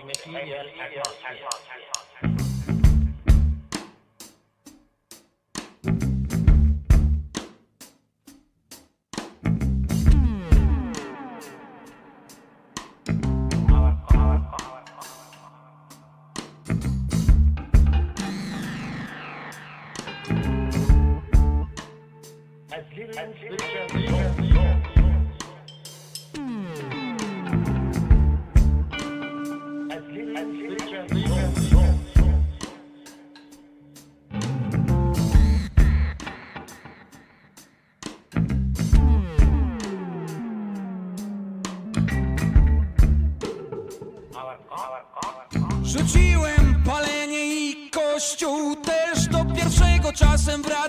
high material atmosphere.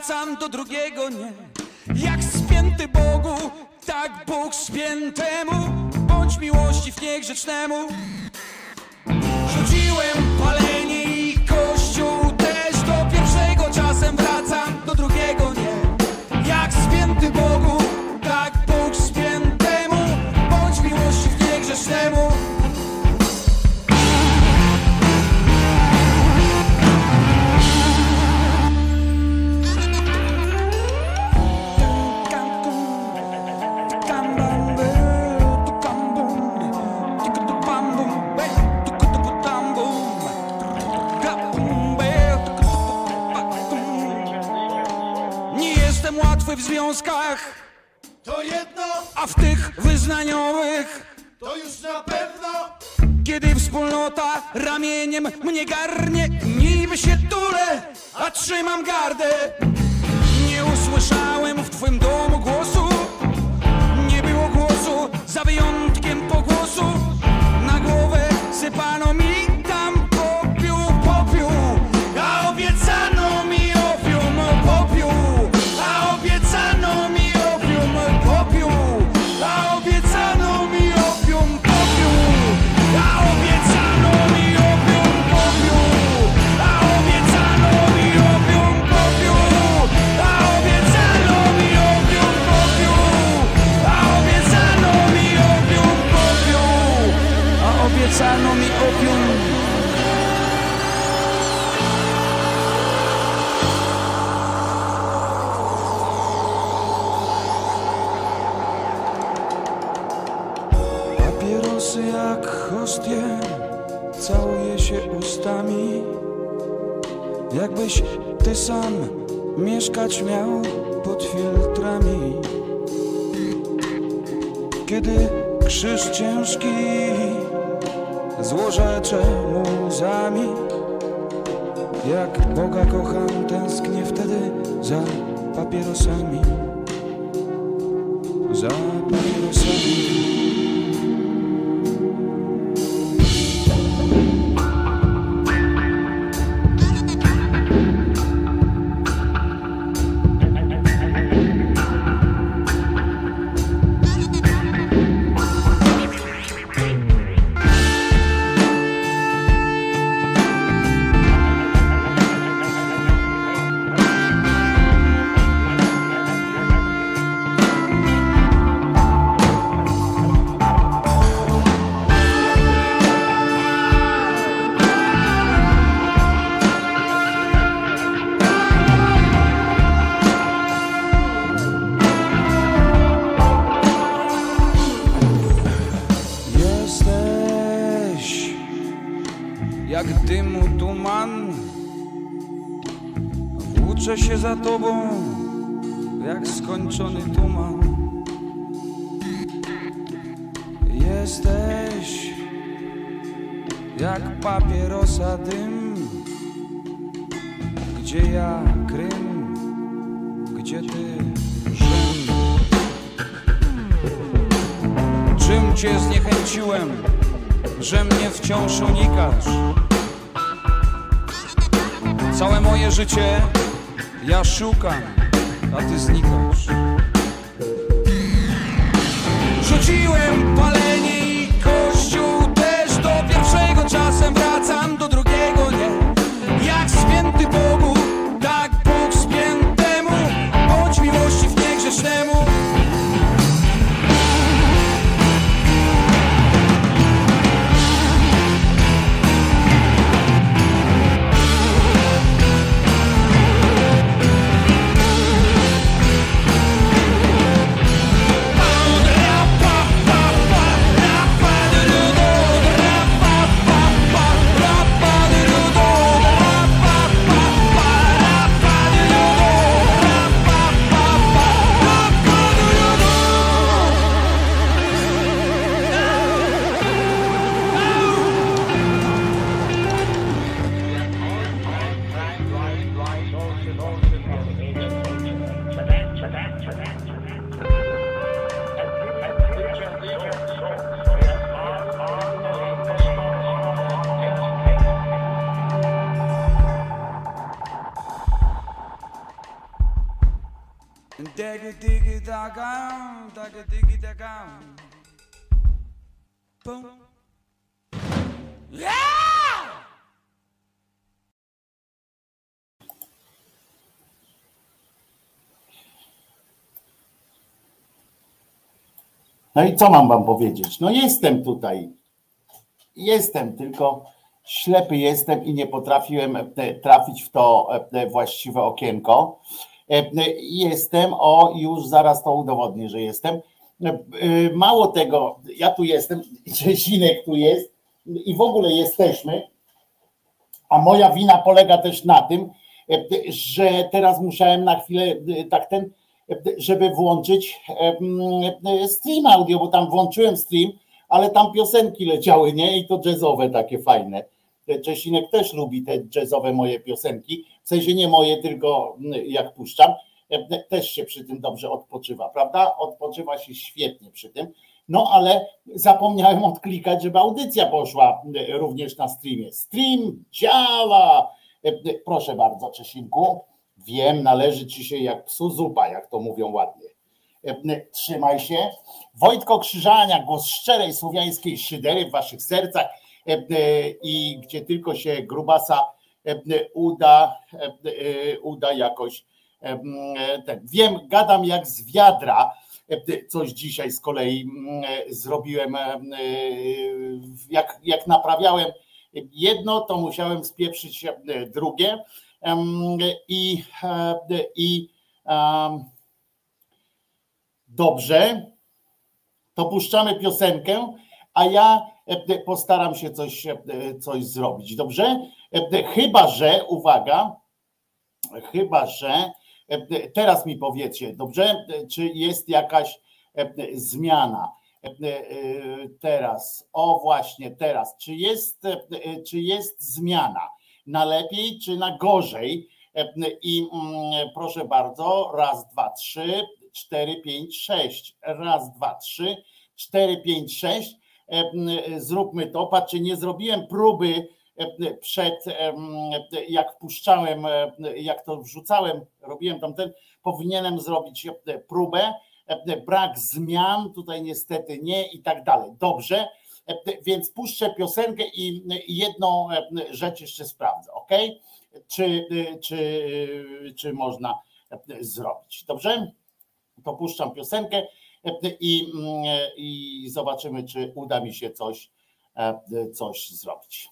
Wracam, do drugiego nie. Jak spięty Bogu, tak Bóg spiętemu, bądź miłości w niegrzecznemu. Rzuciłem palenie w związkach, To jedno, a w tych wyznaniowych, to już na pewno kiedy wspólnota ramieniem mnie garnie, niby się tulę, a trzymam gardę. Nie usłyszałem w twym domu głosu, nie było głosu, za wyjątkiem pogłosu. Na głowę sypano mi Jakbyś ty sam mieszkać miał pod filtrami. Kiedy krzyż ciężki Złorzecze muzami Jak Boga kocham tęsknię wtedy za papierosami. Za No i co mam wam powiedzieć? No jestem tutaj. Jestem, tylko ślepy jestem i nie potrafiłem e, trafić w to e, właściwe okienko. E, jestem, o już zaraz to udowodnię, że jestem. Mało tego, ja tu jestem, Czesinek tu jest i w ogóle jesteśmy, a moja wina polega też na tym, że teraz musiałem na chwilę tak ten żeby włączyć stream audio, bo tam włączyłem stream, ale tam piosenki leciały, nie? I to jazzowe takie fajne. Czesinek też lubi te jazzowe moje piosenki, w sensie nie moje, tylko jak puszczam, też się przy tym dobrze odpoczywa, prawda? Odpoczywa się świetnie przy tym. No ale zapomniałem odklikać, żeby audycja poszła również na streamie. Stream działa! Proszę bardzo, Czesinku. Wiem, należy ci się jak psu zupa, jak to mówią ładnie. E, trzymaj się. Wojtko Krzyżania, głos szczerej słowiańskiej szydery w waszych sercach e, e, i gdzie tylko się grubasa uda, uda jakoś. Wiem, gadam jak z wiadra. Coś dzisiaj z kolei zrobiłem, jak, jak naprawiałem jedno, to musiałem spieprzyć drugie i, e, i dobrze, to puszczamy piosenkę, a ja e, postaram się coś, e, coś zrobić. Dobrze? Chyba, że, uwaga, chyba, że teraz mi powiecie, dobrze? Czy jest jakaś zmiana? Teraz, o właśnie teraz, czy jest, czy jest zmiana? Na lepiej czy na gorzej. E, I mm, proszę bardzo, raz, dwa, trzy, cztery, pięć, sześć. Raz, dwa, trzy, cztery, pięć, sześć. E, zróbmy to. Patrzcie, nie zrobiłem próby e, przed, jak wpuszczałem, jak to wrzucałem, robiłem tam ten, powinienem zrobić próbę. Brak zmian, tutaj niestety nie i tak dalej. Dobrze, więc puszczę piosenkę i jedną rzecz jeszcze sprawdzę, ok? Czy, czy, czy można zrobić? Dobrze? To puszczam piosenkę i, i zobaczymy, czy uda mi się coś, coś zrobić.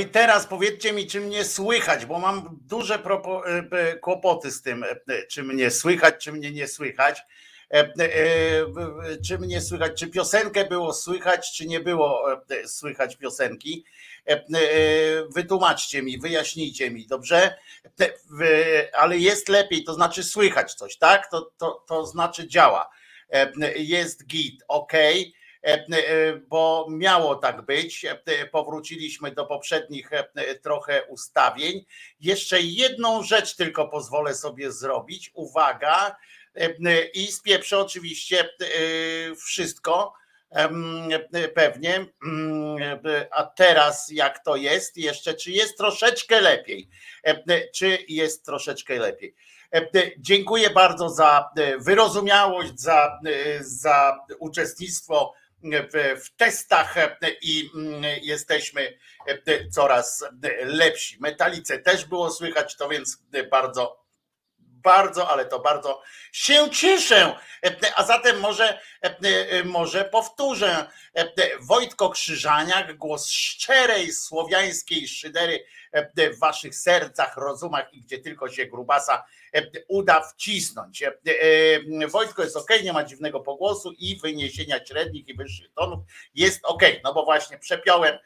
I teraz powiedzcie mi, czy mnie słychać, bo mam duże e, e, kłopoty z tym, e, czy mnie słychać, czy mnie nie słychać. Czy mnie słychać, czy piosenkę było słychać, czy nie było słychać piosenki. Wytłumaczcie mi, wyjaśnijcie mi, dobrze? Ale jest lepiej, to znaczy słychać coś, tak? To, to, to znaczy działa. Jest git, ok. E, e, bo miało tak być. E, Powróciliśmy do poprzednich e, trochę ustawień. Jeszcze jedną rzecz tylko pozwolę sobie zrobić. Uwaga, e, i spieprzę oczywiście e, wszystko. e, Pewnie. Mm, e, A teraz jak to jest jeszcze? Czy jest troszeczkę lepiej? E, Czy jest troszeczkę lepiej? E, Dziękuję bardzo za e, wyrozumiałość, za, e, za uczestnictwo w, testach e, i mm, jesteśmy e, coraz lepsi. Metalice też było słychać, to więc bardzo, bardzo, ale to bardzo się cieszę. E, A zatem może, może powtórzę. Wojtko Krzyżaniak, głos szczerej słowiańskiej szydery w waszych sercach, rozumach i gdzie tylko się grubasa uda wcisnąć. E, e, Wojtko jest ok, nie ma dziwnego pogłosu i wyniesienia średnich i wyższych tonów jest ok, no bo właśnie przepiąłem,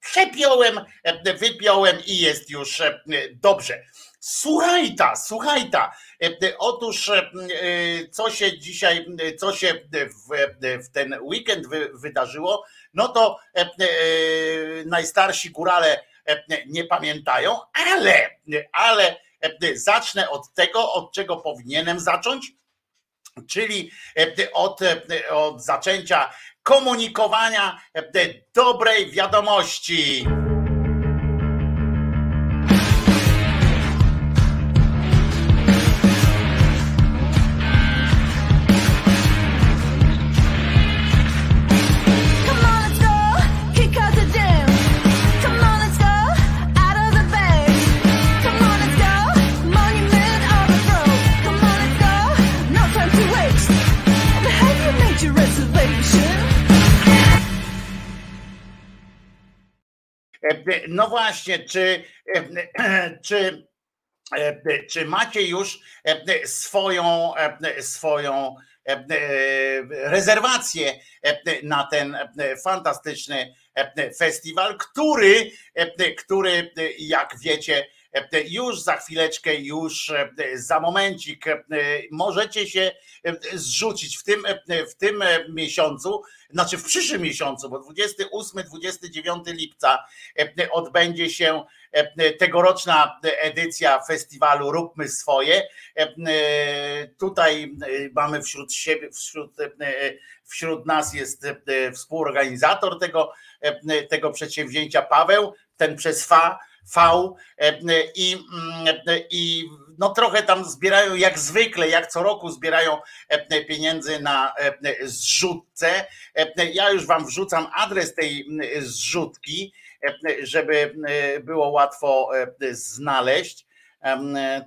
przepiąłem, e, wypiąłem i jest już e, dobrze. Słuchajta. E, e, Otóż e, e, co się dzisiaj, e, co się w, e, w ten weekend wy, wydarzyło, no to e, e, najstarsi górale e, nie pamiętają, ale, ale e, zacznę od tego, od czego powinienem zacząć, czyli od, od zaczęcia komunikowania dobrej wiadomości. No właśnie, czy, czy, czy macie już swoją, swoją rezerwację na ten fantastyczny festiwal, który, który jak wiecie, już za chwileczkę, już za momencik możecie się zrzucić w tym, w tym miesiącu, znaczy w przyszłym miesiącu, bo 28-29 lipca odbędzie się tegoroczna edycja festiwalu Róbmy swoje. Tutaj mamy wśród siebie, wśród, wśród nas jest współorganizator tego, tego przedsięwzięcia Paweł, ten przez FA V i, i no trochę tam zbierają jak zwykle, jak co roku zbierają pieniędzy na zrzutce. Ja już wam wrzucam adres tej zrzutki, żeby było łatwo znaleźć.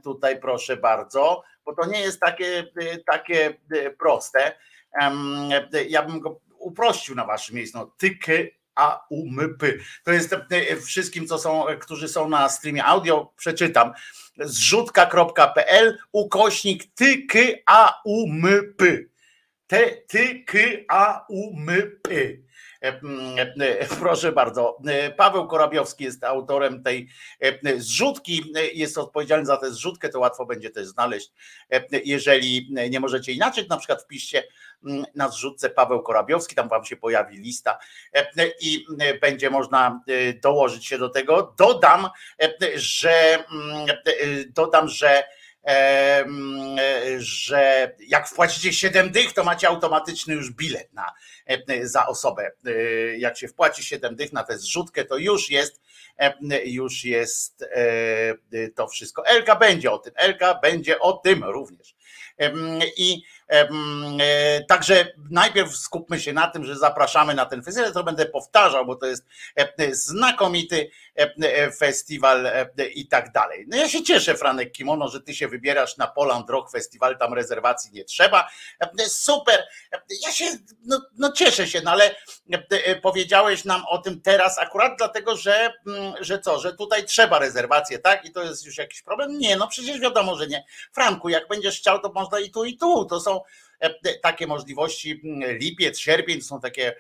Tutaj proszę bardzo, bo to nie jest takie, takie proste. Ja bym go uprościł na waszym miejscu. No, tyky AUMP. To jest e, wszystkim, co są, którzy są na streamie audio, przeczytam. Zrzutka.pl ukośnik TKAUMP. TKAUMP. E, e, proszę bardzo. Paweł Korabiowski jest autorem tej zrzutki, jest odpowiedzialny za tę zrzutkę, to łatwo będzie też znaleźć. Jeżeli nie możecie inaczej, na przykład wpiszcie na zrzutce Paweł Korabiowski, tam wam się pojawi lista e, i e, będzie można e, dołożyć się do tego. Dodam, że dodam, że że jak wpłacicie 7 dych, to macie automatyczny już bilet na, za osobę. Jak się wpłaci 7 dych na tę zrzutkę, to już jest już jest to wszystko. Elka będzie o tym. Elka będzie o tym również. I E, także najpierw skupmy się na tym, że zapraszamy na ten festiwal. To będę powtarzał, bo to jest znakomity festiwal i tak dalej. No ja się cieszę, Franek Kimono, że ty się wybierasz na Poland Rock Festival, tam rezerwacji nie trzeba. Super. Ja się no, no cieszę się, no ale powiedziałeś nam o tym teraz akurat dlatego, że, że co, że tutaj trzeba rezerwację, tak? I to jest już jakiś problem? Nie, no przecież wiadomo, że nie. Franku, jak będziesz chciał, to można i tu, i tu. To są E, takie możliwości. Lipiec, sierpień to są takie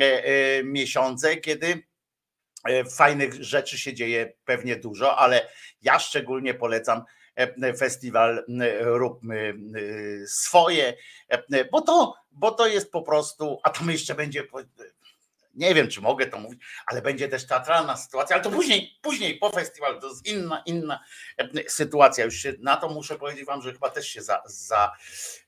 e, e, miesiące, kiedy fajnych rzeczy się dzieje pewnie dużo, ale ja szczególnie polecam festiwal Róbmy swoje, bo to, bo to jest po prostu, a tam jeszcze będzie nie wiem, czy mogę to mówić, ale będzie też teatralna sytuacja, ale to później, później po festiwalu, to jest inna, inna e, sytuacja. Już się, na to muszę powiedzieć wam, że chyba też się, za, za,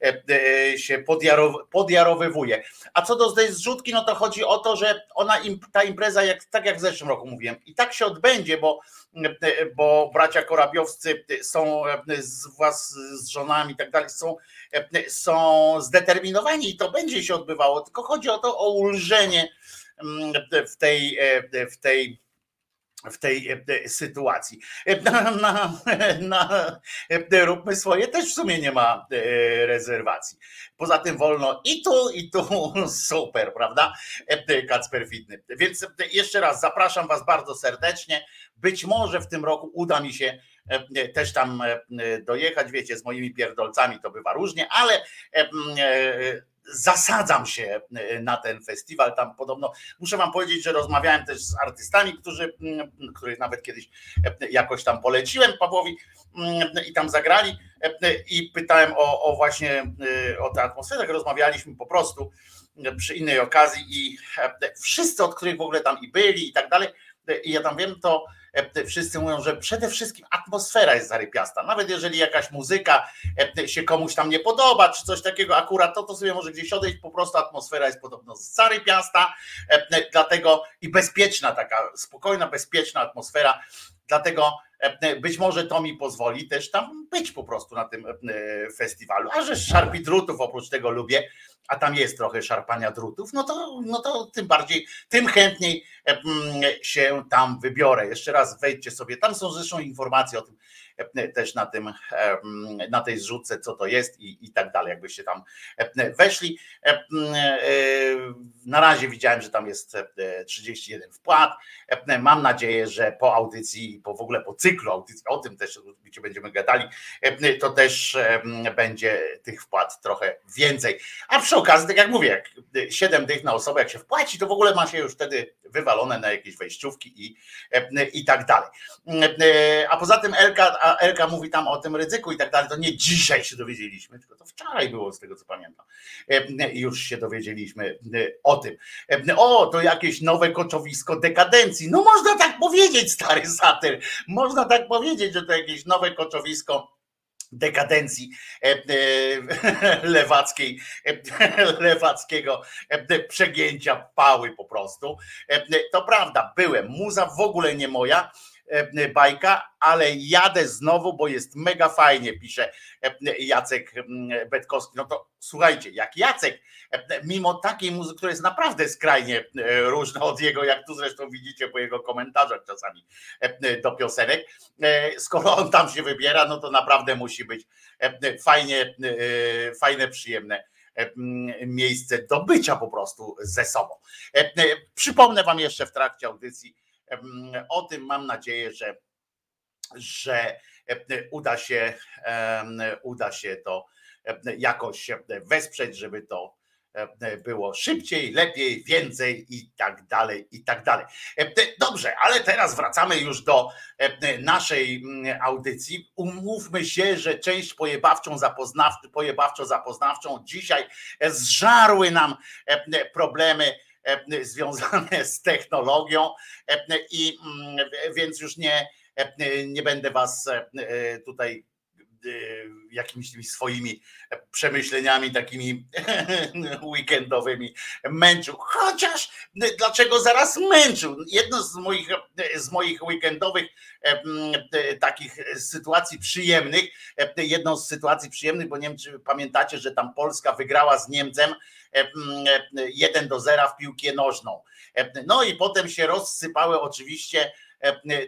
e, e, się podjarow, podjarowywuje. A co do tej zrzutki, no to chodzi o to, że ona, ta impreza, jak, tak jak w zeszłym roku mówiłem, i tak się odbędzie, bo, bo bracia korabiowscy są z was, z żonami i tak dalej, są, są zdeterminowani i to będzie się odbywało, tylko chodzi o to, o ulżenie w tej, e, w tej w tej e, sytuacji. E, na, na, na, róbmy swoje też w sumie nie ma rezerwacji. Poza tym wolno i tu, i tu super, prawda? Kacper Fitny. Więc jeszcze raz zapraszam Was bardzo serdecznie. Być może w tym roku uda mi się też tam dojechać, wiecie, z moimi pierdolcami to bywa różnie, ale zasadzam się e, na ten festiwal. Tam podobno muszę wam powiedzieć, że rozmawiałem też z artystami, którzy, mm, których nawet kiedyś e, jakoś tam poleciłem Pawłowi mm, i tam zagrali e, i pytałem o, o właśnie o tę atmosferę. Rozmawialiśmy po prostu przy innej okazji i wszyscy, od których w ogóle tam i byli i tak dalej, i ja tam wiem, to wszyscy mówią, że przede wszystkim atmosfera jest zarypiasta. Nawet jeżeli jakaś muzyka e, się komuś tam nie podoba, czy coś takiego, akurat to, to sobie może gdzieś odejść, po prostu atmosfera jest podobno zarypiasta, e, dlatego i bezpieczna, taka spokojna, bezpieczna atmosfera, dlatego być może to mi pozwoli też tam być po prostu na tym festiwalu. A że szarpi drutów oprócz tego lubię, a tam jest trochę szarpania drutów, no to, no to tym bardziej, tym chętniej się tam wybiorę. Jeszcze raz wejdźcie sobie, tam są zresztą informacje o tym, też na tym, na tej zrzutce, co to jest i, i tak dalej, jakbyście tam weszli. Na razie widziałem, że tam jest 31 wpłat. Mam nadzieję, że po audycji, po w ogóle po cyklu audycji, o tym też gdzie będziemy gadali, to też będzie tych wpłat trochę więcej. A przy okazji, tak jak mówię, jak 7 dych na osobę, jak się wpłaci, to w ogóle ma się już wtedy wywalone na jakieś wejściówki i, i tak dalej. A poza tym Elka, Elka mówi tam o tym ryzyku i tak dalej, to nie dzisiaj się dowiedzieliśmy, tylko to wczoraj było z tego co pamiętam. Już się dowiedzieliśmy o tym. O, to jakieś nowe koczowisko dekadencji. No można tak powiedzieć, stary satyr. Można tak powiedzieć, że to jakieś nowe koczowisko dekadencji lewackiej, lewackiego przegięcia pały po prostu. To prawda, byłem. Muza w ogóle nie moja bajka, ale jadę znowu, bo jest mega fajnie, pisze Jacek Betkowski. No to słuchajcie, jak Jacek, mimo takiej muzyki, która jest naprawdę skrajnie różna od jego, jak tu zresztą widzicie po jego komentarzach czasami do piosenek, skoro on tam się wybiera, no to naprawdę musi być fajnie, fajne, przyjemne miejsce do bycia po prostu ze sobą. Przypomnę wam jeszcze w trakcie audycji, o tym mam nadzieję, że, że uda się, uda się to jakoś wesprzeć, żeby to było szybciej, lepiej, więcej i tak dalej, i tak dalej. Dobrze, ale teraz wracamy już do naszej audycji. Umówmy się, że część pojebawczą zapoznawczą, pojebawczo zapoznawczą dzisiaj zżarły nam problemy związane z technologią e, i mm, więc już nie, e, nie będę was tutaj jakimiś tymi swoimi przemyśleniami takimi weekendowymi męczył. Chociaż dlaczego zaraz męczył? Jedno z moich, z moich weekendowych takich sytuacji przyjemnych, jedną z sytuacji przyjemnych, bo nie wiem, czy pamiętacie, że tam Polska wygrała z Niemcem 1 do 0 w piłkę nożną. No i potem się rozsypały oczywiście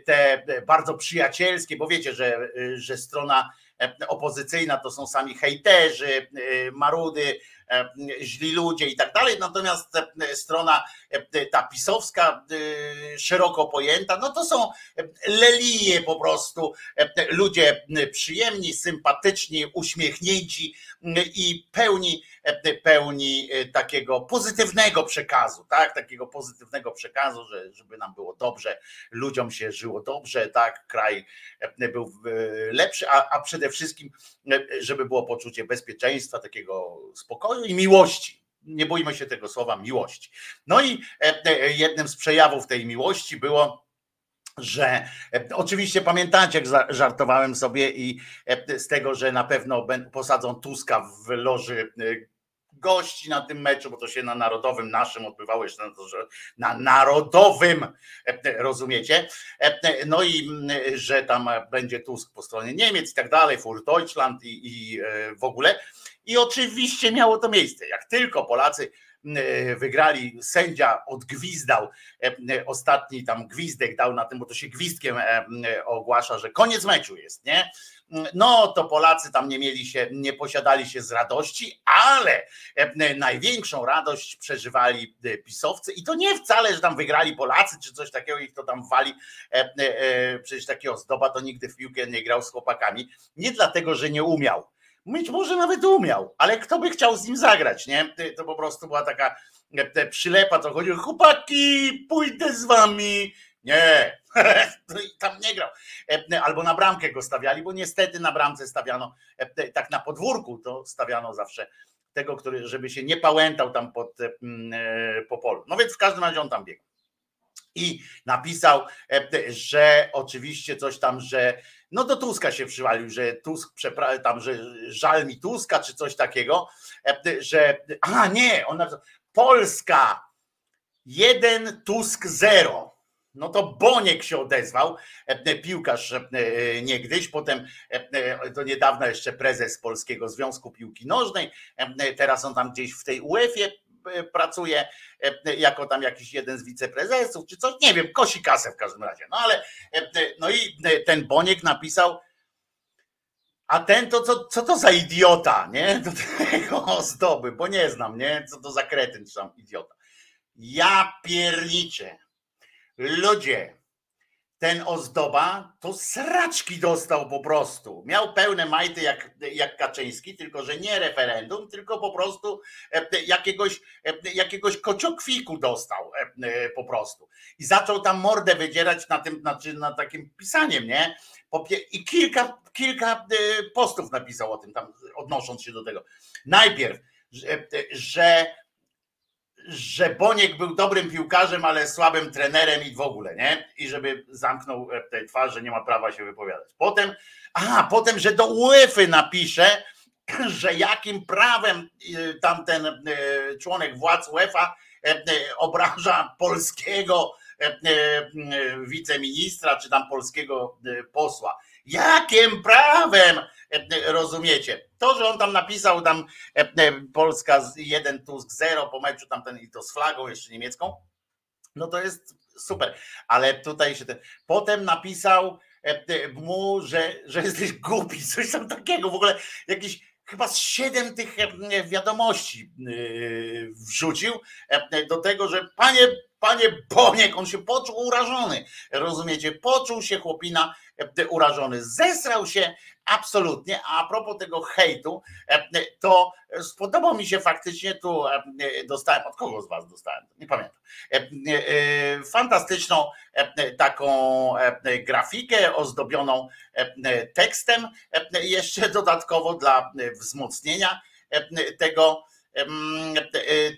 te bardzo przyjacielskie, bo wiecie, że, że strona opozycyjna to są sami hejterzy, marudy, źli ludzie i tak dalej. Natomiast strona ta pisowska, szeroko pojęta, no to są lelije po prostu, ludzie przyjemni, sympatyczni, uśmiechnięci i pełni pełni e, takiego pozytywnego przekazu, tak, takiego pozytywnego przekazu, że, żeby nam było dobrze, ludziom się żyło dobrze, tak, kraj e, był e, lepszy, a, a przede wszystkim, żeby było poczucie bezpieczeństwa, takiego spokoju i miłości. Nie bójmy się tego słowa miłości. No i jednym z przejawów tej miłości było że oczywiście pamiętacie, jak żartowałem sobie i z tego, że na pewno posadzą Tuska w loży gości na tym meczu, bo to się na narodowym naszym odbywało jeszcze na, to, że na narodowym, rozumiecie? No i że tam będzie Tusk po stronie Niemiec i tak dalej, Fur Deutschland i, i e, w ogóle. I oczywiście miało to miejsce. Jak tylko Polacy wygrali, sędzia odgwizdał ostatni tam gwizdek dał na tym, bo to się gwizdkiem ogłasza, że koniec meczu jest, nie? no to Polacy tam nie mieli się, nie posiadali się z radości, ale e, największą radość przeżywali e, pisowcy i to nie wcale, że tam wygrali Polacy czy coś takiego, ich to tam wali, e, przecież takiego zdoba to nigdy w piłkę nie grał z chłopakami, nie dlatego, że nie umiał, być może nawet umiał, ale kto by chciał z nim zagrać, nie? To po prostu była taka przylepa, to chodziło, chłopaki, pójdę z wami, nie, no tam nie grał. E, albo na bramkę go stawiali, bo niestety na bramce stawiano, e, tak na podwórku to stawiano zawsze tego, który, żeby się nie pałętał tam pod, e, po polu. No więc w każdym razie on tam biegł. I napisał, że oczywiście coś tam, że no do Tuska się przywalił, że Tusk tam, że żal mi Tuska, czy coś takiego, że a nie, on napisał, Polska jeden Tusk zero. No to Boniek się odezwał, e, piłkarz e, niegdyś, potem e, do niedawna jeszcze prezes Polskiego Związku Piłki Nożnej, teraz on tam gdzieś w tej UEFA pracuje jako tam jakiś jeden z wiceprezesów, czy coś, nie wiem, kosi kasę w każdym razie. No ale no i ten Boniek napisał, A ten to co, co to za idiota, nie? Do tego ozdoby, bo nie znam, nie? Co to za kretyn, czy tam idiota. Ja pierniczę. Ludzie, ten ozdoba to sraczki dostał po prostu. Miał pełne majty jak, jak Kaczyński, tylko że nie referendum, tylko po prostu e, jakiegoś, e, jakiegoś kociokwiku dostał e, po prostu. I zaczął tam mordę wydzierać na tym, znaczy na takim pisaniem, nie? I kilka, kilka postów napisał o tym, tam odnosząc się do tego. Najpierw, że, że że Boniek był dobrym piłkarzem, ale słabym trenerem i w ogóle, nie? I żeby zamknął tę twarz, że nie ma prawa się wypowiadać. Potem, a potem, że do UEFA napisze, że jakim prawem e, tamten e, członek władz UEFA obraża polskiego wiceministra, czy tam polskiego posła. Jakim prawem, rozumiecie? To, że on tam napisał tam Polska 1 Tusk 0 po meczu tamten i to z flagą jeszcze niemiecką, no to jest super. Ale tutaj się ten... Potem napisał mu, że, że jesteś głupi, coś tam takiego, w ogóle jakiś chyba z siedem tych wiadomości wrzucił do tego, że panie, panie Boniek, on się poczuł urażony, rozumiecie, poczuł się chłopina E, urażony. Zesrał się absolutnie. A a propos tego hejtu, e, to spodobał mi się faktycznie, tu e, dostałem, od kogo z was dostałem, nie pamiętam, fantastyczną taką grafikę ozdobioną tekstem, jeszcze dodatkowo dla wzmocnienia tego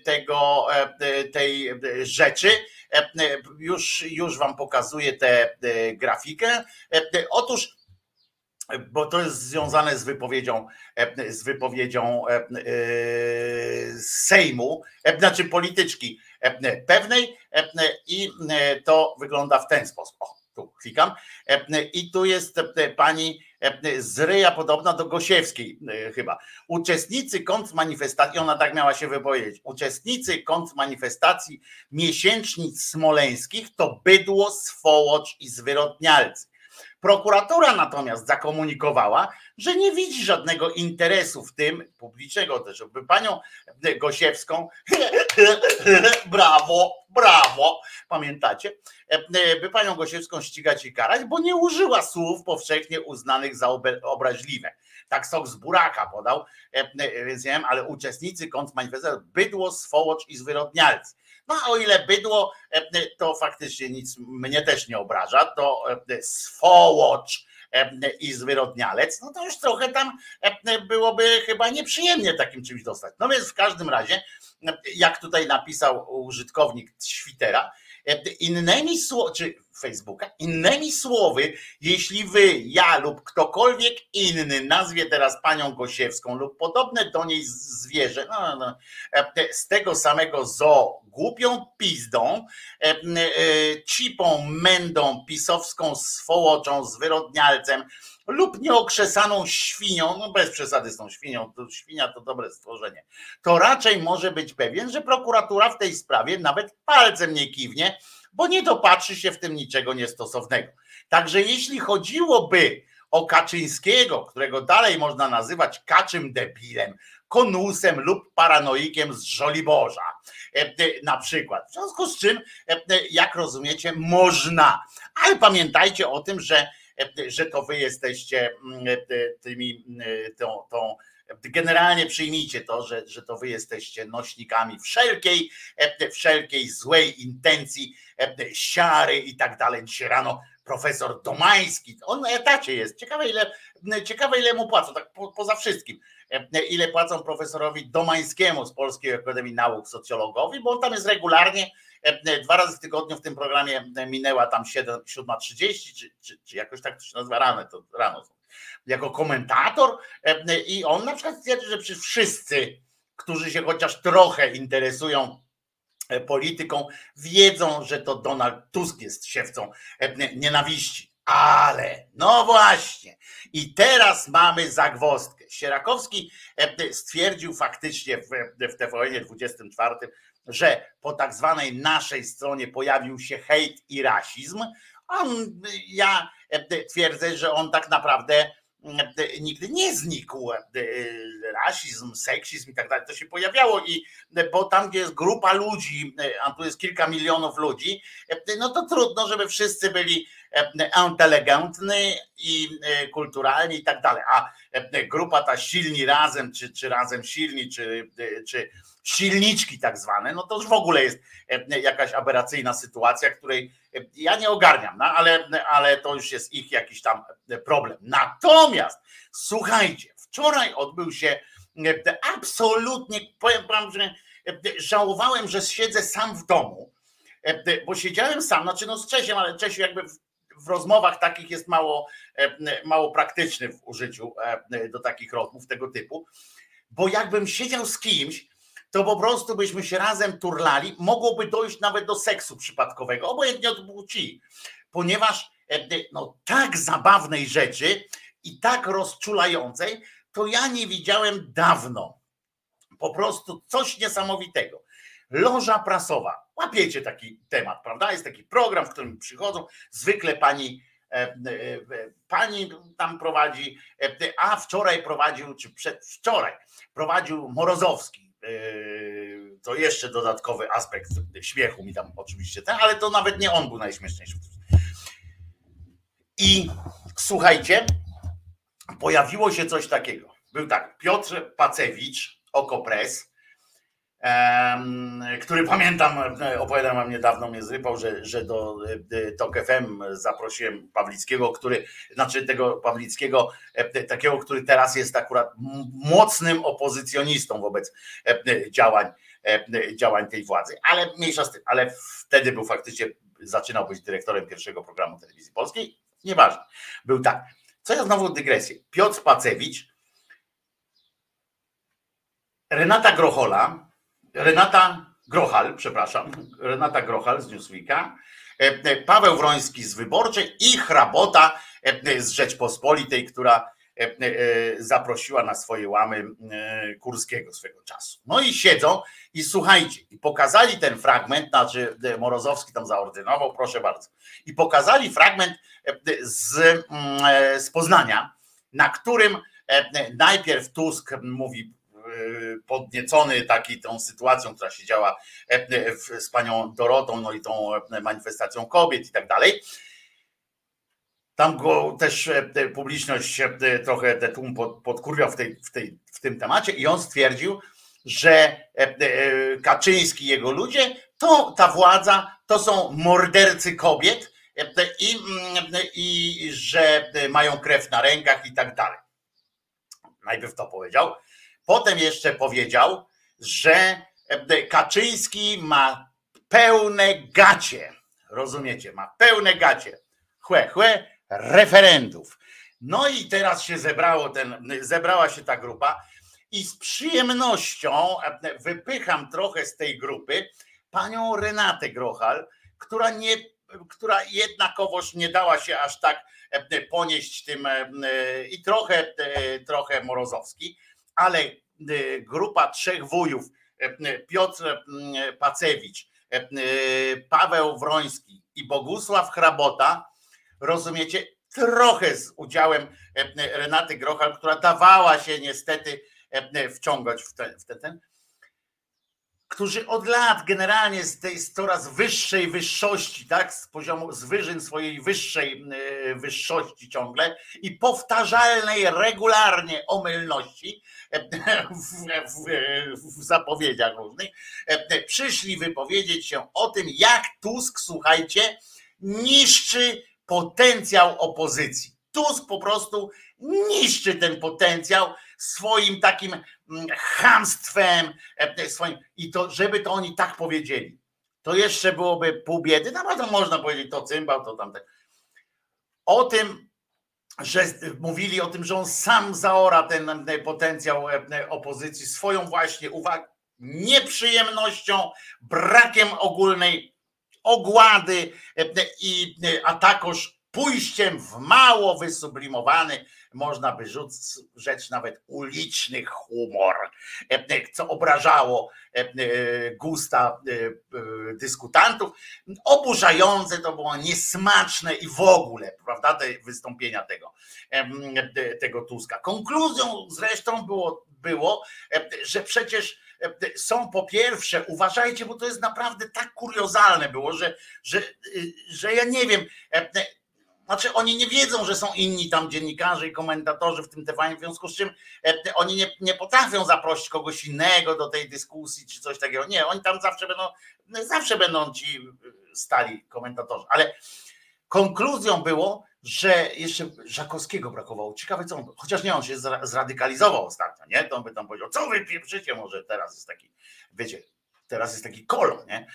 tego, tej rzeczy. Już, już Wam pokazuję tę grafikę. Otóż bo to jest związane z wypowiedzią, z wypowiedzią Sejmu, znaczy polityczki pewnej i to wygląda w ten sposób. O, tu klikam i tu jest pani z ryja podobna do Gosiewskiej chyba. Uczestnicy kontrmanifestacji, ona tak miała się wypowiedzieć, uczestnicy kontrmanifestacji miesięcznic smoleńskich to bydło, swołocz i zwyrodnialcy. Prokuratura natomiast zakomunikowała, że nie widzi żadnego interesu w tym, publicznego też, żeby panią Gosiewską, brawo, brawo, pamiętacie, by panią Gosiewską ścigać i karać, bo nie użyła słów powszechnie uznanych za obraźliwe. Tak sok z buraka podał, więc nie wiem, ale uczestnicy kontrmanifestacji bydło, swołocz i zwyrodnialcy. No a o ile bydło, to faktycznie nic mnie też nie obraża, to swołocz i zwyrodnialec, no to już trochę tam byłoby chyba nieprzyjemnie takim czymś dostać. No więc w każdym razie, jak tutaj napisał użytkownik Świtera, innymi słowy, Facebooka, innymi słowy, jeśli wy, ja lub ktokolwiek inny nazwie teraz panią Gosiewską lub podobne do niej zwierzę, no, no, z tego samego zo głupią pizdą, e, e, cipą, mędą, pisowską swołoczą, zwyrodnialcem lub nieokrzesaną świnią, no bez przesady z tą świnią, to świnia to dobre stworzenie, to raczej może być pewien, że prokuratura w tej sprawie nawet palcem nie kiwnie, bo nie dopatrzy się w tym niczego niestosownego. Także jeśli chodziłoby o Kaczyńskiego, którego dalej można nazywać kaczym debilem, konusem lub paranoikiem z Żoliborza, e, na przykład. W związku z czym, e, jak rozumiecie, można. Ale pamiętajcie o tym, że, e, że to wy jesteście mm, tymi, tą, tą generalnie przyjmijcie to, że, że to wy jesteście nośnikami wszelkiej, wszelkiej złej intencji, siary i tak dalej. Dzisiaj rano profesor Domański, on na etacie jest. Ciekawe ile, ciekawe ile mu płacą, tak po, poza wszystkim. Ile płacą profesorowi Domańskiemu z Polskiej Akademii Nauk Socjologowi, bo on tam jest regularnie, dwa razy w tygodniu w tym programie minęła tam 7.30, czy, czy, czy jakoś tak to się nazywa rano, to rano jako komentator i on na przykład twierdzi, że przecież wszyscy, którzy się chociaż trochę interesują E, polityką, wiedzą, że to Donald Tusk jest siewcą e, nienawiści. Ale, no właśnie, i teraz mamy zagwostkę. Sierakowski e, stwierdził faktycznie w, w TVN 24, że po tak zwanej naszej stronie pojawił się hejt i rasizm. On, ja twierdzę, że on tak naprawdę nigdy nie znikł. Rasizm, seksizm i tak dalej, to się pojawiało i bo tam, gdzie jest grupa ludzi, a tu jest kilka milionów ludzi, no to trudno, żeby wszyscy byli inteligentni i kulturalni i tak dalej. A grupa ta silni razem, czy, czy razem silni, czy, czy silniczki tak zwane, no to już w ogóle jest jakaś aberracyjna sytuacja, której ja nie ogarniam, no ale, ale to już jest ich jakiś tam problem. Natomiast słuchajcie, wczoraj odbył się absolutnie, powiem wam, że żałowałem, że siedzę sam w domu, bo siedziałem sam, znaczy no z Czesiem, ale Czesiu jakby w rozmowach takich jest mało, mało praktyczny w użyciu do takich rozmów tego typu, bo jakbym siedział z kimś, to po prostu byśmy się razem turlali, mogłoby dojść nawet do seksu przypadkowego, obojętnie od płci, ponieważ no, tak zabawnej rzeczy i tak rozczulającej, to ja nie widziałem dawno. Po prostu coś niesamowitego. Loża prasowa. Łapiecie taki temat, prawda? Jest taki program, w którym przychodzą zwykle pani pani tam prowadzi, a wczoraj prowadził, czy przedwczoraj prowadził Morozowski. To jeszcze dodatkowy aspekt śmiechu mi tam oczywiście ten, ale to nawet nie on był najśmieszniejszy. I słuchajcie, pojawiło się coś takiego. Był tak, Piotr Pacewicz, Okopres, który pamiętam, opowiadam wam niedawno, mnie zrypał, że, że do TOK FM zaprosiłem Pawlickiego, który, znaczy tego Pawlickiego, takiego, który teraz jest akurat mocnym opozycjonistą wobec działań, działań tej władzy. Ale mniejsza z tym, ale wtedy był faktycznie, zaczynał być dyrektorem pierwszego programu telewizji polskiej. Nieważne. Był tak. Co ja znowu dygresję. Piotr Pacewicz, Renata Grochola, Renata Grochal, przepraszam, Renata Grochal z Newsweeka, Paweł Wroński z Wyborczej i Hrabota z Rzeczpospolitej, która zaprosiła na swoje łamy Kurskiego swego czasu. No i siedzą i słuchajcie, i pokazali ten fragment, znaczy Morozowski tam zaordynował, proszę bardzo, i pokazali fragment z, z Poznania, na którym najpierw Tusk mówi podniecony taki tą sytuacją, która się działa z panią Dorotą, no i tą manifestacją kobiet i tak dalej. Tam go też publiczność trochę te tłum podkurwiał w, tej, w, tej, w tym temacie i on stwierdził, że Kaczyński i jego ludzie, to ta władza to są mordercy kobiet i, i że mają krew na rękach i tak dalej. Najpierw to powiedział. Potem jeszcze powiedział, że Kaczyński ma pełne gacie. Rozumiecie? Ma pełne gacie. Chłe, chłe, referendów. No i teraz się zebrało ten, zebrała się ta grupa i z przyjemnością wypycham trochę z tej grupy panią Renatę Grochal, która nie, która jednakowoż nie dała się aż tak ponieść tym i trochę, trochę Morozowski, ale grupa trzech wujów, Piotr Pacewicz, Paweł Wroński i Bogusław Hrabota, rozumiecie, trochę z udziałem Renaty Grochal, która dawała się niestety wciągać w ten, w ten którzy od lat generalnie z tej coraz wyższej wyższości, tak, z poziomu, z wyżyn swojej wyższej wyższości ciągle i powtarzalnej regularnie omylności w, w, w zapowiedziach różnych, przyszli wypowiedzieć się o tym, jak Tusk, słuchajcie, niszczy potencjał opozycji. Tusk po prostu niszczy ten potencjał swoim takim chamstwem, swoim, i to, żeby to oni tak powiedzieli, to jeszcze byłoby pół biedy, to można powiedzieć, to cymbał, to tamte. O tym, że mówili o tym, że on sam zaora ten potencjał opozycji swoją właśnie uwagę, nieprzyjemnością, brakiem ogólnej ogłady, i, a takoż pójściem w mało wysublimowany, można by rzec, rzecz nawet uliczny humor, co obrażało gusta dyskutantów. Oburzające to było, niesmaczne i w ogóle, prawda, te wystąpienia tego, tego Tuska. Konkluzją zresztą było, było że przecież są po pierwsze, uważajcie, bo to jest naprawdę tak kuriozalne było, że, że, że ja nie wiem, znaczy oni nie wiedzą, że są inni tam dziennikarze i komentatorzy w tym TV, w związku z czym oni nie, nie potrafią zaprosić kogoś innego do tej dyskusji czy coś takiego. Nie, oni tam zawsze będą, zawsze będą ci stali komentatorzy, ale konkluzją było, że jeszcze Żakowskiego brakowało. Ciekawe co on, chociaż nie, on się zradykalizował ostatnio, nie? To on by tam powiedział, co wy pieprzycie, może teraz jest taki, wiecie, teraz jest taki kolor, nie?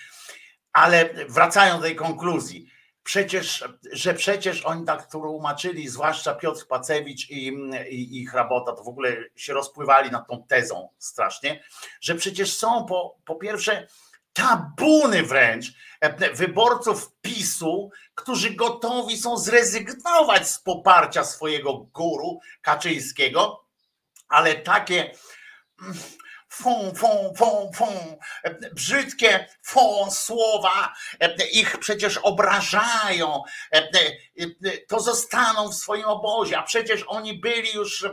Ale wracając do tej konkluzji, przecież, że przecież oni tak tłumaczyli, zwłaszcza Piotr Pacewicz i, i, i Hrabota, to w ogóle się rozpływali nad tą tezą strasznie, że przecież są po, po pierwsze tabuny wręcz e, wyborców PiSu, którzy gotowi są zrezygnować z poparcia swojego guru Kaczyńskiego, ale takie fą, fą, fą, fą, brzydkie fą słowa, ich przecież obrażają, to zostaną w swoim obozie, a przecież oni byli już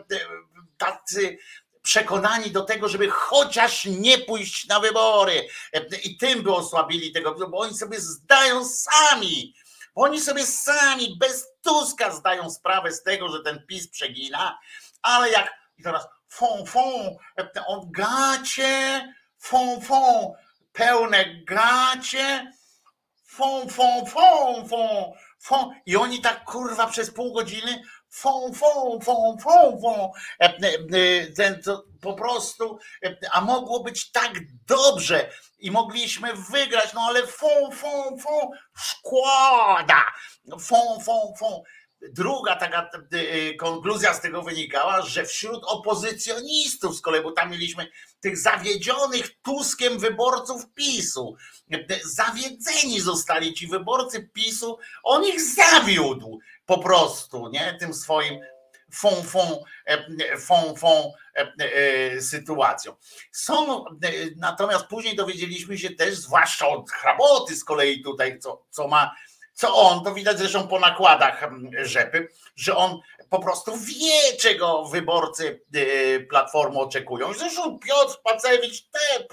tacy przekonani do tego, żeby chociaż nie pójść na wybory. I tym by osłabili tego, bo oni sobie zdają sami, bo oni sobie sami bez Tuska zdają sprawę z tego, że ten PiS przegina, ale jak i teraz fą, fą, gacie, fą, fą, pełne gacie, fą, fą, fą, fą, fą. I oni tak kurwa przez pół godziny fą, fą, fą, fą, fą. Ten, to po prostu, a mogło być tak dobrze i mogliśmy wygrać, no ale fą, fą, fą, szkoda, fą, fą, fą. Druga taka y, konkluzja z tego wynikała, że wśród opozycjonistów z kolei, bo tam mieliśmy tych zawiedzionych Tuskiem wyborców PiSu, zawiedzeni zostali ci wyborcy PiSu, on ich zawiódł po prostu, nie? Tym swoim fą, fą, fą, fą sytuacją. Są, natomiast później dowiedzieliśmy się też, zwłaszcza od hraboty z kolei tutaj, co, co ma co on, to widać zresztą po nakładach mm, rzepy, że on po prostu wie, czego wyborcy y, Platformy oczekują. Zresztą Piotr Pacewicz te,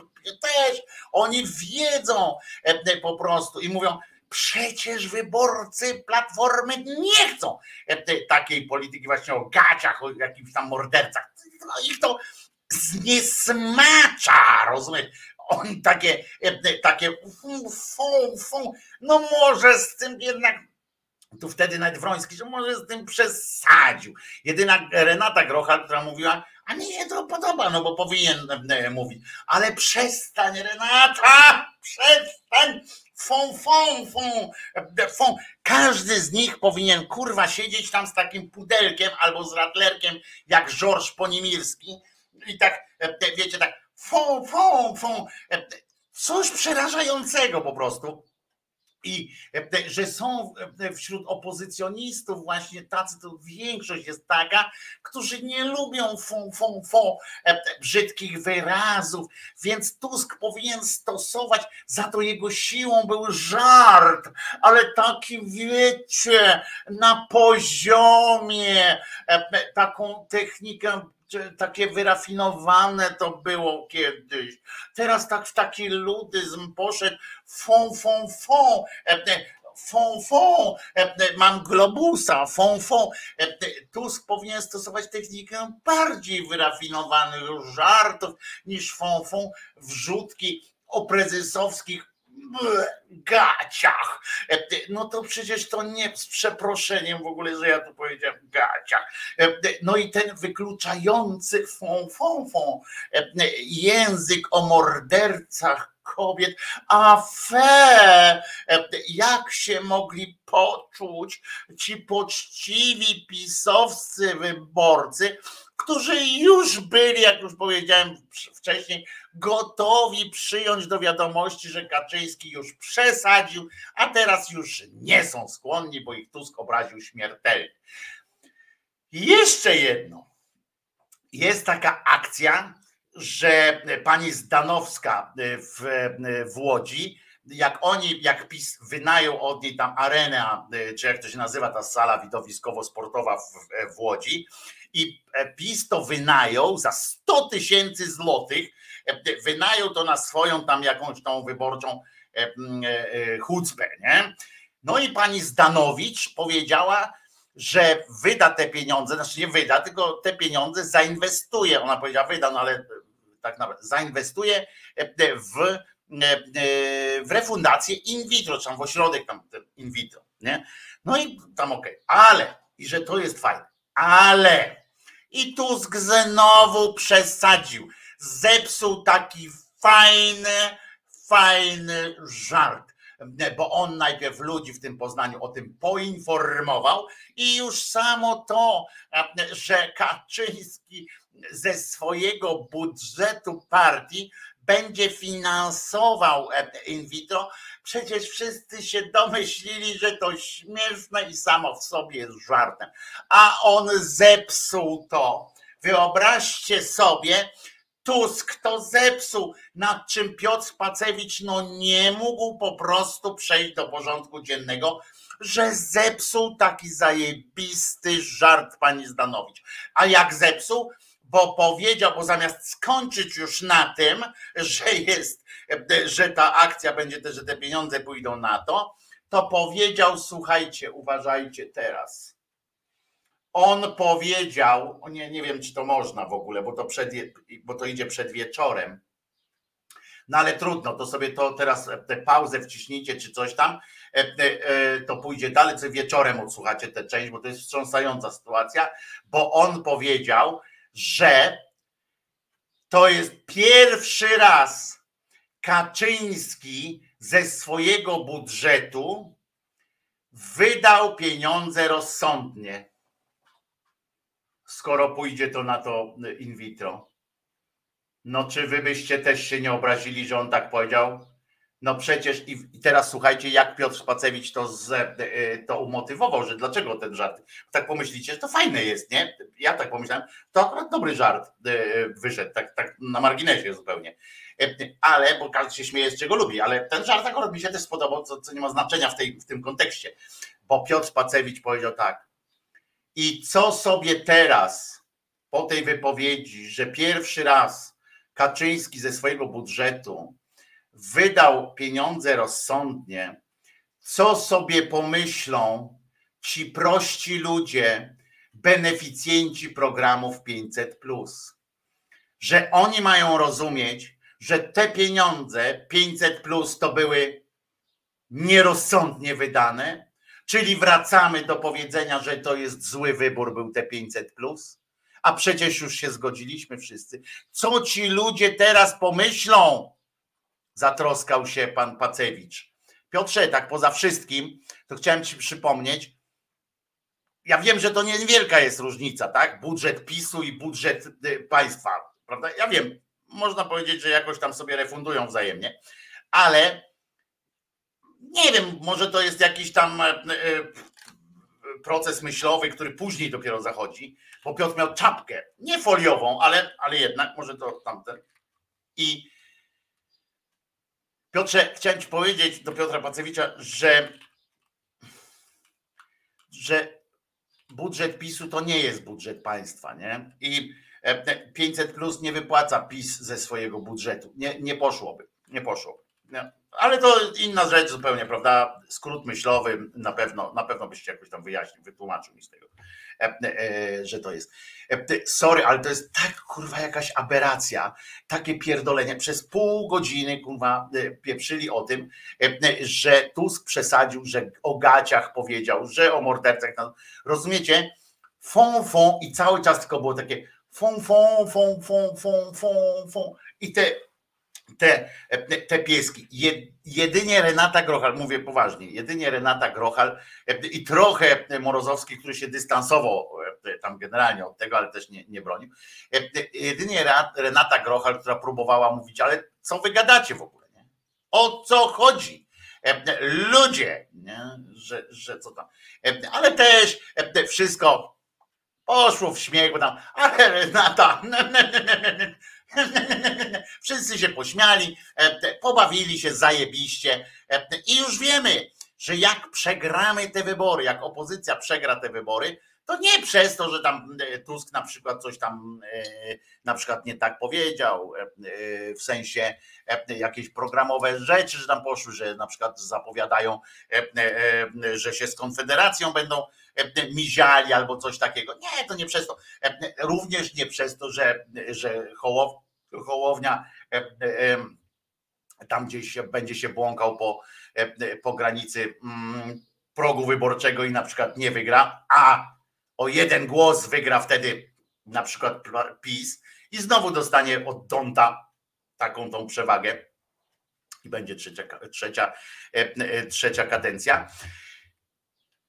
też, oni wiedzą e, po prostu i mówią, przecież wyborcy Platformy nie chcą e, takiej polityki właśnie o gaciach, o jakimś tam mordercach. No ich to zniesmacza, rozumiesz? Oni takie, e, takie fą, fą, no może z tym jednak tu wtedy nawet Wroński, że może z tym przesadził. Jedyna Renata Grocha, która mówiła, a mi się to podoba, no bo powinien e, mówić, ale przestań Renata, przestań, fą, fą, fą, e. Każdy z nich powinien kurwa siedzieć tam z takim pudelkiem albo z ratlerkiem jak Georges Ponimirski. I tak, wiecie, tak fą, fą, fą. E, coś przerażającego po prostu. I e, że są e, wśród opozycjonistów właśnie tacy, to większość jest taka, którzy nie lubią fą, fą, fą, brzydkich wyrazów, więc Tusk powinien stosować, za to jego siłą był żart, ale taki wiecie, na poziomie, taką technikę takie wyrafinowane to było kiedyś. Teraz tak w taki ludyzm poszedł, fą, fą, fą, fą, fą, mam globusa, fą, fą. Tusk powinien stosować technikę bardziej wyrafinowanych żartów niż fą, fą, wrzutki o prezesowskich gaciach. No to przecież to nie z przeproszeniem w ogóle, że ja tu powiedziałem gaciach. No i ten wykluczający fą, język o mordercach kobiet, a fe, jak się mogli poczuć ci poczciwi pisowscy wyborcy, którzy już byli, jak już powiedziałem wcześniej, gotowi przyjąć do wiadomości, że Kaczyński już przesadził, a teraz już nie są skłonni, bo ich Tusk obraził śmiertelnie. Jeszcze jedno. Jest taka akcja, że pani Zdanowska w, w Łodzi, jak oni, jak PiS wynają od niej tam arenę, czy jak to się nazywa ta sala widowiskowo-sportowa w, w Łodzi, i PiS to wynają za 100 tysięcy złotych, wynają to na swoją tam jakąś tą wyborczą chucpę, nie? No i pani Zdanowicz powiedziała, że wyda te pieniądze, znaczy nie wyda, tylko te pieniądze zainwestuje. Ona powiedziała, wyda, no ale tak naprawdę zainwestuje w, w refundację in vitro, czy tam w ośrodek tam in vitro, nie? No i tam okay. ale, i że to jest fajne, ale i Tusk znowu przesadził, zepsuł taki fajny, fajny żart bo on najpierw ludzi w tym Poznaniu o tym poinformował i już samo to, że Kaczyński ze swojego budżetu partii będzie finansował in vitro, przecież wszyscy się domyślili, że to śmieszne i samo w sobie jest żartem. A on zepsuł to. Wyobraźcie sobie, Tusk to zepsuł, nad czym Piotr Pacewicz no nie mógł po prostu przejść do porządku dziennego, że zepsuł taki zajebisty żart pani Zdanowicz. A jak zepsuł? Bo powiedział, bo zamiast skończyć już na tym, że jest, że ta akcja będzie, że te pieniądze pójdą na to, to powiedział, słuchajcie, uważajcie teraz on powiedział, nie, nie wiem, czy to można w ogóle, bo to, przed, bo to idzie przed wieczorem. No ale trudno, to sobie to teraz tę pauzę wciśnijcie, czy coś tam, e, e, e, to pójdzie dalej, co wieczorem odsłuchacie tę część, bo to jest wstrząsająca sytuacja, bo on powiedział, że to jest pierwszy raz Kaczyński ze swojego budżetu wydał pieniądze rozsądnie skoro pójdzie to na to in vitro. No czy wy byście też się nie obrazili, że on tak powiedział? No przecież i teraz słuchajcie, jak Piotr Spacewicz to, z, e, to umotywował, że dlaczego ten żart. Tak pomyślicie, że to fajne jest, nie? Ja tak pomyślałem, to akurat dobry żart e, wyszedł, tak, tak na marginesie zupełnie. E, ale, bo każdy się śmieje z czego lubi, ale ten żart akurat mi się też spodobał, co, co nie ma znaczenia w, tej, w tym kontekście. Bo Piotr Spacewicz powiedział tak, i co sobie teraz po tej wypowiedzi, że pierwszy raz Kaczyński ze swojego budżetu wydał pieniądze rozsądnie, co sobie pomyślą ci prości ludzie, beneficjenci programów 500, że oni mają rozumieć, że te pieniądze 500 to były nierozsądnie wydane, Czyli wracamy do powiedzenia, że to jest zły wybór, był te 500 plus, a przecież już się zgodziliśmy wszyscy. Co ci ludzie teraz pomyślą? Zatroskał się pan Pacewicz. Piotrze, tak poza wszystkim, to chciałem ci przypomnieć, ja wiem, że to niewielka jest różnica, tak? Budżet PiSu i budżet y, państwa, prawda? Ja wiem, można powiedzieć, że jakoś tam sobie refundują wzajemnie, ale nie wiem, może to jest jakiś tam e, e, proces myślowy, który później dopiero zachodzi, bo Piotr miał czapkę, nie foliową, ale, ale jednak, może to tamten. I Piotrze, chciałem ci powiedzieć do Piotra Pacewicza, że, że budżet PiSu to nie jest budżet państwa, nie? I 500 e, plus nie wypłaca PiS ze swojego budżetu. Nie, nie poszłoby, nie poszłoby. Nie. Ale to inna rzecz zupełnie, prawda? Skrót myślowy na pewno, na pewno byście jakoś tam wyjaśnił, wytłumaczył mi z tego, że to jest. E, sorry, ale to jest tak kurwa jakaś aberracja, takie pierdolenie. Przez pół godziny kurwa pieprzyli o tym, że Tusk przesadził, że o gaciach powiedział, że o mordercach. Rozumiecie? Fon, fon i cały czas tylko było takie fon, fon, fon, fon, fon, fon. I te te, te pieski. Jedynie Renata Grochal, mówię poważnie, jedynie Renata Grochal i trochę Morozowski, który się dystansował e, tam generalnie od tego, ale też nie, nie bronił. E, jedynie Renata Grochal, która próbowała mówić, ale co wy gadacie w ogóle? Nie? O co chodzi? Ludzie, nie? Że, że co tam. Ale też wszystko poszło w śmiech, bo tam, ale Renata, wszyscy się pośmiali, pobawili się zajebiście i już wiemy, że jak przegramy te wybory, jak opozycja przegra te wybory, to nie przez to, że tam e, Tusk na przykład coś tam e, na przykład nie tak powiedział, e, w sensie jakieś programowe rzeczy, że tam poszły, że na przykład zapowiadają, że się z Konfederacją będą miziali albo coś takiego. Nie, to nie przez to. Również nie przez to, że, że Hołow, Hołownia tam gdzieś będzie się błąkał po, po granicy mm, progu wyborczego i na przykład nie wygra, a o jeden głos wygra wtedy na przykład PiS i znowu dostanie od Donta taką tą przewagę i będzie trzecia, trzecia, trzecia kadencja.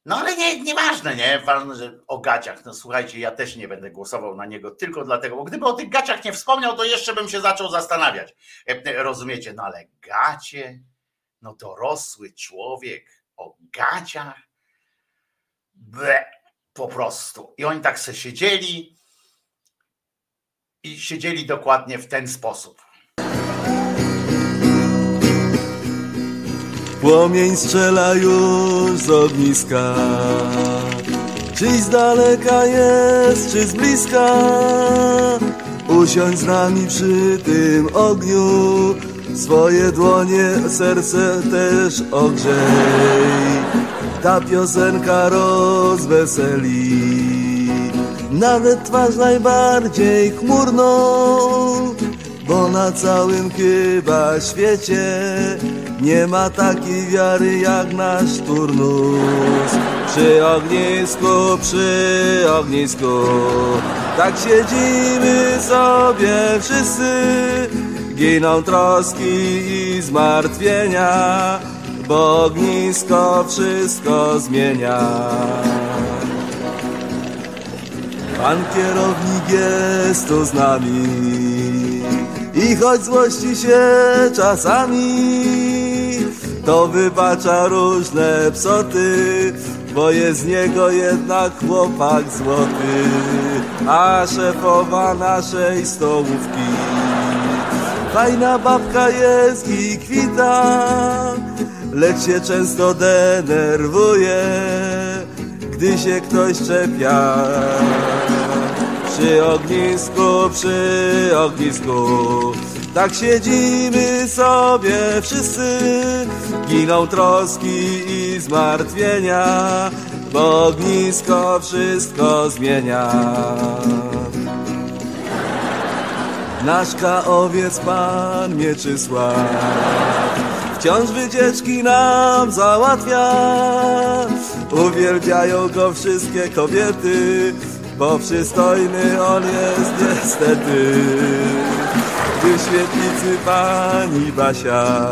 No ale nie, nieważne, nie? Ważne, że o gaciach. No słuchajcie, ja też nie będę głosował na niego tylko dlatego, bo gdyby o tych gaciach nie wspomniał, to jeszcze bym się zaczął zastanawiać. E, rozumiecie? No ale gacie, no dorosły człowiek o gaciach. Ble, po prostu. I oni tak se siedzieli i siedzieli dokładnie w ten sposób. Płomień strzela już z ogniska. Czyś z daleka jest, czy z bliska? Usiądź z nami przy tym ogniu. Swoje dłonie, serce też ogrzej. Ta piosenka rozweseli Nawet twarz najbardziej chmurną Bo na całym chyba świecie nie ma takiej wiary jak nasz turnus. Przy ognisku, przy ognisku Tak siedzimy sobie wszyscy. Giną troski i zmartwienia Bo ognisko wszystko zmienia. Pan kierownik jest tu z nami i choć złości się czasami to wybacza różne psoty, bo jest z niego jednak chłopak złoty, a szefowa naszej stołówki. Fajna babka jest i kwita, lecz się często denerwuje, gdy się ktoś czepia. Przy ognisku, przy ognisku tak siedzimy sobie wszyscy, giną troski i zmartwienia, bo ognisko wszystko zmienia. Naszka owiec pan Mieczysław wciąż wycieczki nam załatwia. Uwielbiają go wszystkie kobiety, bo przystojny on jest niestety gdy świetlicy pani Basia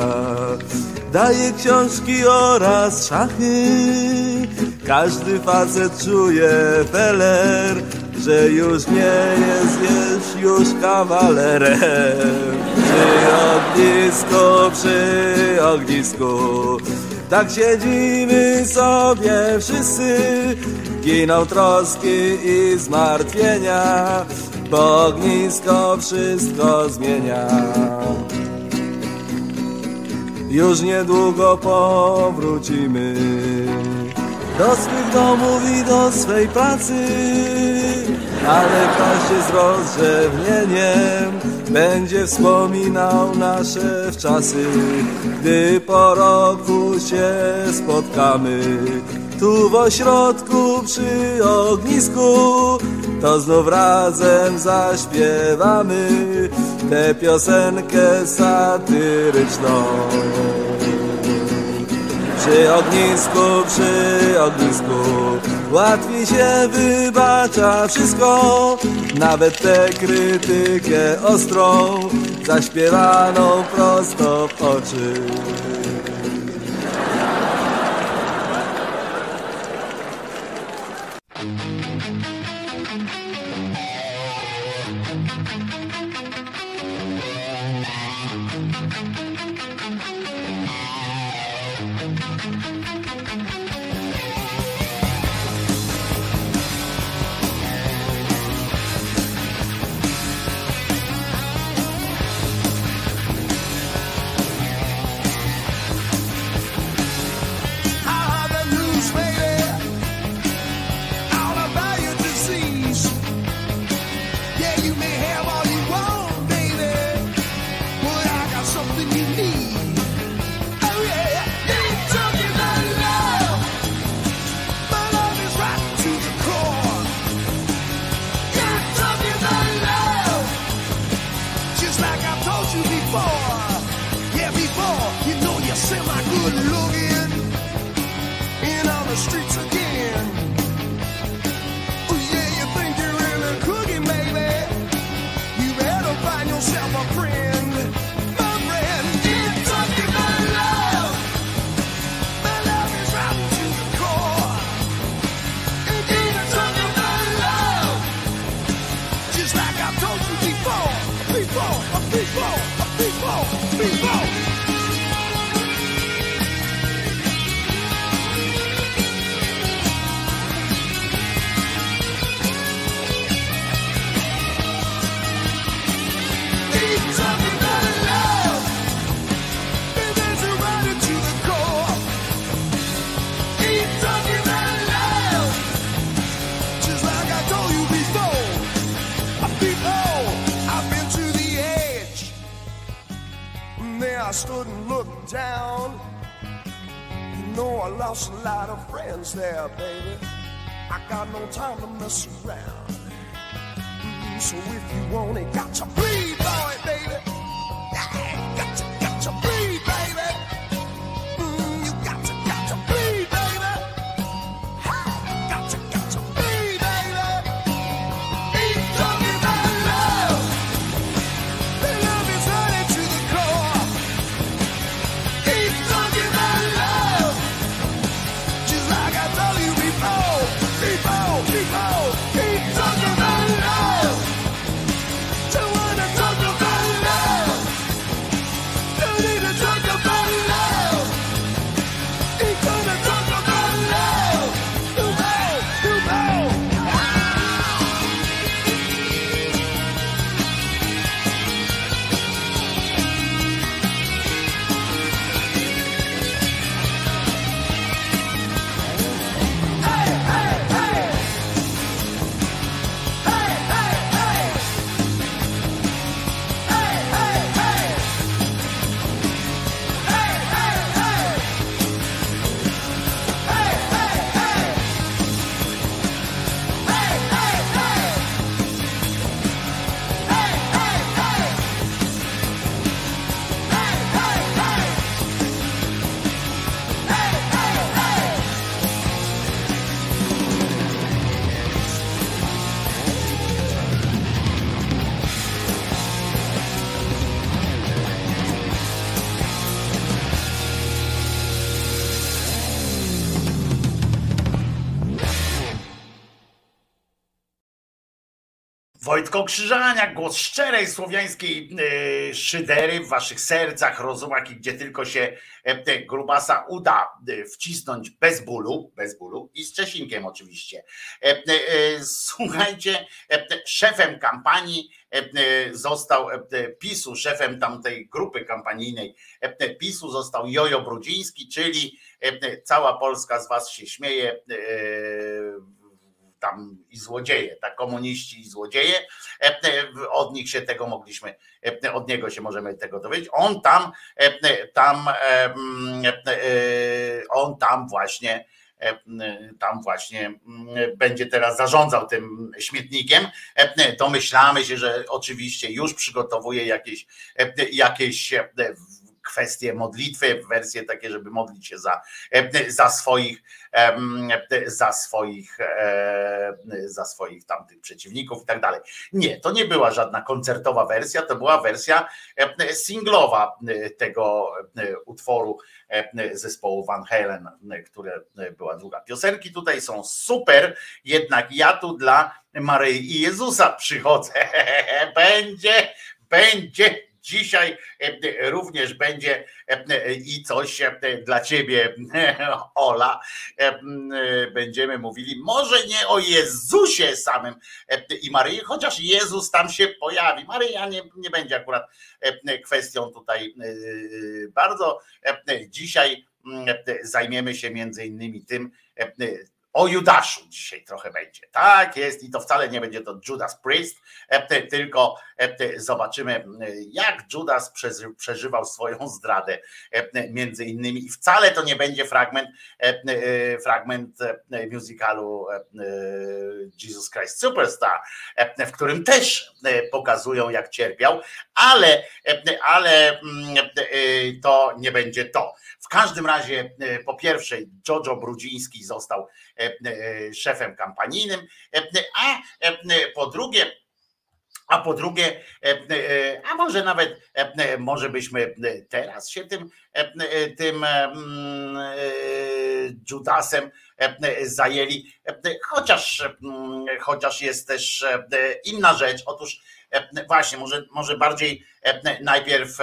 daje książki oraz szachy. Każdy facet czuje feler, że już nie jest, jest już kawalerem. Przy ognisku, przy ognisku, tak siedzimy sobie wszyscy, giną troski i zmartwienia bo ognisko wszystko zmienia. Już niedługo powrócimy do swych domów i do swej pracy, ale każdy z rozrzewnieniem będzie wspominał nasze wczasy, gdy po roku się spotkamy. Tu w ośrodku przy ognisku to znów razem zaśpiewamy tę piosenkę satyryczną. Przy ognisku, przy ognisku łatwiej się wybacza wszystko, nawet tę krytykę ostrą, zaśpiewaną prosto w oczy. Wojtko Krzyżaniak, głos szczerej słowiańskiej e, szydery w waszych sercach, rozumach i gdzie tylko się e, grubasa uda e, wcisnąć bez bólu, bez bólu i z Czesinkiem oczywiście. Słuchajcie, szefem kampanii został PiSu, szefem tamtej grupy kampanijnej PiSu został Jojo Brudziński, czyli cała Polska z was się śmieje, tam i złodzieje, tak, komuniści i złodzieje. E, e, Od nich się tego mogliśmy, e, od niego się możemy tego dowiedzieć. On tam, tam, mm, on tam właśnie tam właśnie będzie teraz zarządzał tym śmietnikiem. Domyślamy się, że oczywiście już przygotowuje jakieś, jakieś kwestie modlitwy, wersje takie, żeby modlić się za, e, za swoich, em, za swoich, e, za swoich tamtych przeciwników i tak dalej. Nie, to nie była żadna koncertowa wersja, to była wersja e, singlowa e, tego e, utworu e, zespołu Van Halen, e, które e, była druga. Piosenki tutaj są super, jednak ja tu dla Maryi i Jezusa przychodzę. Będzie, będzie dzisiaj e, również będzie e, i coś e, dla ciebie, Ola. E, e, Będziemy mówili może nie o Jezusie samym e, i Maryi, chociaż Jezus tam się pojawi. Maryja nie, nie będzie akurat e, kwestią tutaj e, bardzo. E, Dzisiaj e, zajmiemy się między innymi tym, e, o Judaszu dzisiaj trochę będzie. Tak jest i to wcale nie będzie to Judas Priest, e, tylko e, zobaczymy jak Judas przeżywał swoją zdradę między innymi i wcale to nie będzie fragment fragment musicalu Jesus Christ Superstar, w którym też pokazują jak cierpiał, ale, ale to nie będzie to. W każdym razie, e, po pierwsze, Jojo Brudziński został e, e, szefem kampanijnym, a po drugie, a po drugie, a może nawet, może byśmy teraz się tym, tym mm, Judasem zajęli, chociaż, mm, chociaż jest też inna rzecz. Otóż właśnie, może, może bardziej najpierw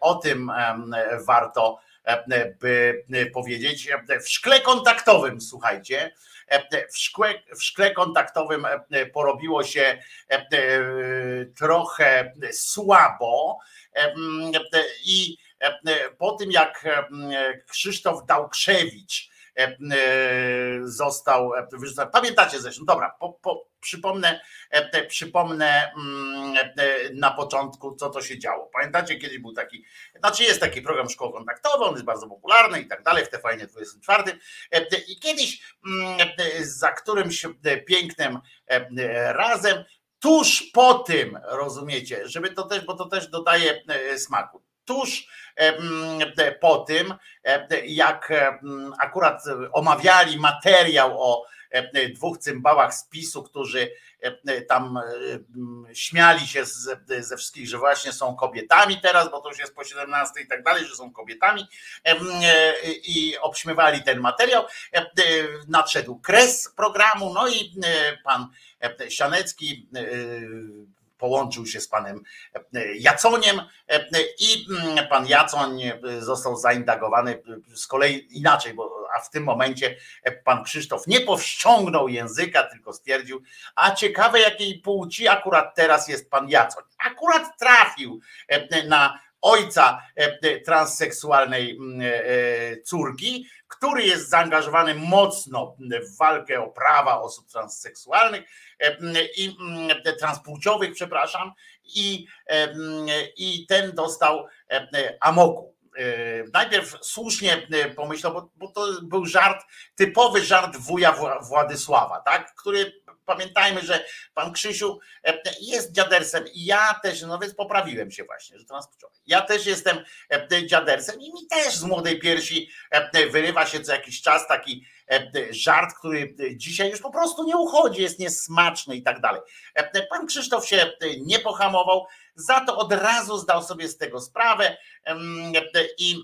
o tym warto E, by e, powiedzieć, e, w szkle kontaktowym, słuchajcie, w szkle, w szkle kontaktowym porobiło się trochę słabo i po tym jak Krzysztof Dałkrzewicz został wyrzucony, pamiętacie zresztą, dobra, po, po, przypomnę, e, przypomnę mm, e, na początku, co to się działo. Pamiętacie, kiedyś był taki, znaczy jest taki program szkoły kontaktowy, on jest bardzo popularny i tak dalej, w TVN 24. E, I kiedyś mm, za którymś pięknym razem, tuż po tym, rozumiecie, żeby to też, bo to też dodaje smaku. Tuż po tym, jak akurat omawiali materiał o E, dwóch cymbałach z PiSu, którzy e, tam e, śmiali się ze wszystkich, że właśnie są kobietami teraz, bo to już jest po 17 i tak dalej, że są kobietami i obśmiewali ten materiał. Nadszedł kres programu, no i pan Sianecki połączył się z panem e, Jaconiem e, i mm, pan Jacoń e, został zaindagowany z kolei inaczej, bo a w tym momencie pan Krzysztof nie powściągnął języka, tylko stwierdził, a ciekawe jakiej płci akurat teraz jest pan Jacoń. Akurat trafił na ojca transseksualnej mm, córki, który jest zaangażowany mocno w walkę o prawa osób transseksualnych i transpłciowych, przepraszam, i, i ten dostał amoku. Najpierw słusznie pomyślał, bo, bo to był żart, typowy żart wuja Władysława, tak? który pamiętajmy, że pan Krzysiu e, jest dziadersem i ja też, no więc poprawiłem się właśnie, że transpłciowy. Ja też jestem e, dziadersem i mi też z młodej piersi e, wyrywa się co jakiś czas taki żart, który dzisiaj już po prostu nie uchodzi, jest niesmaczny i tak dalej. Pan Krzysztof się nie pohamował, za to od razu zdał sobie z tego sprawę i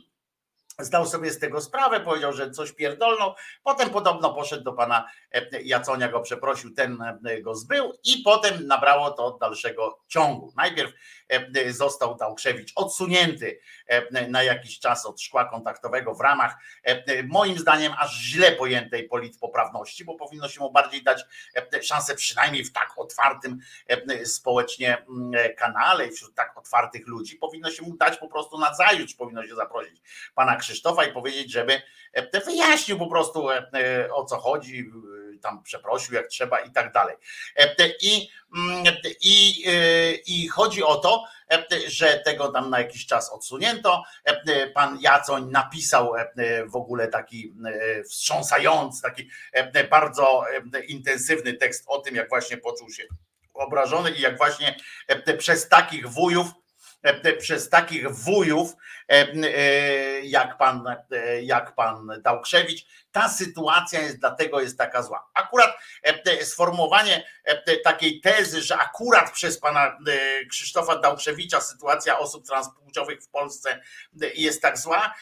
zdał sobie z tego sprawę, powiedział, że coś pierdolną. Potem podobno poszedł do pana e, Jaconia, go przeprosił, ten e, go zbył i potem nabrało to dalszego ciągu. Najpierw e, został Dałkrzewicz odsunięty na jakiś czas od szkła kontaktowego w ramach moim zdaniem aż źle pojętej politpoprawności, bo powinno się mu bardziej dać szansę przynajmniej w tak otwartym społecznie kanale i wśród tak otwartych ludzi powinno się mu dać po prostu na zajutrz, powinno się zaprosić pana Krzysztofa i powiedzieć, żeby e, wyjaśnił po prostu e, e, o co chodzi, tam przeprosił jak trzeba i tak dalej. I, mm, i, i chodzi o to, że tego tam na jakiś czas odsunięto. Pan Jacoń napisał w ogóle taki wstrząsający, taki bardzo intensywny tekst o tym, jak właśnie poczuł się obrażony i jak właśnie przez takich wujów przez takich wujów, jak pan, jak pan Dałkrzewicz, ta sytuacja jest dlatego jest taka zła. Akurat sformułowanie takiej tezy, że akurat przez pana Krzysztofa Dałkrzewicza sytuacja osób transpłciowych w Polsce jest tak zła,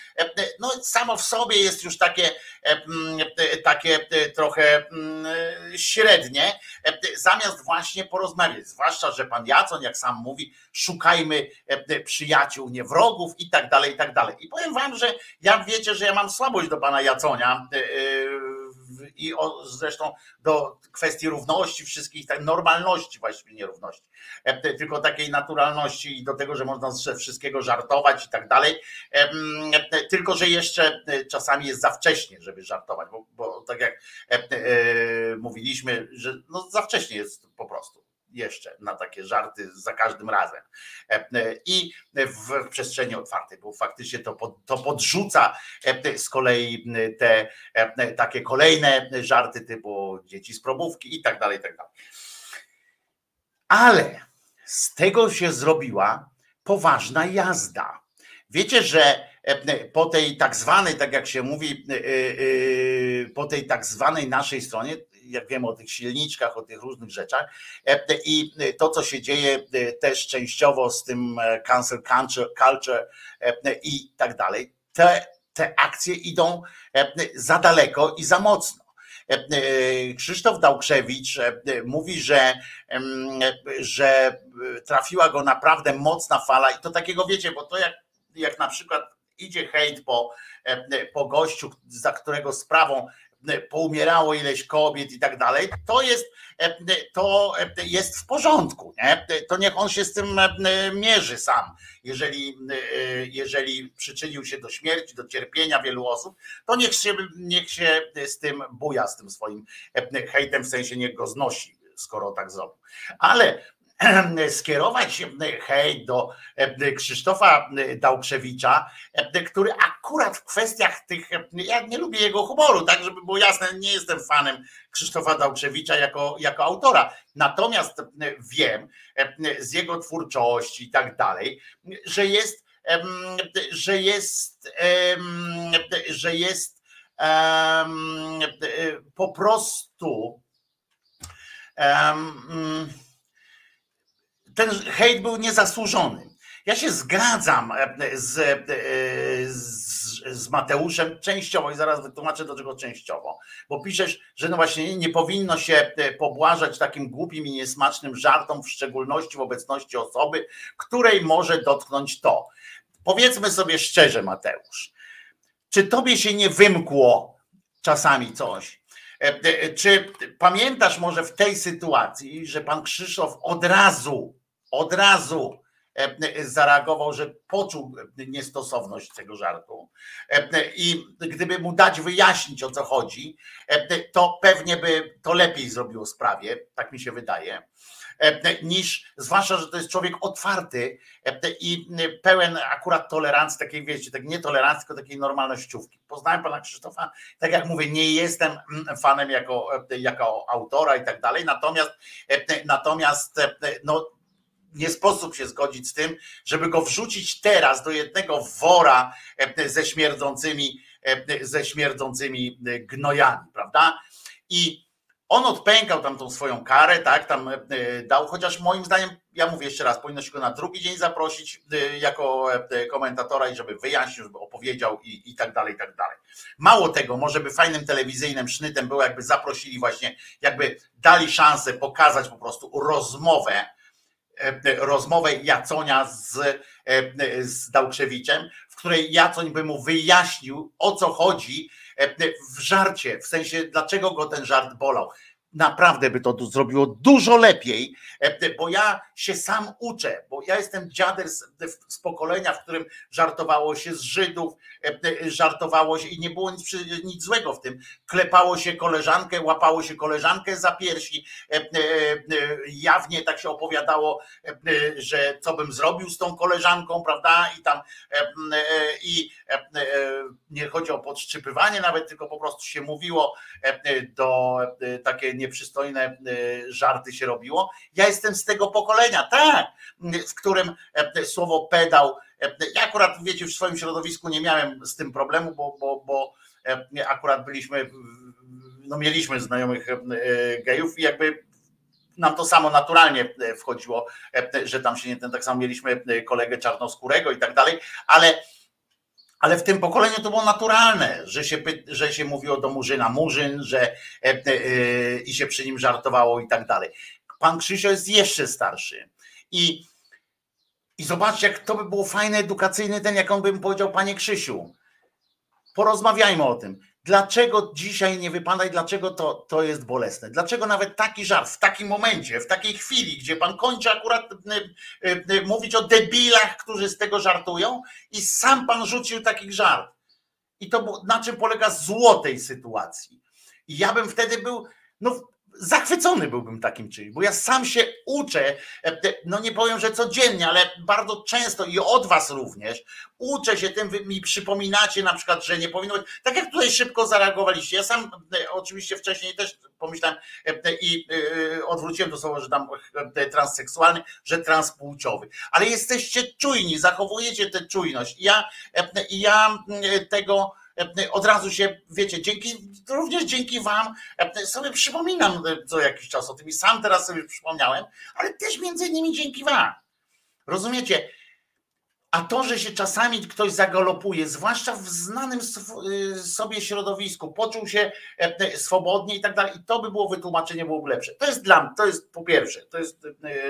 no samo w sobie jest już takie, takie trochę średnie, zamiast właśnie porozmawiać, zwłaszcza, że pan Jacon, jak sam mówi, szukajmy przyjaciół, nie wrogów i tak dalej, i tak dalej. I powiem wam, że ja wiecie, że ja mam słabość do pana Jaconia, i o, zresztą do kwestii równości wszystkich, tak, normalności właściwie nierówności, e, tylko takiej naturalności i do tego, że można ze wszystkiego żartować i tak dalej, e, tylko że jeszcze e, czasami jest za wcześnie, żeby żartować, bo, bo tak jak e, e, mówiliśmy, że no za wcześnie jest po prostu jeszcze na takie żarty za każdym razem. E, e, I w przestrzeni otwartej, bo faktycznie to, pod, to podrzuca e, z kolei te takie kolejne żarty typu dzieci z probówki i tak dalej, i tak dalej. Ale z tego się zrobiła poważna jazda. Wiecie, że po tej tak zwanej, tak jak się mówi, po tej tak zwanej naszej stronie, jak wiemy o tych silniczkach, o tych różnych rzeczach i to, co się dzieje też częściowo z tym cancel culture i tak dalej, te, te akcje idą za daleko i za mocno. Krzysztof Dałkrzewicz mówi, że, że trafiła go naprawdę mocna fala i to takiego wiecie, bo to jak, jak na przykład idzie hejt po, po gościu, za którego sprawą poumierało ileś kobiet i tak dalej, to jest, to jest w porządku. Nie? To niech on się z tym mierzy sam. Jeżeli, jeżeli przyczynił się do śmierci, do cierpienia wielu osób, to niech się, niech się z tym buja, z tym swoim hejtem, w sensie niech go znosi, skoro tak zrobił. Ale skierować hej do e, Krzysztofa Dałkrzewicza, e, który akurat w kwestiach tych, ja nie lubię jego humoru, tak żeby było jasne, nie jestem fanem Krzysztofa Dałkrzewicza jako, jako autora, natomiast wiem z jego twórczości i tak dalej, że jest, że jest, że jest po prostu um, ten hejt był niezasłużony. Ja się zgadzam e, z, e, z, z, Mateuszem częściowo i zaraz wytłumaczę do czego częściowo, bo piszesz, że no właśnie nie powinno się e, pobłażać takim głupim i niesmacznym żartom, w szczególności w obecności osoby, której może dotknąć to. Powiedzmy sobie szczerze, Mateusz, czy tobie się nie wymkło czasami coś? Czy pamiętasz może w tej sytuacji, że pan Krzysztof od razu od razu e, e, zareagował, że poczuł niestosowność tego żartu. E, I gdyby mu dać wyjaśnić o co chodzi, to pewnie by to lepiej zrobiło sprawie, tak mi się wydaje, niż zwłaszcza, że to jest człowiek otwarty i pełen akurat tolerancji, takiej wiecie, tak nie tolerancji, tylko takiej normalnościówki. Poznałem pana Krzysztofa, tak jak mówię, nie jestem fanem jako, jako autora i tak dalej, natomiast natomiast no, nie sposób się zgodzić z tym, żeby go wrzucić teraz do jednego wora e, ze śmierdzącymi, e, ze śmierdzącymi e, gnojami, prawda? I on odpękał tam tą swoją karę, tak, tam dał, chociaż moim zdaniem, ja mówię jeszcze raz, powinno się go na drugi dzień zaprosić jako komentatora i żeby wyjaśnił, żeby opowiedział i, i tak dalej, i tak dalej. Mało tego, może by fajnym telewizyjnym sznytem było, jakby zaprosili właśnie, jakby dali szansę pokazać po prostu rozmowę, rozmowę Jaconia z, e, z Dałkrzewiczem, w której Jacoń by mu wyjaśnił, o co chodzi e, w żarcie, w sensie dlaczego go ten żart bolał. Naprawdę by to zrobiło dużo lepiej, e, bo ja się sam uczę, bo ja jestem dziader z, z pokolenia, w którym żartowało się z Żydów, e, e, żartowało się i nie było nic, nic złego w tym. Klepało się koleżankę, łapało się koleżankę za piersi, jawnie tak się opowiadało, że co bym zrobił z tą koleżanką, prawda? I tam i nie chodzi o podszczypywanie nawet, tylko po prostu się mówiło do takie nieprzystojne e, żarty się robiło. Ja jestem z tego pokolenia, tak, w którym e, słowo pedał, e, ja akurat wiecie, w swoim środowisku nie miałem z tym problemu, bo, bo, bo akurat byliśmy, no mieliśmy znajomych gejów i jakby nam to samo naturalnie wchodziło, że tam się nie ten tak samo mieliśmy kolegę czarnoskórego i tak dalej, ale ale w tym pokoleniu to było naturalne, że się, że się mówiło do Murzyna Murzyn, że e, e, e, i się przy nim żartowało i tak dalej. Pan Krzysio jest jeszcze starszy. I, i zobaczcie, jak to by było fajne, edukacyjny ten, jak on by powiedział, panie Krzysiu, porozmawiajmy o tym. Dlaczego dzisiaj nie wypada i dlaczego to, to jest bolesne? Dlaczego nawet taki żart w takim momencie, w takiej chwili, gdzie pan kończy akurat y, y, y, mówić o debilach, którzy z tego żartują, i sam pan rzucił taki żart. I to na czym polega zło tej sytuacji? I ja bym wtedy był, no zachwycony byłbym takim czymś, bo ja sam się uczę, e, no nie powiem, że codziennie, ale bardzo często i od was również, uczę się tym, wy mi przypominacie na przykład, że nie powinno być, tak jak tutaj szybko zareagowaliście, ja sam e, oczywiście wcześniej też pomyślałem e, i odwróciłem to słowo, że tam transseksualny, że transpłciowy, ale jesteście czujni, zachowujecie tę czujność. Ja, ja tego od razu się, wiecie, dzięki, również dzięki wam sobie przypominam co jakiś czas o tym i sam teraz sobie przypomniałem, ale też między innymi dzięki wam. Rozumiecie? A to, że się czasami ktoś zagalopuje, zwłaszcza w znanym sobie środowisku, poczuł się swobodnie i tak dalej, i to by było wytłumaczenie, byłoby lepsze. To jest dla mnie, to jest po pierwsze, to jest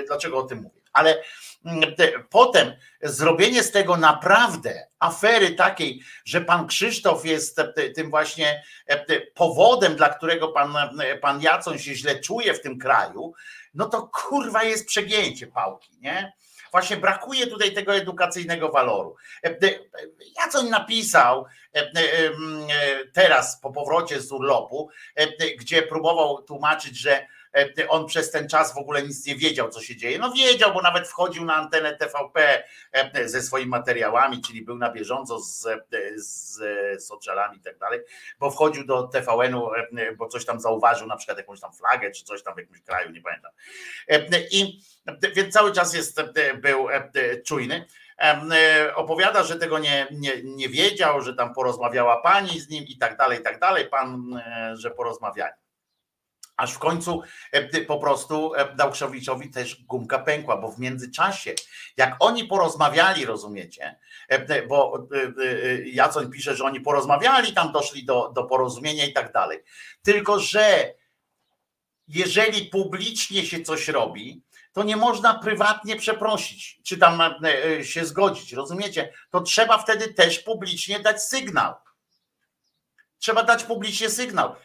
dlaczego o tym mówię. Ale mm, potem zrobienie z tego naprawdę afery takiej, że pan Krzysztof jest tym właśnie powodem, dla którego pan, pan Jacon się źle czuje w tym kraju, no to kurwa jest przegięcie pałki, nie? Właśnie brakuje tutaj tego edukacyjnego waloru. Jacon napisał teraz po powrocie z urlopu, gdzie próbował tłumaczyć, że E, on przez ten czas w ogóle nic nie wiedział, co się dzieje. No wiedział, bo nawet wchodził na antenę TVP e, ze swoimi materiałami, czyli był na bieżąco z, e, z socialami i tak dalej, bo wchodził do TVN-u, bo coś tam zauważył, na przykład jakąś tam flagę, czy coś tam w jakimś kraju, nie pamiętam. I więc cały czas jest, był czujny opowiada, że tego nie, nie, nie wiedział, że tam porozmawiała pani z nim i tak dalej, i tak dalej. Pan, że porozmawiali. Aż w końcu e, po prostu e, Dałkrzowiczowi też gumka pękła, bo w międzyczasie, jak oni porozmawiali, rozumiecie, e, bo Jacoń pisze, że oni porozmawiali, tam doszli do, do porozumienia i tak dalej. Tylko, że jeżeli publicznie się coś robi, to nie można prywatnie przeprosić, czy tam się zgodzić, rozumiecie? To trzeba wtedy też publicznie dać sygnał. Trzeba dać publicznie sygnał.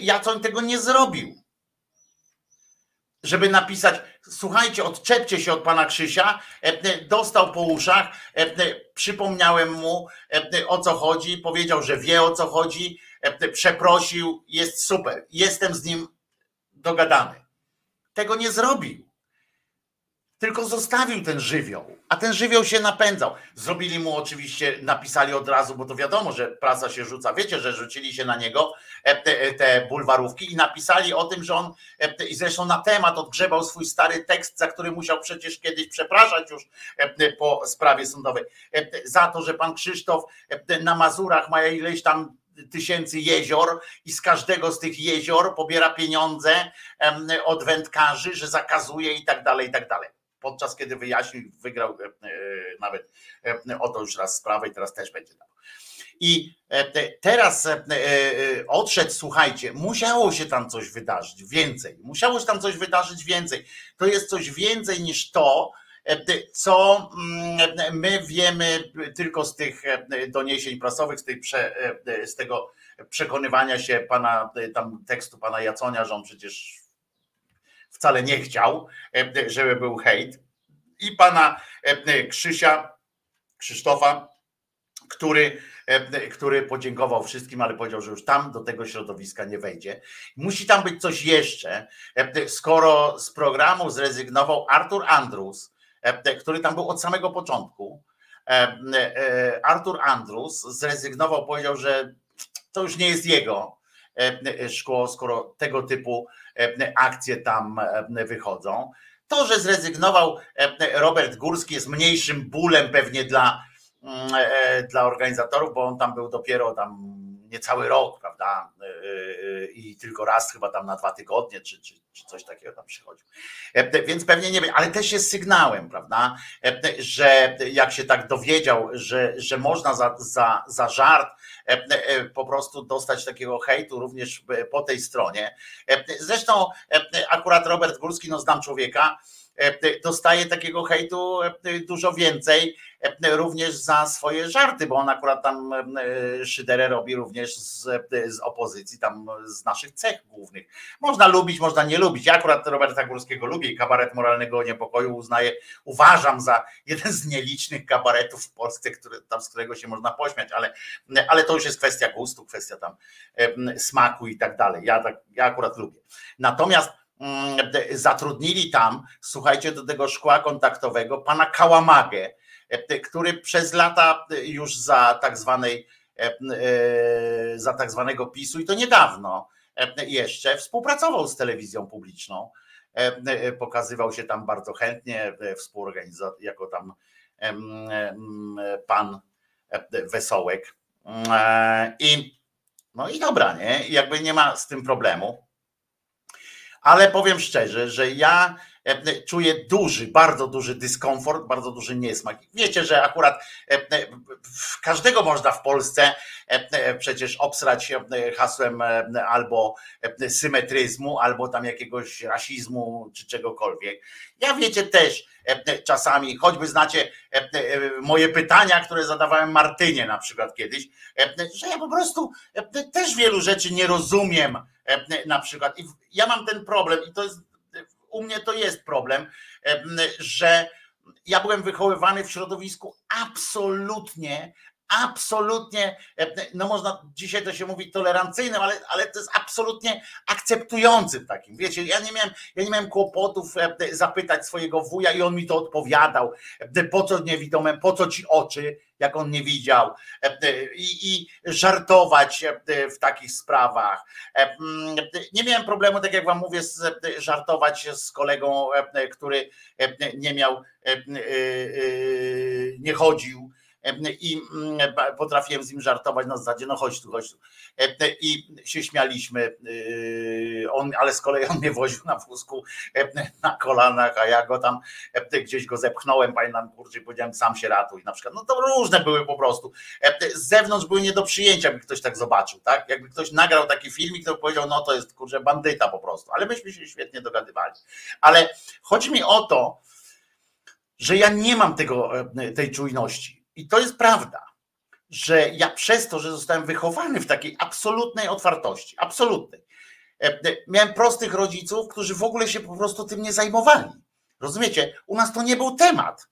Jacoń tego nie zrobił. Żeby napisać, słuchajcie, odczepcie się od pana Krzysia, dostał po uszach, przypomniałem mu o co chodzi, powiedział, że wie o co chodzi, przeprosił, jest super, jestem z nim dogadany. Tego nie zrobił. Tylko zostawił ten żywioł, a ten żywioł się napędzał. Zrobili mu oczywiście, napisali od razu, bo to wiadomo, że prasa się rzuca. Wiecie, że rzucili się na niego e, te, e, te bulwarówki i napisali o tym, że on, e, i zresztą na temat odgrzebał swój stary tekst, za który musiał przecież kiedyś przepraszać już po sprawie sądowej. Za to, że pan Krzysztof na Mazurach ma ileś tam tysięcy jezior i z każdego z tych jezior pobiera pieniądze od wędkarzy, że zakazuje i tak dalej, i tak dalej podczas kiedy wyjaśnił, wygrał e, e, nawet e, o to już raz sprawę i teraz też będzie. I teraz odszedł, słuchajcie, musiało się tam coś wydarzyć więcej. Musiało się tam coś wydarzyć więcej. To jest coś więcej niż to, co mm, my wiemy tylko z tych doniesień prasowych, z, prze, z tego przekonywania się pana, tam tekstu pana Jaconia, że on przecież wcale nie chciał, e, żeby był hejt. I pana e, Krzysia, Krzysztofa, który, e, który podziękował wszystkim, ale powiedział, że już tam do tego środowiska nie wejdzie. Musi tam być coś jeszcze, skoro z programu zrezygnował Artur Andrus, który tam był od samego początku. Artur Andrus zrezygnował, powiedział, że to już nie jest jego szkło, skoro tego typu E, akcje tam e, wychodzą. To, że zrezygnował e, Robert Górski jest mniejszym bólem pewnie dla, mm, dla organizatorów, bo on tam był dopiero tam niecały rok, prawda? I tylko raz chyba tam na dwa tygodnie, czy, czy, czy coś takiego tam przychodził. Więc pewnie nie wiem, ale też jest sygnałem, prawda? Że jak się tak dowiedział, że, że można za, za, za żart E, e, po prostu dostać takiego hejtu również po tej stronie. E, zresztą akurat Robert Górski, no znam człowieka, dostaje takiego hejtu dużo więcej, również za swoje żarty, bo on akurat tam szyderę robi również z, z opozycji, tam z naszych cech głównych. Można lubić, można nie lubić. Ja akurat Roberta Górskiego lubię i kabaret moralnego niepokoju uznaję, uważam za jeden z nielicznych kabaretów w Polsce, który, tam, z którego się można pośmiać, ale, ale to już jest kwestia gustu, kwestia tam smaku i tak dalej. Ja, tak, ja akurat lubię. Natomiast zatrudnili tam, słuchajcie, do tego szkła kontaktowego pana Kałamagę, który przez lata już za tak zwanej za tak zwanego PiSu i to niedawno jeszcze współpracował z telewizją publiczną. Pokazywał się tam bardzo chętnie, współorganizator, jako tam pan Wesołek. I no i dobra, nie? Jakby nie ma z tym problemu. Ale powiem szczerze, że ja czuję duży, bardzo duży dyskomfort, bardzo duży niesmak. Wiecie, że akurat e, każdego można w Polsce e, przecież obsrać hasłem albo symetryzmu, albo tam jakiegoś rasizmu, czy czegokolwiek. Ja wiecie też, czasami, choćby znacie moje pytania, które zadawałem Martynie na przykład kiedyś, że ja po prostu też wielu rzeczy nie rozumiem na przykład. I ja mam ten problem i to jest, u mnie to jest problem, że ja byłem wychowywany w środowisku absolutnie absolutnie, no można, dzisiaj to się mówi tolerancyjnym, ale, ale to jest absolutnie akceptującym takim. Wiecie, ja nie miałem, ja nie miałem kłopotów zapytać swojego wuja i on mi to odpowiadał. Po co niewidome, po co ci oczy, jak on nie widział, i, i żartować w takich sprawach. Nie miałem problemu, tak jak wam mówię, żartować z kolegą, który nie miał, nie chodził i mm, potrafiłem z nim żartować na zasadzie, no chodź tu, chodź tu. I się śmialiśmy, yy, on, ale z kolei on mnie woził na wózku na kolanach, a ja go tam gdzieś go zepchnąłem, pamiętam, kurczę, powiedziałem sam się ratuj na przykład. No to różne były po prostu. Z zewnątrz były nie do przyjęcia, by ktoś tak zobaczył, tak? Jakby ktoś nagrał taki filmik, to powiedział, no to jest kurczę bandyta po prostu, ale myśmy się świetnie dogadywali. Ale chodzi mi o to, że ja nie mam tego, tej czujności i to jest prawda, że ja przez to, że zostałem wychowany w takiej absolutnej otwartości, absolutnej, e, e, miałem prostych rodziców, którzy w ogóle się po prostu tym nie zajmowali. Rozumiecie? U nas to nie był temat.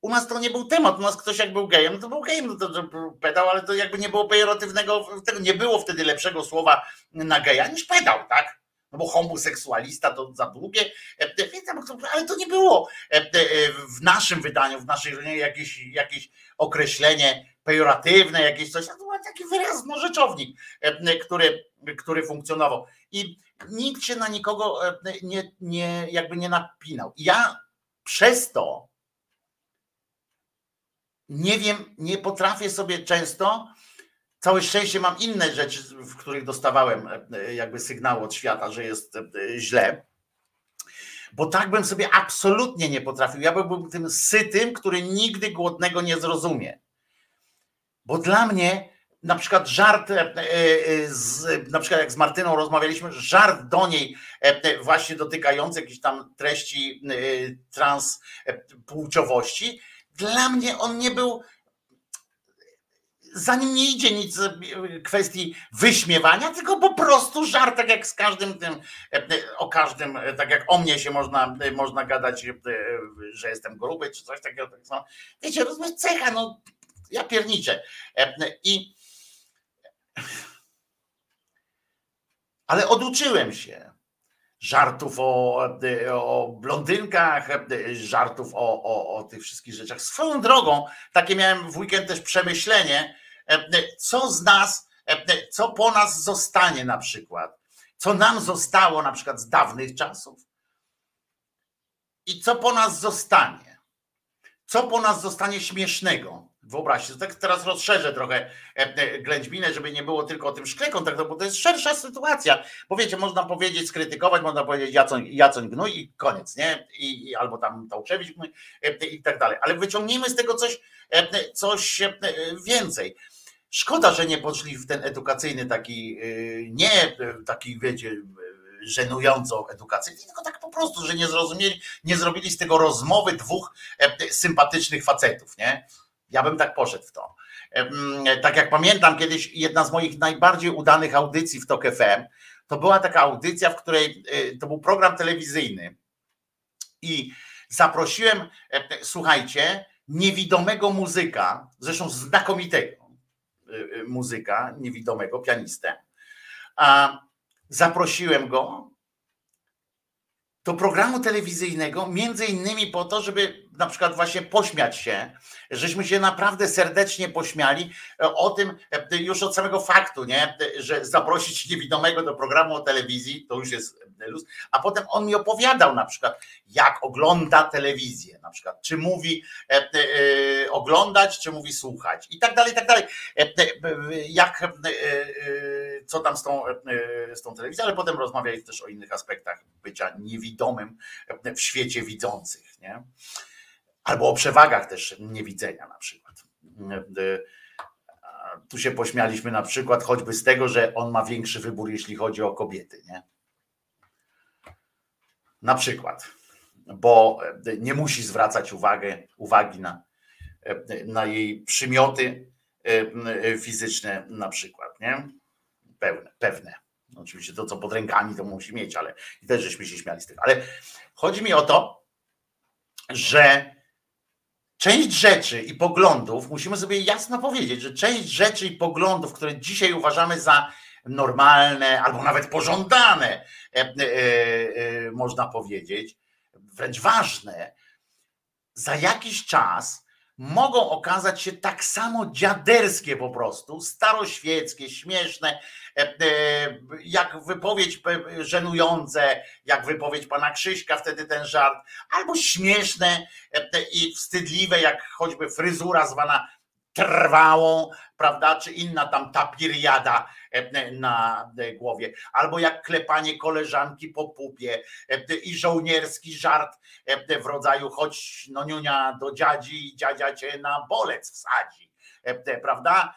U nas to nie był temat. U nas ktoś jak był gejem, to był gejem, no to, to pedał, ale to jakby nie było pejoratywnego, nie było wtedy lepszego słowa na geja niż pedał, tak? No bo homoseksualista to za długie, e, ale to nie było w naszym wydaniu, w naszej jakieś, jakieś określenie pejoratywne, jakieś coś, to był taki wyraz, no rzeczownik, e, który, który funkcjonował. I nikt się na nikogo e, nie, nie, jakby nie napinał. Ja przez to nie wiem, nie potrafię sobie często, całe szczęście mam inne rzeczy, w których dostawałem e, jakby sygnał od świata, że jest źle, bo tak bym sobie absolutnie nie potrafił. Ja byłbym tym sytym, który nigdy głodnego nie zrozumie. Bo dla mnie na przykład żart, e, e, z, na przykład jak z Martyną rozmawialiśmy, żart do niej e, właśnie dotykający jakiejś tam treści transpłciowości, dla mnie on nie był za nim nie idzie nic e, kwestii wyśmiewania, tylko po prostu żart, tak jak z każdym tym, e, e, o każdym, tak jak o mnie się można, można gadać, że jestem gruby, czy coś takiego. Tak samo. Wiecie, rozumiesz, cecha, no ja pierniczę. I ale oduczyłem się żartów o, o blondynkach, żartów o, o, o tych wszystkich rzeczach. Swoją drogą, takie miałem w weekend też przemyślenie, co z nas, e, co po nas zostanie na przykład, co nam zostało na przykład z dawnych czasów i co po nas zostanie. Co po nas zostanie śmiesznego? Wyobraźcie, tak teraz rozszerzę trochę e, ględźbinę, żeby nie było tylko o tym szkle kontaktowym, bo to jest szersza sytuacja. Bo wiecie, można powiedzieć, skrytykować, można powiedzieć Jacoń, Jacoń gnój i koniec, nie? I, i albo tam Tałczewicz gnój i tak dalej. Ale wyciągnijmy z tego coś, coś więcej. Szkoda, że nie poszli w ten edukacyjny taki, y, nie taki, wiecie, żenującą edukację, tylko tak po prostu, że nie zrozumieli, nie zrobili z tego rozmowy dwóch sympatycznych facetów, nie? Ja bym tak poszedł w to. Tak jak pamiętam kiedyś, jedna z moich najbardziej udanych audycji w TOK FM, to była taka audycja, w której to był program telewizyjny i zaprosiłem, słuchajcie, niewidomego muzyka, zresztą znakomitego muzyka, niewidomego, pianistę. A zaprosiłem go do programu telewizyjnego, między innymi po to, żeby na przykład właśnie pośmiać się, żeśmy się naprawdę serdecznie pośmiali e, o tym e, już od samego faktu, nie? że zaprosić niewidomego do programu o telewizji, to już jest luz, a potem on mi opowiadał na przykład, jak ogląda telewizję, na przykład, czy mówi e, e, oglądać, czy mówi słuchać i tak dalej, i tak dalej. E, jak, co tam z tą, z tą telewizją, ale potem rozmawiali też o innych aspektach bycia niewidomym w świecie widzących, nie? Albo o przewagach też niewidzenia na przykład. Tu się pośmialiśmy na przykład choćby z tego, że on ma większy wybór, jeśli chodzi o kobiety, nie? Na przykład, bo nie musi zwracać uwagę, uwagi na, na jej przymioty fizyczne, na przykład, nie? Pewne, pewne. Oczywiście to, co pod rękami, to musi mieć, ale i też żeśmy się śmiali z tego. Ale chodzi mi o to, że część rzeczy i poglądów, musimy sobie jasno powiedzieć, że część rzeczy i poglądów, które dzisiaj uważamy za normalne albo nawet pożądane, e, e, e, można powiedzieć, wręcz ważne, za jakiś czas mogą okazać się tak samo dziaderskie po prostu, staroświeckie, śmieszne, jak wypowiedź żenujące, jak wypowiedź pana Krzyśka, wtedy ten żart, albo śmieszne i wstydliwe, jak choćby fryzura zwana trwałą, prawda, czy inna tam tapiriada e, na głowie, albo jak klepanie koleżanki po pupie e, i żołnierski żart e, w rodzaju choć no niunia do dziadzi i dziadzia cię na bolec wsadzi prawda?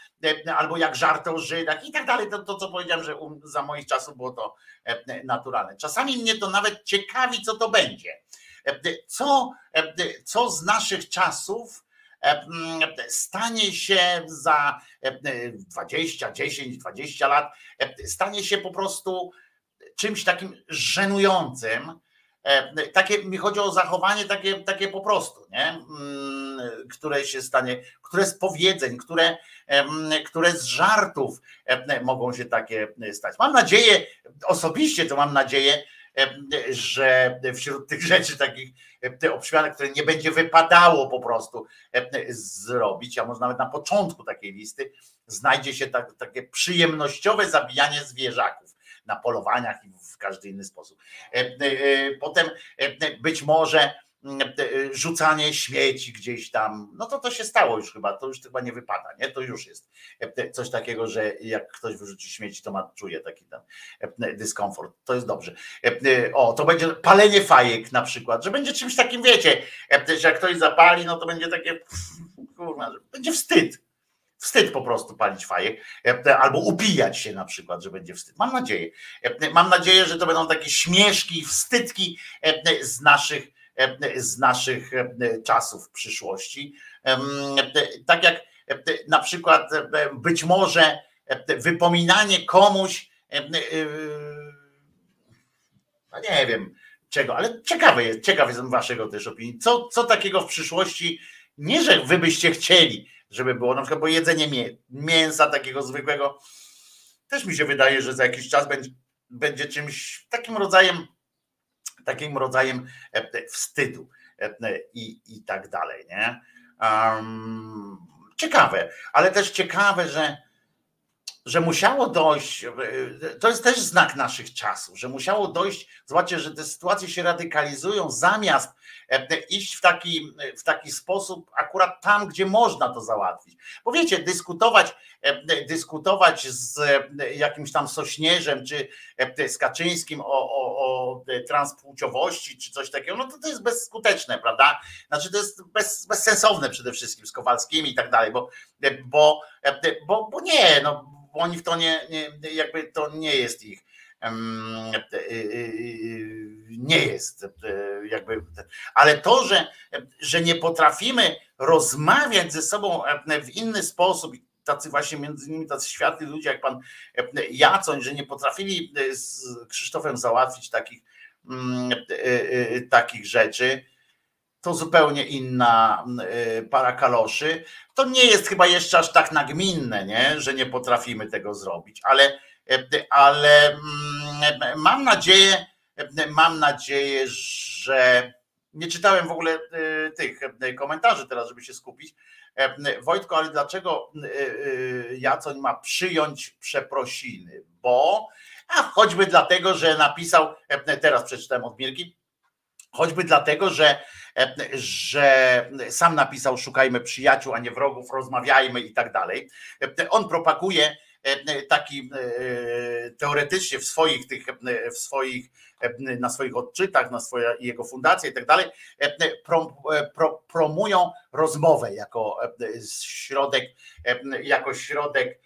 Albo jak żarty o Żydach i tak dalej. To, to co powiedziałem, że za moich czasów było to naturalne. Czasami mnie to nawet ciekawi, co to będzie. Co, co z naszych czasów E, stanie się za 20, 10, 20 lat, e, stanie się po prostu czymś takim żenującym. E, takie, mi chodzi o zachowanie takie, takie po prostu, nie? Mm, które się stanie, które z powiedzeń, które, które z żartów mogą się takie stać. Mam nadzieję, osobiście to mam nadzieję, że wśród tych rzeczy takich obśmianek, które nie będzie wypadało po prostu zrobić, a może nawet na początku takiej listy znajdzie się tak, takie przyjemnościowe zabijanie zwierzaków na polowaniach i w każdy inny sposób. Potem być może rzucanie śmieci gdzieś tam, no to to się stało już chyba, to już chyba nie wypada, nie? To już jest coś takiego, że jak ktoś wyrzuci śmieci, to ma, czuje taki tam dyskomfort. To jest dobrze. O, to będzie palenie fajek na przykład, że będzie czymś takim, wiecie, że jak ktoś zapali, no to będzie takie, kurwa, będzie wstyd. Wstyd po prostu palić fajek, albo upijać się na przykład, że będzie wstyd. Mam nadzieję. Mam nadzieję, że to będą takie śmieszki, wstydki z naszych z naszych czasów przyszłości. Tak jak na przykład być może wypominanie komuś, no nie wiem czego, ale ciekawe jest, ciekaw jestem waszego też opinii. Co, co takiego w przyszłości, nie że wy byście chcieli, żeby było, na przykład bo jedzenie mięsa takiego zwykłego, też mi się wydaje, że za jakiś czas będzie, będzie czymś takim rodzajem takim rodzajem e, wstydu e, i, i tak dalej. Nie? Um, ciekawe, ale też ciekawe, że, że musiało dojść, e, to jest też znak naszych czasów, że musiało dojść, zobaczcie, że te sytuacje się radykalizują zamiast iść w taki, w taki sposób akurat tam, gdzie można to załatwić. Bo wiecie, dyskutować, dyskutować z jakimś tam Sośnierzem czy z Kaczyńskim o, o, o transpłciowości czy coś takiego, no to to jest bezskuteczne, prawda? Znaczy to jest bez, bezsensowne przede wszystkim z Kowalskimi i tak dalej, bo, bo, bo, bo nie, no bo oni w to nie, nie jakby to nie jest ich e, e, nie jest e, jakby, ale to, że, że nie potrafimy rozmawiać ze sobą w inny sposób, tacy właśnie między innymi tacy światli ludzie jak pan Jacoń, że nie potrafili z Krzysztofem załatwić takich, mm, takich rzeczy, to zupełnie inna para kaloszy. To nie jest chyba jeszcze aż tak nagminne, nie? że nie potrafimy tego zrobić, ale, ale mm, mam nadzieję, mam nadzieję, że nie czytałem w ogóle e, tych komentarzy teraz, żeby się skupić. Wojtko, ale dlaczego e, e, Jacoń ma przyjąć przeprosiny? Bo, a choćby dlatego, że napisał, teraz przeczytałem od Mirki, choćby dlatego, że, że sam napisał szukajmy przyjaciół, a nie wrogów, rozmawiajmy i tak dalej. On propaguje taki teoretycznie w swoich tych, w swoich na swoich odczytach, na swoje jego fundacje i tak dalej, pro, pro, promują rozmowę jako środek, jako środek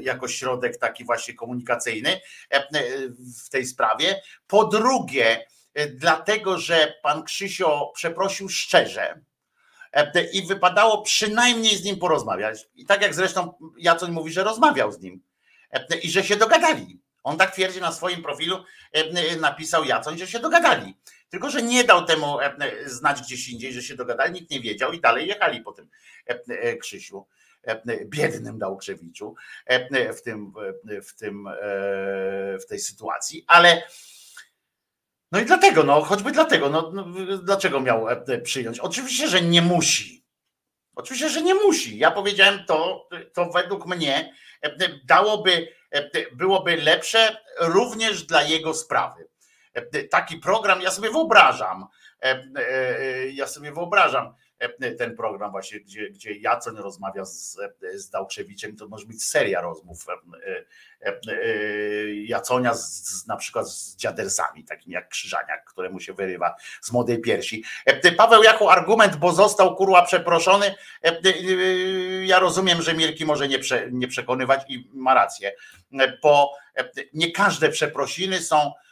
jako środek taki właśnie komunikacyjny w tej sprawie. Po drugie, dlatego, że pan Krzysio przeprosił szczerze i wypadało przynajmniej z nim porozmawiać. I tak jak zresztą Jacoń mówi, że rozmawiał z nim i że się dogadali. On tak twierdzi na swoim profilu, napisał Jacoń, że się dogadali. Tylko, że nie dał temu znać gdzieś indziej, że się dogadali, nikt nie wiedział i dalej jechali po tym Krzysiu biednym Dałkrzewiczu w tym, w tym w tej sytuacji, ale no i dlatego, no choćby dlatego, no, no dlaczego miał przyjąć? Oczywiście, że nie musi. Oczywiście, że nie musi. Ja powiedziałem to, to według mnie dałoby, byłoby lepsze również dla jego sprawy. Taki program, ja sobie wyobrażam, ja sobie wyobrażam, E, ten program właśnie, gdzie, gdzie rozmawia z, z Dałkrzewiczem, to może być seria rozmów e, e, Jaconia z, z, na przykład z dziadersami, takimi jak Krzyżaniak, któremu się wyrywa z młodej piersi. Paweł jako argument, bo został kurła przeproszony, ja rozumiem, że Mirki może nie, prze, nie przekonywać i ma rację, bo nie każde przeprosiny są E,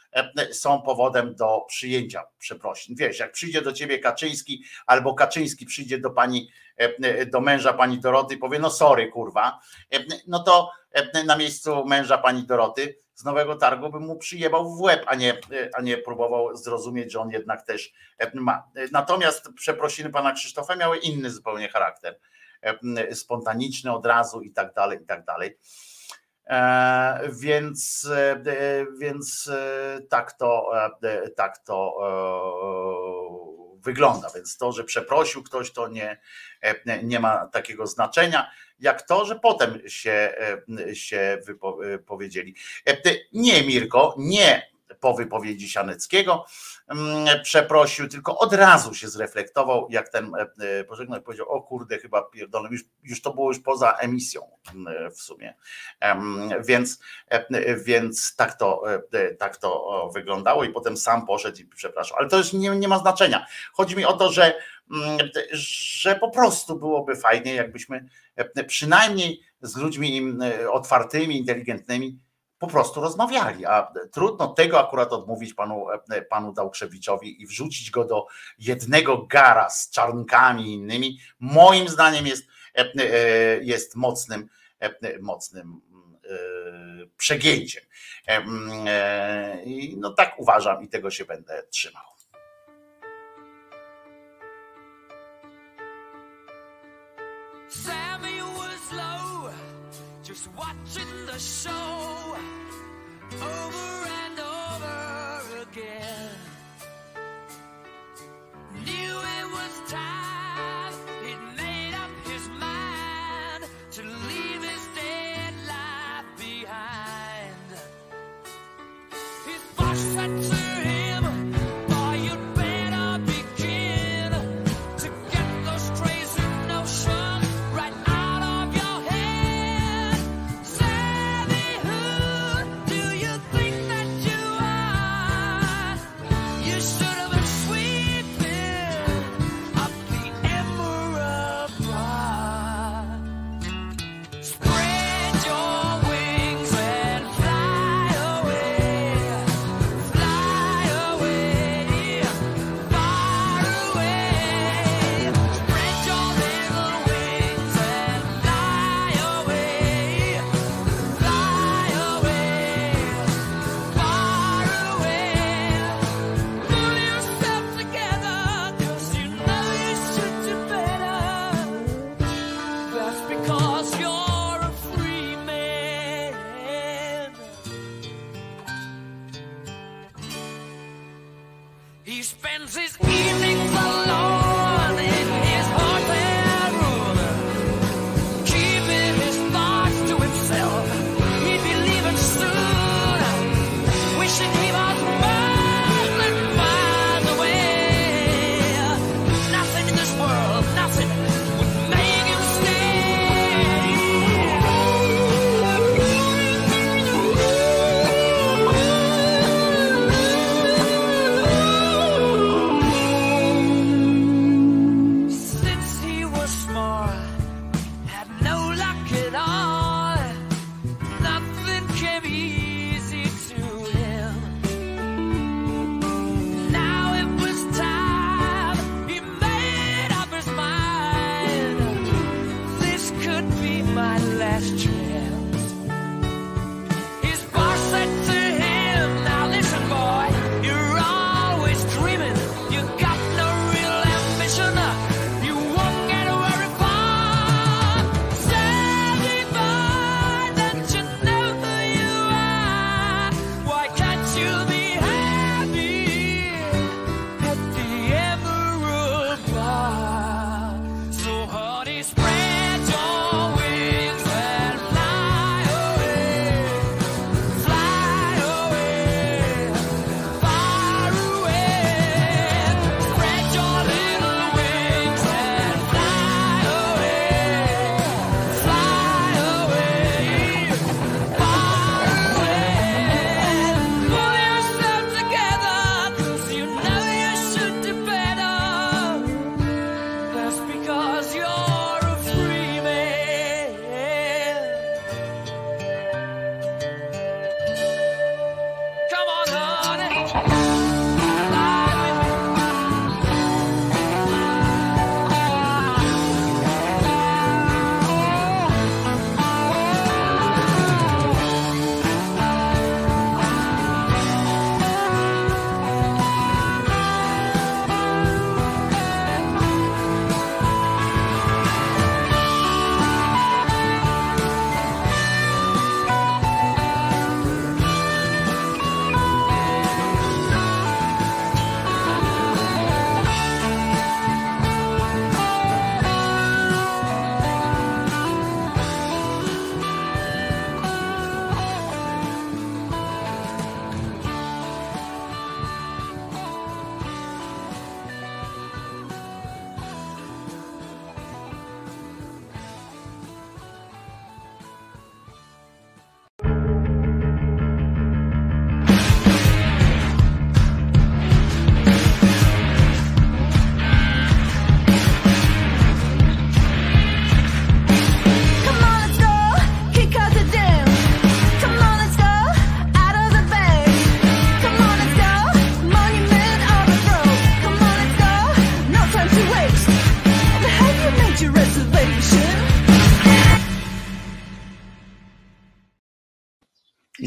są powodem do przyjęcia przeprosin. Wiesz, jak przyjdzie do ciebie Kaczyński, albo Kaczyński przyjdzie do pani, e, do męża pani Doroty i powie, no sorry, kurwa, e, no to na miejscu męża pani Doroty z Nowego Targu bym mu przyjebał w łeb, a nie, a nie próbował zrozumieć, że on jednak też ma. Natomiast przeprosiny pana Krzysztofa miały inny zupełnie charakter, spontaniczny od razu i tak dalej, i tak dalej. E, więc, e, więc e, tak to, tak to wygląda. Więc to, że przeprosił ktoś, to nie, nie ma takiego znaczenia, jak to, że potem się, się wypowiedzieli. Nie, Mirko, nie po wypowiedzi Sianeckiego mm, przeprosił, tylko od razu się zreflektował, jak ten e, e, pożegnał i powiedział, o kurde, chyba pierdolę, już, już to było już poza emisją mm, w sumie. Więc, e, więc tak, to, tak to wyglądało i potem sam poszedł i przepraszał. Ale to już nie, nie ma znaczenia. Chodzi mi o to, że, mm, że po prostu byłoby fajnie, jakbyśmy przynajmniej z ludźmi otwartymi, inteligentnymi po prostu rozmawiali, a trudno tego akurat odmówić panu, panu Dałkrzewiczowi i wrzucić go do jednego gara z czarnkami i innymi, moim zdaniem jest, jest mocnym, mocnym przegięciem. No tak uważam i tego się będę trzymał.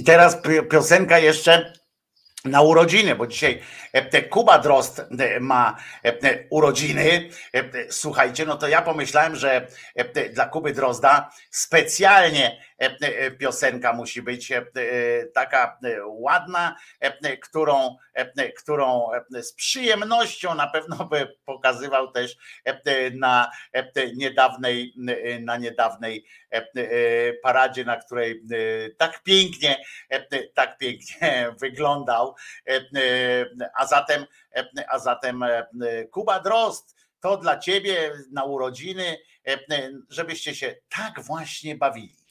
I teraz piosenka jeszcze na urodziny, bo dzisiaj e, Kuba Drost e, ma e, urodziny. Słuchajcie, no to ja pomyślałem, że dla Kuby Drozda specjalnie piosenka musi być taka ładna, którą, którą z przyjemnością na pewno by pokazywał też na niedawnej, na niedawnej paradzie, na której tak pięknie, tak pięknie wyglądał. A zatem, a zatem Kuba Drost, to dla ciebie na urodziny, żebyście się tak właśnie bawili.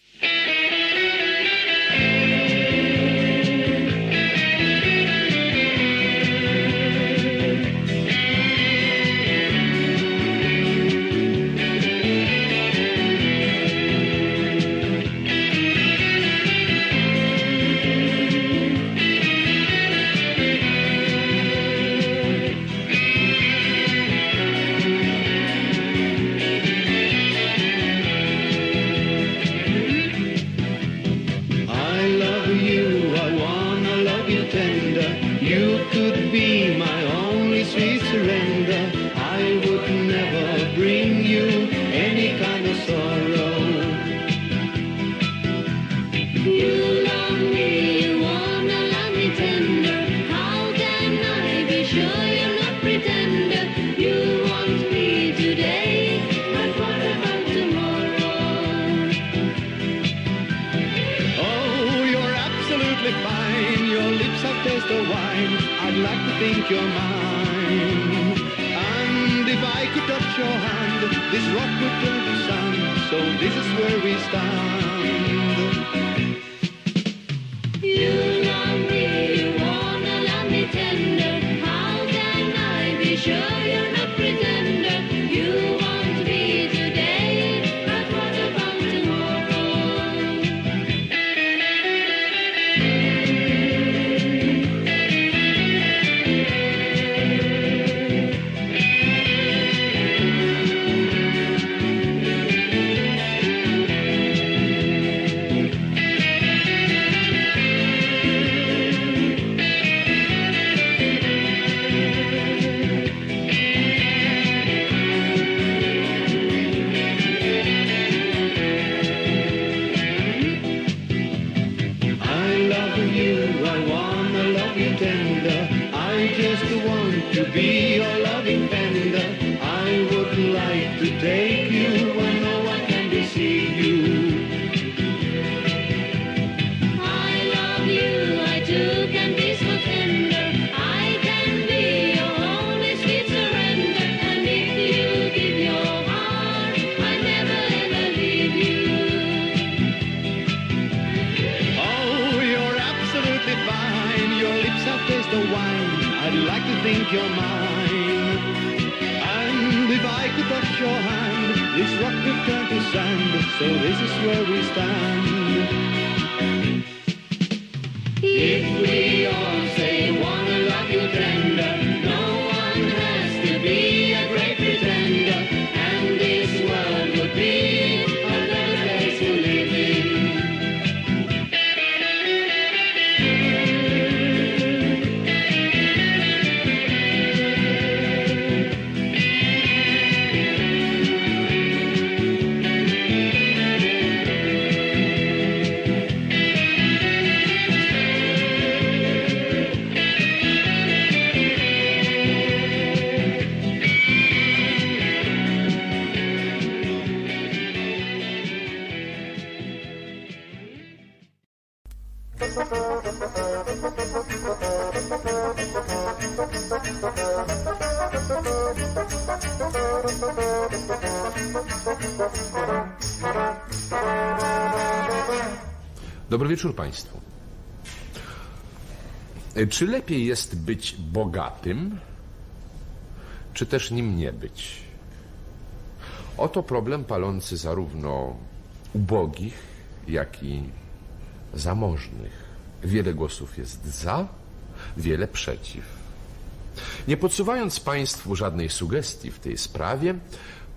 This rock would turn to sand. So this is where we stand. You what we can't so this is where we stand. If we are wieczór Państwu. E, Czy lepiej jest być bogatym, czy też nim nie być? Oto problem palący zarówno ubogich, jak i zamożnych. Wiele głosów jest za, wiele przeciw. Nie podsuwając Państwu żadnej sugestii w tej sprawie,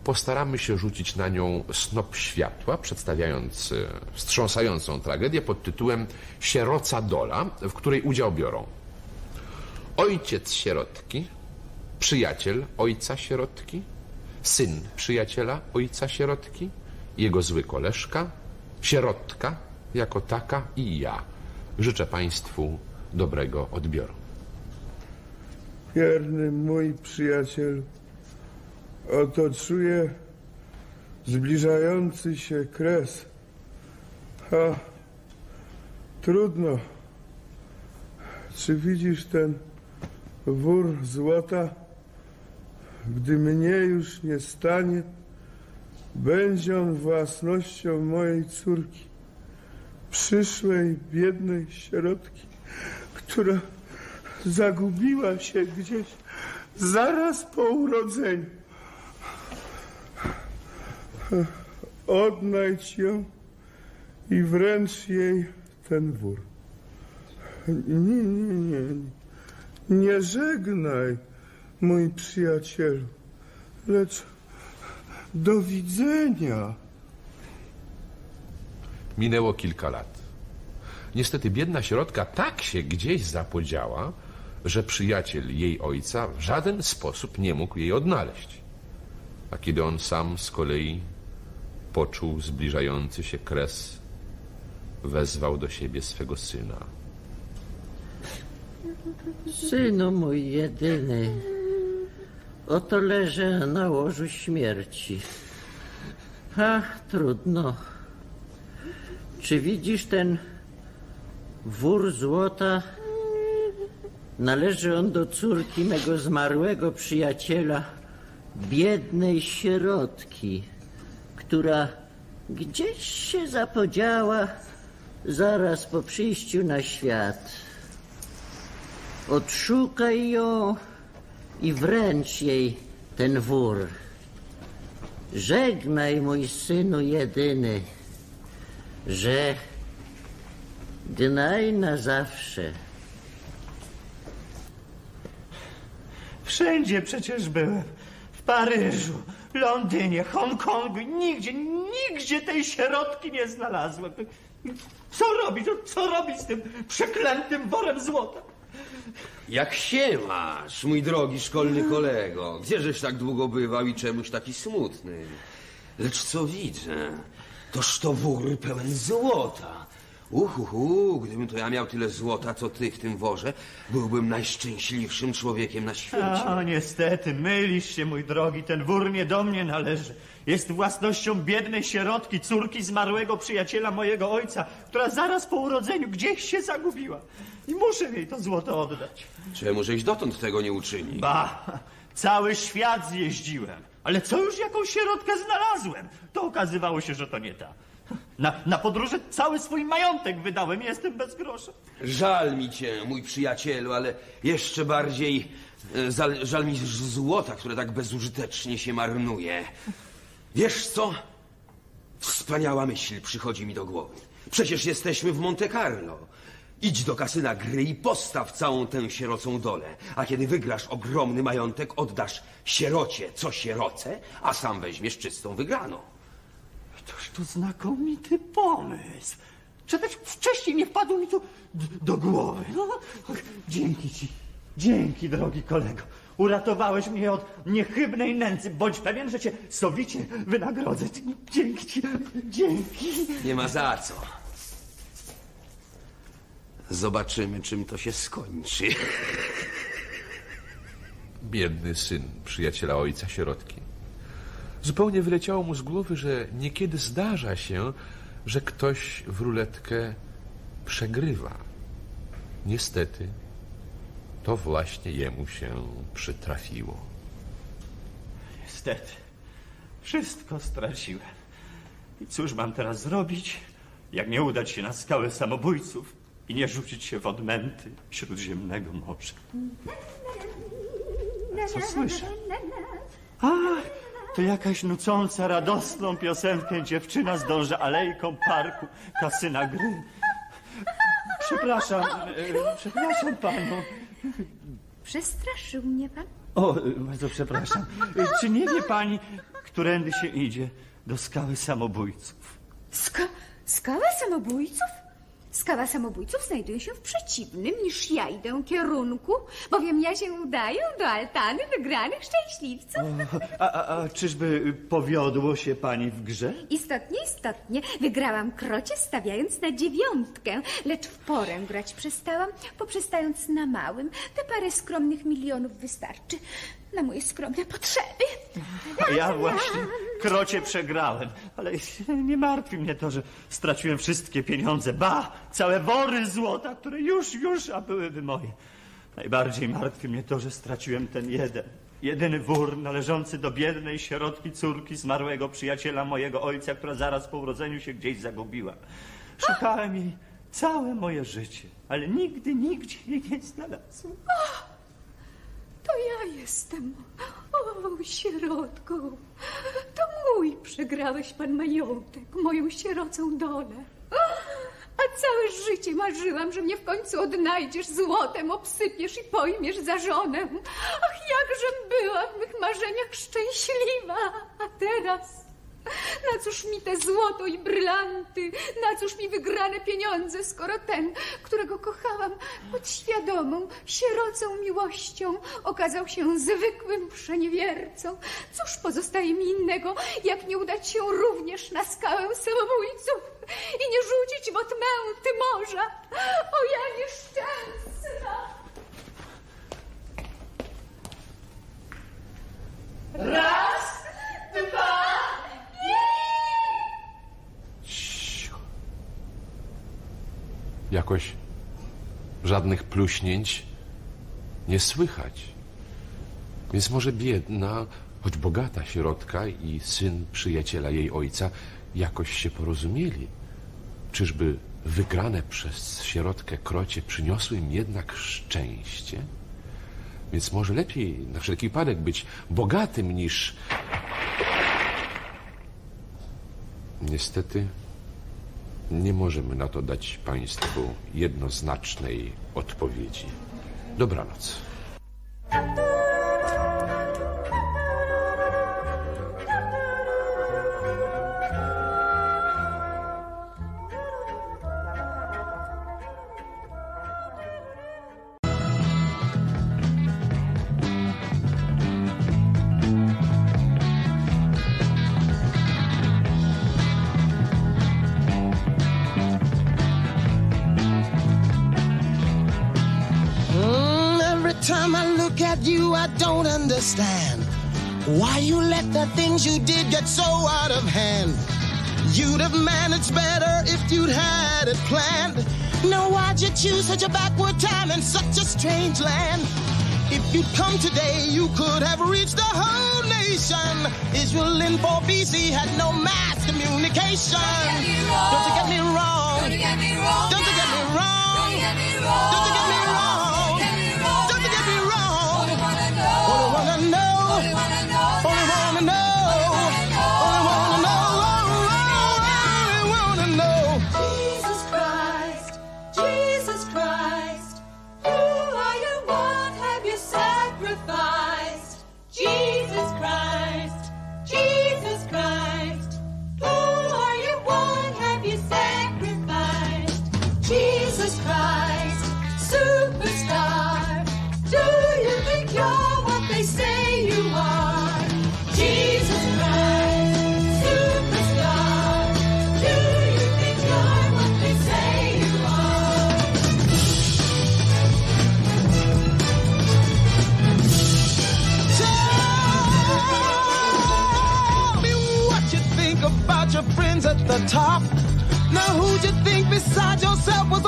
postaramy się rzucić na nią snop światła, przedstawiając e, wstrząsającą tragedię pod tytułem Sieroca Dola, w której udział biorą ojciec sierotki, przyjaciel ojca sierotki, syn przyjaciela ojca sierotki, jego zły koleżka, sierotka jako taka i ja. Życzę Państwu dobrego odbioru. Wierny mój przyjacielu, oto czuję zbliżający się kres. A trudno. Czy widzisz ten wór złota? Gdy mnie już nie stanie, będzie on własnością mojej córki, przyszłej biednej sierotki, która zagubiła się gdzieś zaraz po urodzeniu. Odnajdź ją i wręcz jej ten wór. Nie, nie, nie. Nie żegnaj, mój przyjacielu, lecz do widzenia. Minęło kilka lat. Niestety biedna sierotka tak się gdzieś zapodziała, że przyjaciel jej ojca w żaden sposób nie mógł jej odnaleźć. A kiedy on sam z kolei poczuł zbliżający się kres, wezwał do siebie swego syna. Synu mój jedyny, oto leżę na łożu śmierci. A, trudno. Czy widzisz ten wór złota? Należy on do córki mego zmarłego przyjaciela, biednej sierotki, która gdzieś się zapodziała zaraz po przyjściu na świat. Odszukaj ją i wręcz jej ten wór. Żegnaj, mój synu jedyny, że gnaj na zawsze. Wszędzie przecież byłem. W Paryżu, Londynie, Hongkongu. Nigdzie, nigdzie tej sierotki nie znalazłem. Co robić? No, Co robić z tym przeklętym worem złota? Jak się masz, mój drogi szkolny kolego? Gdzieżeś tak długo bywał i czemuś taki smutny? Lecz co widzę, toż to wór pełen złota. Uhuhu, gdybym to ja miał tyle złota, co ty w tym worze, byłbym najszczęśliwszym człowiekiem na świecie. A, niestety, mylisz się, mój drogi. Ten wór nie do mnie należy. Jest własnością biednej sierotki, córki zmarłego przyjaciela mojego ojca, która zaraz po urodzeniu gdzieś się zagubiła. I muszę jej to złoto oddać. Czemu żeś dotąd tego nie uczynił? Ba, cały świat zjeździłem. Ale co już jaką sierotkę znalazłem? To okazywało się, że to nie ta. Na, na cały swój majątek wydałem i jestem bez grosza. Żal mi cię, mój przyjacielu, ale jeszcze bardziej e, żal, żal mi złota, które tak bezużytecznie się marnuje. Wiesz co? Wspaniała myśl przychodzi mi do głowy. Przecież jesteśmy w Monte Carlo. Idź do kasyna gry i postaw całą tę sierocą dolę. A kiedy wygrasz ogromny majątek, oddasz sierocie co sieroce, a sam weźmiesz czystą wygraną. Toż to znakomity pomysł. Czy też wcześniej nie wpadł mi to d- do głowy? No, dzięki ci. Dzięki, drogi kolego. Uratowałeś mnie od niechybnej nędzy. Bądź pewien, że cię sowicie wynagrodzę. Dzięki ci. Dzięki. Nie ma za co. Zobaczymy, czym to się skończy. Biedny syn przyjaciela ojca sierotki. Zupełnie wyleciało mu z głowy, że niekiedy zdarza się, że ktoś w ruletkę przegrywa. Niestety, to właśnie jemu się przytrafiło. Niestety. Wszystko straciłem. I cóż mam teraz zrobić, jak nie udać się na skałę samobójców i nie rzucić się w odmęty śródziemnego morza? Co słyszę? A, to jakaś nucąca, radosną piosenkę dziewczyna zdąża alejką parku kasyna gry. Przepraszam, e, przepraszam panu. Przestraszył mnie pan? O, bardzo przepraszam. Czy nie wie pani, którędy się idzie do skały samobójców? Ska skała samobójców? Skała samobójców znajduje się w przeciwnym niż ja idę kierunku, bowiem ja się udaję do altany wygranych szczęśliwców. A, a, a czyżby powiodło się pani w grze? Istotnie, istotnie. Wygrałam krocie stawiając na dziewiątkę, lecz w porę grać przestałam, poprzestając na małym. Te parę skromnych milionów wystarczy na moje skromne potrzeby. A ja właśnie krocie przegrałem, ale nie martwi mnie to, że straciłem wszystkie pieniądze. Ba, całe wory złota, które już, już, a byłyby moje. Najbardziej martwi mnie to, że straciłem ten jeden, jedyny wór należący do biednej sierotki córki zmarłego przyjaciela mojego ojca, która zaraz po urodzeniu się gdzieś zagubiła. Szukałem jej całe moje życie, ale nigdy, nigdzie jej nie znalazłem. To ja jestem. O, sierotko. To mój przegrałeś pan majątek, moją sierocą dolę. A całe życie marzyłam, że mnie w końcu odnajdziesz, złotem obsypiesz i pojmiesz za żonę. Ach, jakżem była w mych marzeniach szczęśliwa. A teraz... Na cóż mi te złoto i brylanty? Na cóż mi wygrane pieniądze, skoro ten, którego kochałam podświadomą, sierocą miłością, okazał się zwykłym przeniewiercą? Cóż pozostaje mi innego, jak nie udać się również na skałę samobójców i nie rzucić w odmęty morza? O ja nieszczęsna! Raz, dwa, Jakoś żadnych pluśnięć nie słychać. Więc może biedna, choć bogata środka i syn przyjaciela jej ojca jakoś się porozumieli. Czyżby wygrane przez środkę krocie przyniosły im jednak szczęście? Więc może lepiej na wszelki wypadek być bogatym niż Niestety nie możemy na to dać Państwu jednoznacznej odpowiedzi. Dobranoc. it's better if you'd had it planned. Now, why'd you choose such a backward time in such a strange land? If you'd come today, you could have reached the whole nation. Israel in 4 BC had no mass communication. Don't you get me wrong. Don't you get me wrong.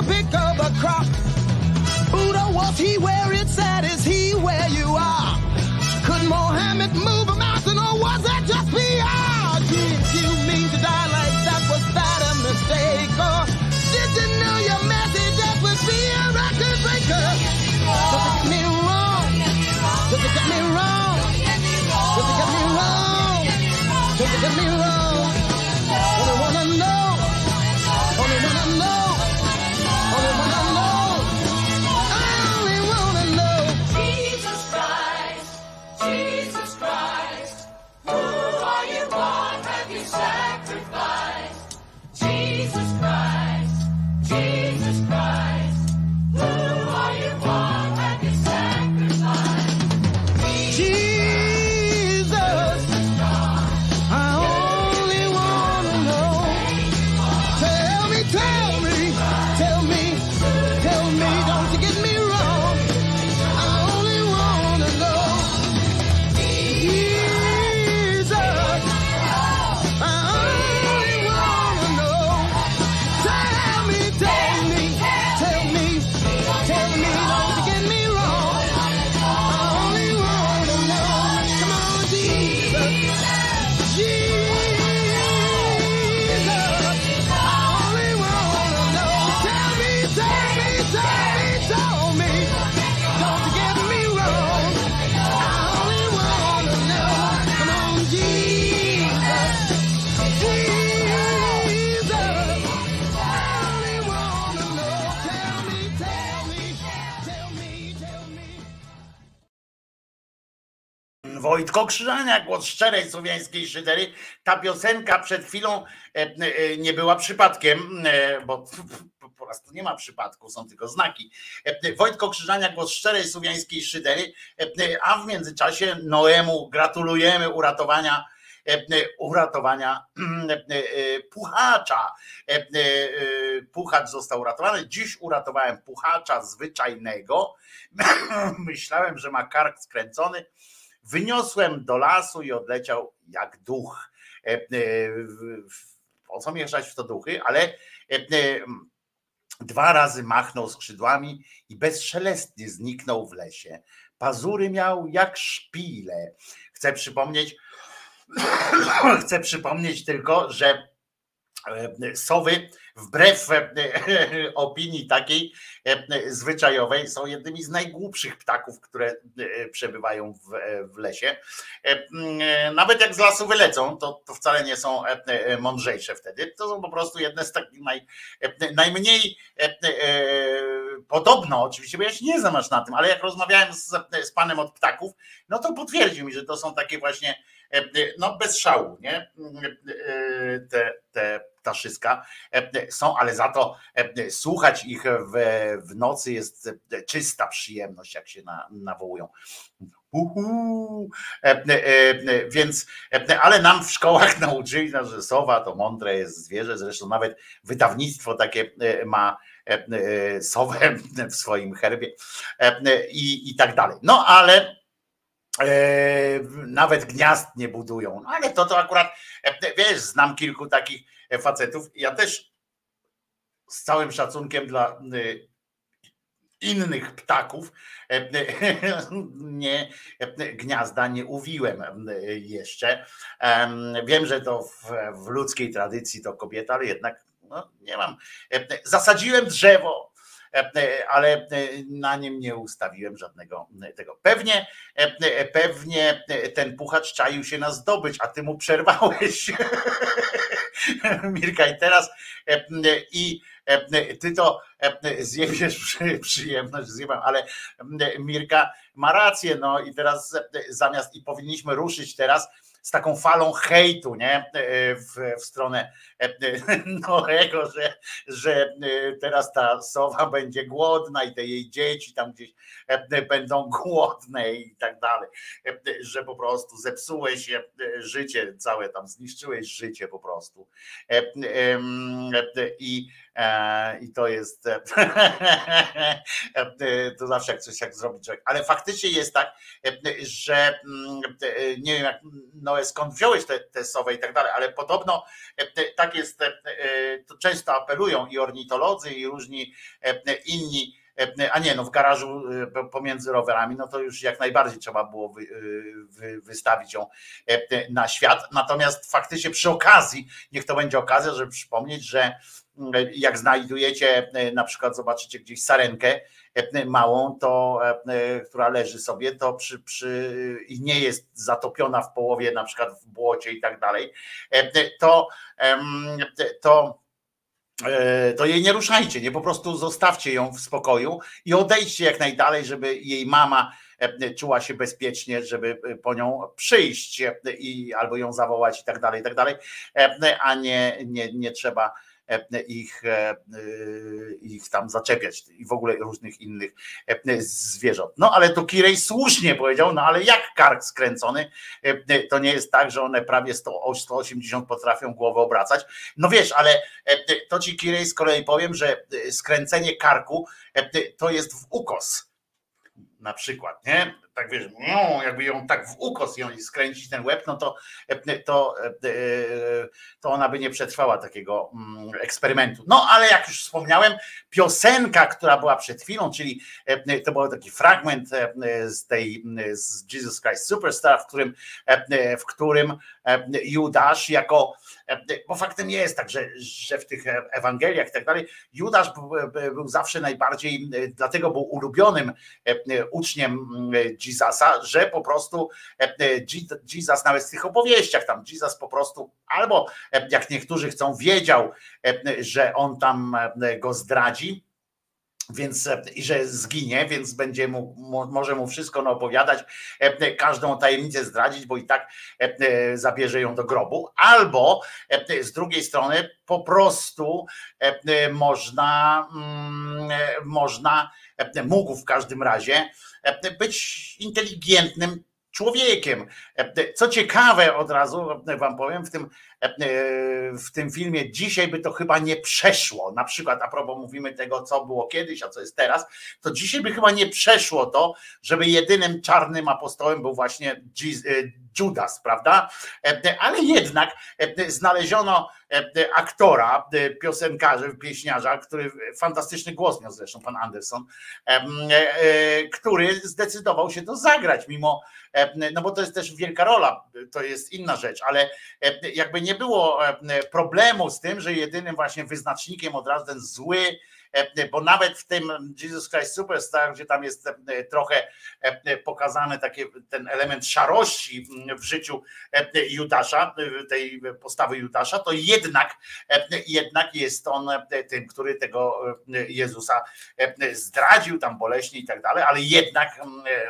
pick up a crop Wojtko Krzyżania, głos szczerej słowiańskiej szydery. Ta piosenka przed chwilą e, e, nie była przypadkiem, e, bo po prostu nie ma przypadku, są tylko znaki. Wojtko Krzyżania, głos szczerej słowiańskiej szydery, a w międzyczasie Noemu gratulujemy uratowania uratowania puchacza. Puchacz został uratowany. Dziś uratowałem puchacza zwyczajnego. Myślałem, że ma kark skręcony. Wyniosłem do lasu i odleciał jak duch. E, e, po co mieszać w to duchy, ale e, dwa razy machnął skrzydłami i bezszelestnie zniknął w lesie. Pazury miał jak szpile. Chcę przypomnieć, chcę przypomnieć tylko, że sowy wbrew e, opinii takiej e, zwyczajowej, są jednymi z najgłupszych ptaków, które e, przebywają w, w lesie. Nawet jak z lasu wylecą, to, to wcale nie są mądrzejsze wtedy. To są po prostu jedne z takich naj, najmniej podobno, oczywiście, bo ja się nie znam aż na tym, ale jak rozmawiałem z, z panem od ptaków, no to potwierdził mi, że to są takie właśnie no bez szału, nie? E, Te, te ptaszyska e, są, ale za to e, słuchać ich w, w nocy jest czysta przyjemność, jak się na, nawołują. Uhu. E, e, e, Więc, e, ale nam w szkołach nauczyli, nas, że sowa to mądre jest zwierzę, zresztą nawet wydawnictwo takie e, ma e, e, sowę w swoim herbie e, e, i, i tak dalej. No ale e, nawet gniazd nie budują. No ale to to akurat, e, wiesz, znam kilku takich facetów. Ja też z całym szacunkiem dla e, innych ptaków e, nie, e, gniazda nie uwiłem e, jeszcze. Em, Wiem, że to w, w ludzkiej tradycji to kobieta, ale jednak no, nie mam. E, Zasadziłem drzewo, e, e, ale e, na nim nie ustawiłem żadnego e, tego. Pewnie, e, e, pewnie e, ten puchacz czaił się na zdobyć, a ty mu przerwałeś. Mirka, i teraz e, e, i e, ty to e, zjebiesz przy, przyjemność, zjebam, ale e, Mirka ma rację, no i teraz e, zamiast i powinniśmy ruszyć teraz z taką falą hejtu, nie? E, W, w stronę e, Noego, że, że e, teraz ta sowa będzie głodna i te jej dzieci tam gdzieś będą głodne i tak dalej, że po prostu zepsułeś życie całe, tam zniszczyłeś życie po prostu. I, i to jest e, e, to zawsze jak coś jak zrobić człowiek. Ale faktycznie jest tak, e, że mm, e, nie wiem jak Noe skąd wziąłeś te, te sowy i tak dalej, ale podobno e, tak jest, e, to często apelują i ornitolodzy i różni e, inni e, a nie, no w garażu e, pomiędzy rowerami, no to już jak najbardziej trzeba było wy, wy, wystawić ją e, na świat. Natomiast faktycznie przy okazji, niech to będzie okazja, żeby przypomnieć, że jak znajdujecie, e, na przykład zobaczycie gdzieś sarenkę e, małą, to, e, która leży sobie, to przy, przy i nie jest zatopiona w połowie, na przykład w błocie i tak dalej, e, to, to e, to jej nie ruszajcie, nie? Po prostu zostawcie ją w spokoju i odejdźcie jak najdalej, żeby jej mama e, czuła się bezpiecznie, żeby e, po nią przyjść e, i albo ją zawołać i tak dalej, i tak dalej, e, a nie, nie, nie trzeba e, ich, e, y, ich tam zaczepiać i w ogóle różnych innych e, zwierząt. No ale to Kirej słusznie powiedział, no ale jak kark skręcony, e, to nie jest tak, że one prawie 100, 180 potrafią głowę obracać. No wiesz, ale e, to ci Kirej z kolei powiem, że e, skręcenie karku e, to jest w ukos na przykład, nie? Tak wiesz, jakby ją tak w ukos ją skręcić ten łeb, no to, e, to, e, to ona by nie przetrwała takiego mm, eksperymentu. No ale jak już wspomniałem, piosenka, która była przed chwilą, czyli e, to był taki fragment e, z tej z Jesus Christ Superstar, w którym, e, w którym e, Judasz jako, e, bo faktem jest tak, że, że w tych Ewangeliach i tak dalej, Judasz był, był zawsze najbardziej, e, dlatego był ulubionym e, e, uczniem mm, Jezusa, że po prostu e, e, Je- Jesus nawet w tych opowieściach tam Jesus po prostu albo e, jak niektórzy chcą wiedział, że on tam go zdradzi, więc i że zginie, więc będzie mu, mo- może mu wszystko opowiadać, każdą tajemnicę zdradzić, bo i tak zabierze ją do grobu, albo z drugiej strony po prostu można, mm, można, mógł w każdym razie e, być inteligentnym człowiekiem. E, Co ciekawe, od razu wam powiem, w tym w tym filmie dzisiaj by to chyba nie przeszło. Na przykład, a propos mówimy tego, co było kiedyś, a co jest teraz, to dzisiaj by chyba nie przeszło to, żeby jedynym czarnym apostołem był właśnie Judas, prawda? Ale jednak znaleziono aktora, piosenkarza, pieśniarza, który fantastyczny głos miał zresztą, pan Anderson, który zdecydował się to zagrać, mimo, no bo to jest też wielka rola, to jest inna rzecz, ale jakby nie było problemu z tym, że jedynym właśnie wyznacznikiem od razu ten zły, bo nawet w tym Jesus Christ Superstar, gdzie tam jest trochę pokazany taki ten element szarości w życiu Judasza, tej postawy Judasza, to jednak, jednak jest on tym, który tego Jezusa zdradził tam boleśnie i tak dalej, ale jednak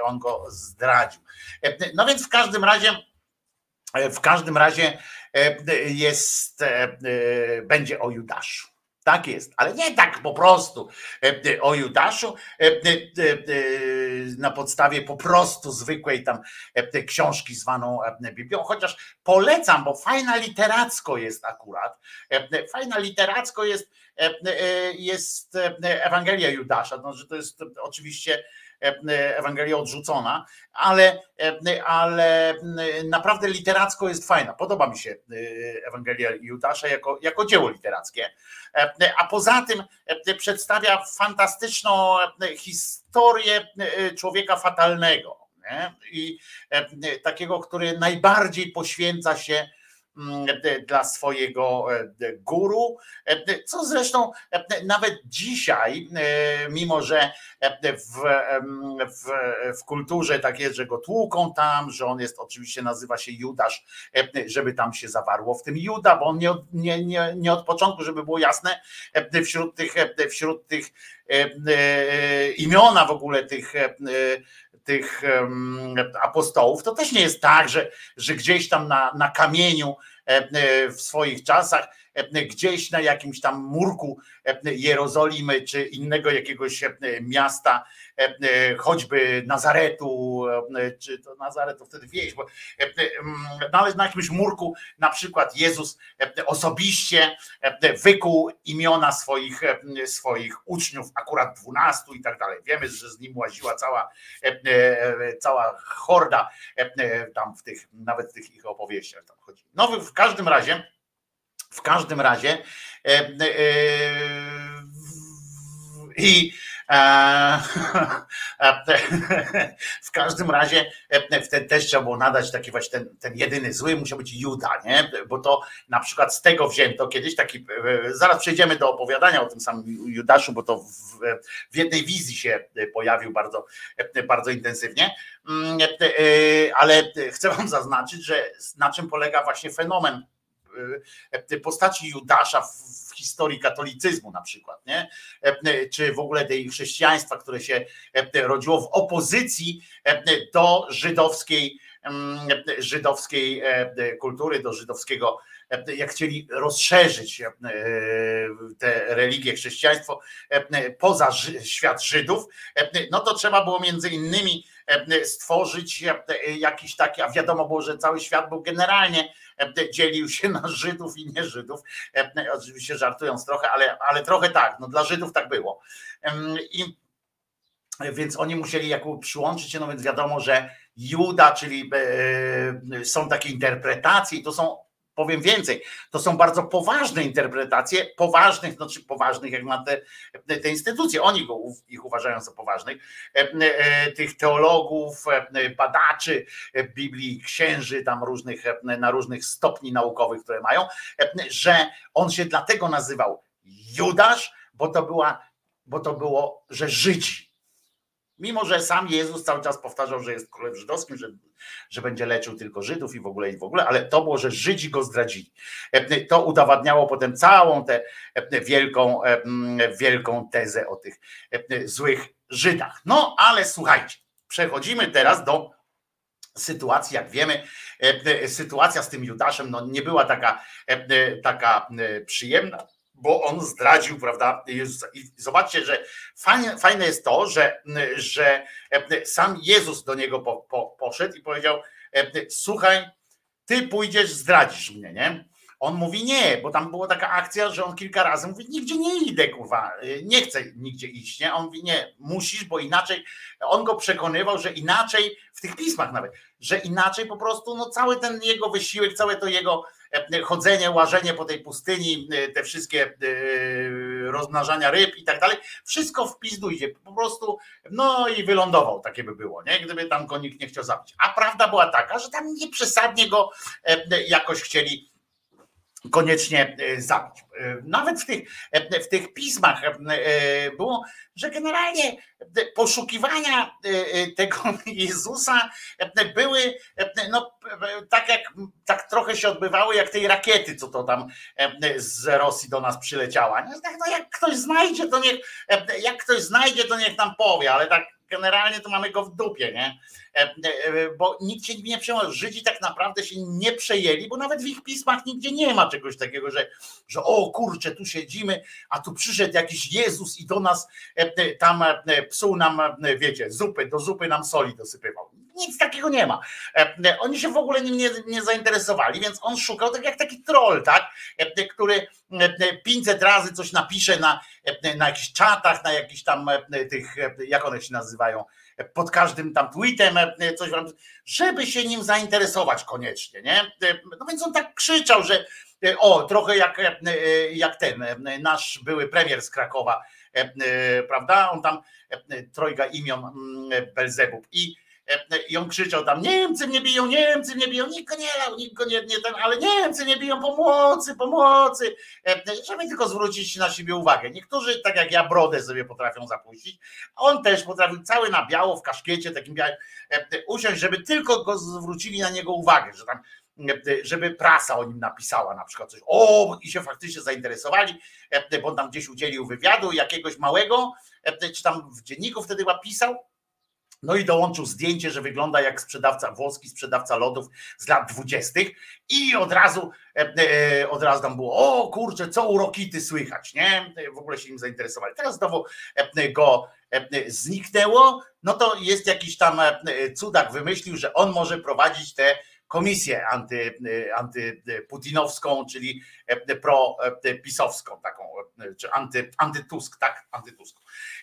on go zdradził. No więc w każdym razie w każdym razie jest, będzie o Judaszu. Tak jest, ale nie tak po prostu o Judaszu na podstawie po prostu zwykłej tam książki zwaną Biblią, chociaż polecam, bo fajna literacko jest akurat. Fajna literacko jest, jest Ewangelia Judasza, no, że to jest oczywiście Ewangelia odrzucona, ale, ale naprawdę literacko jest fajna. Podoba mi się Ewangelia Judasza jako, jako dzieło literackie. A poza tym przedstawia fantastyczną historię człowieka fatalnego. Nie? I takiego, który najbardziej poświęca się dla swojego guru, co zresztą nawet dzisiaj, mimo że w, w, w kulturze tak jest, że go tłuką tam, że on jest oczywiście nazywa się Judasz, żeby tam się zawarło w tym Juda, bo on nie, nie, nie, nie od początku, żeby było jasne, wśród tych, wśród tych imiona w ogóle tych tych apostołów, to też nie jest tak, że, że gdzieś tam na, na kamieniu w swoich czasach, gdzieś na jakimś tam murku Jerozolimy czy innego jakiegoś miasta, choćby Nazaretu, czy to Nazaret to wtedy wieś, bo nawet na jakimś murku na przykład Jezus osobiście wykuł imiona swoich, swoich uczniów, akurat dwunastu i tak dalej. Wiemy, że z nim łaziła cała, cała horda tam w tych, nawet w tych ich opowieściach tam chodzi. No w każdym razie w każdym razie e, e, i e, w każdym razie wtedy też trzeba było nadać taki właśnie ten, ten jedyny zły musiał być Juda, nie? Bo to na przykład z tego wzięto kiedyś taki, zaraz przejdziemy do opowiadania o tym samym Judaszu, bo to w, w jednej wizji się pojawił bardzo, bardzo intensywnie, ale chcę wam zaznaczyć, że na czym polega właśnie fenomen postaci Judasza w historii katolicyzmu na przykład, nie? czy w ogóle tej chrześcijaństwa, które się rodziło w opozycji do żydowskiej, żydowskiej kultury, do żydowskiego jak chcieli rozszerzyć tę religię, chrześcijaństwo poza świat Żydów, no to trzeba było między innymi stworzyć jakiś taki, a wiadomo było, że cały świat był generalnie dzielił się na Żydów i nie Żydów. Oczywiście żartując trochę, ale, ale trochę tak, no dla Żydów tak było. I więc oni musieli jakby przyłączyć się, no więc wiadomo, że Juda, czyli są takie interpretacje i to są powiem więcej, to są bardzo poważne interpretacje, poważnych, znaczy poważnych jak na te, te instytucje, oni go, ich uważają za poważnych, tych teologów, badaczy Biblii, księży tam różnych, na różnych stopni naukowych, które mają, że on się dlatego nazywał Judasz, bo to była, bo to było, że Żydzi. Mimo, że sam Jezus cały czas powtarzał, że jest królem żydowskim, że, że będzie leczył tylko Żydów i w ogóle i w ogóle, ale to było, że Żydzi go zdradzili. To udowadniało potem całą tę wielką, wielką tezę o tych złych Żydach. No ale słuchajcie, przechodzimy teraz do sytuacji, jak wiemy, sytuacja z tym Judaszem no, nie była taka, taka przyjemna bo on zdradził, prawda, Jezusa. I zobaczcie, że fajne, fajne jest to, że, że sam Jezus do niego po, po, poszedł i powiedział: Słuchaj, ty pójdziesz, zdradzisz mnie, nie? On mówi nie, bo tam była taka akcja, że on kilka razy mówi, nigdzie nie idę, kurwa, y, nie chcę nigdzie iść, nie? On mówi, nie, musisz, bo inaczej, on go przekonywał, że inaczej, w tych pismach nawet, że inaczej po prostu, no cały ten jego wysiłek, całe to jego e, chodzenie, łażenie po tej pustyni, e, te wszystkie e, rozmnażania ryb i tak dalej, wszystko w pizdu idzie, po prostu, no i wylądował, takie by było, nie? Gdyby tam go nikt nie chciał zabić. A prawda była taka, że tam nie przesadnie go e, jakoś chcieli koniecznie e, zabić. E, Nawet w tych, e, w tych pismach było, że generalnie poszukiwania tego Jezusa były no, tak jak tak trochę się odbywały jak tej rakiety, co to tam z Rosji do nas przyleciała. No jak ktoś znajdzie, to niech jak ktoś znajdzie, to niech nam powie, ale tak generalnie to mamy go w dupie, nie? E, e, Bo nikt się nie przejmował. Żydzi tak naprawdę się nie przejęli, bo nawet w ich pismach nigdzie nie ma czegoś takiego, że, że o kurczę, tu siedzimy, a tu przyszedł jakiś Jezus i do nas e, tam psuł nam, wiecie, zupy, do zupy nam soli dosypywał. Nic takiego nie ma. E, e, Oni się w ogóle nim nie, nie zainteresowali, więc on szukał tak jak taki troll, tak? E, Który e, e, 500 razy coś napisze na, na jakichś czatach, na jakichś tam tych, jak one się nazywają, pod każdym tam tweetem coś, wam- żeby się nim zainteresować koniecznie, nie? No więc on tak krzyczał, że o, trochę jak, jak ten nasz były premier z Krakowa, prawda? On tam trojga imion mm, Belzebub i i on krzyczał tam, Niemcy mnie biją, Niemcy mnie biją, nikt nie lał, nikt go nie, nie ten, ale Niemcy mnie biją, pomocy, pomocy, E, żeby tylko zwrócić na siebie uwagę. Niektórzy, tak jak ja, brodę sobie potrafią zapuścić, on też potrafił cały na biało, w kaszkiecie takim białym, e, usiąść, żeby tylko go zwrócili na niego uwagę, że tam e, żeby prasa o nim napisała na przykład coś, o i się faktycznie zainteresowali, e, bo on tam gdzieś udzielił wywiadu jakiegoś małego, e, czy tam w dzienniku wtedy chyba pisał, no i dołączył zdjęcie, że wygląda jak sprzedawca włoski, sprzedawca lodów z lat dwudziestych i od razu, e, e, od razu tam było, o kurczę, co u Rokity słychać, nie? W ogóle się nim zainteresowali. Teraz znowu e, go zniknęło, no to jest jakiś tam cudak wymyślił, że on może prowadzić tę komisję anty, e, antyputinowską, czyli e, pro-pisowską taką, e, czy anty, antytusk, tak? Antytusk.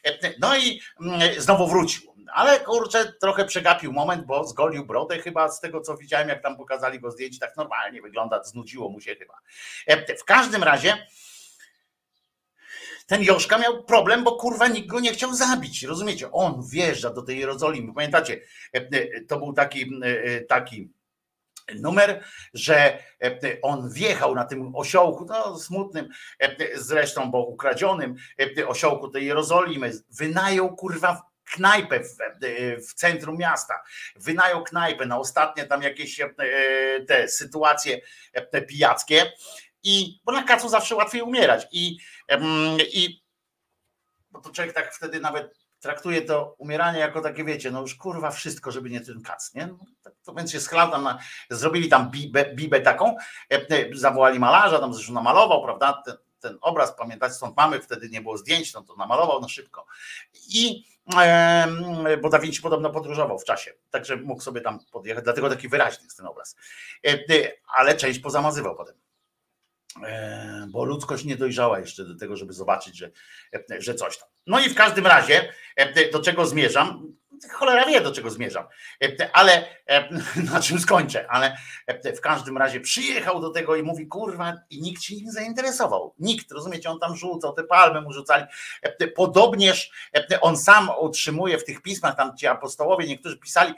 E, No i mm, znowu wrócił. Ale kurczę, trochę przegapił moment, bo zgolił brodę chyba z tego, co widziałem, jak tam pokazali go zdjęć, tak normalnie wygląda, znudziło mu się chyba. E, W każdym razie ten Joszka miał problem, bo kurwa nikt go nie chciał zabić. Rozumiecie? On wjeżdża do tej Jerozolimy. Pamiętacie, e, e, to był taki, e, taki numer, że e, on wjechał na tym osiołku, no smutnym e, zresztą, bo ukradzionym e, osiołku tej Jerozolimy, wynajął kurwa knajpę w, w centrum miasta, wynajął knajpę na ostatnie tam jakieś e, te sytuacje e, te pijackie. I, bo na kacu zawsze łatwiej umierać. I, i bo to człowiek tak wtedy nawet traktuje to umieranie jako takie, wiecie, no już kurwa wszystko, żeby nie ten kac, nie? No, tak, to więc się schlał tam, na, zrobili tam bibę, bibę taką, e, e, zawołali malarza, tam zresztą namalował, prawda, ten, ten obraz, pamiętacie, stąd mamy, wtedy nie było zdjęć, no to namalował no szybko. I em, bo Da Vinci podobno podróżował w czasie, także mógł sobie tam podjechać, dlatego taki wyraźny jest ten obraz. E, e, Ale część pozamazywał potem. E, Bo ludzkość nie dojrzała jeszcze do tego, żeby zobaczyć, że, e, że coś tam. No i w każdym razie, e, do czego zmierzam? Cholera wie, do czego zmierzam, E, ale e, na czym skończę, ale e, w każdym razie przyjechał do tego i mówi, kurwa, i nikt się nim zainteresował. Nikt, rozumiecie, on tam rzucał, te palmy mu rzucali. Podobnież on sam utrzymuje w tych pismach, tam ci apostołowie, niektórzy pisali,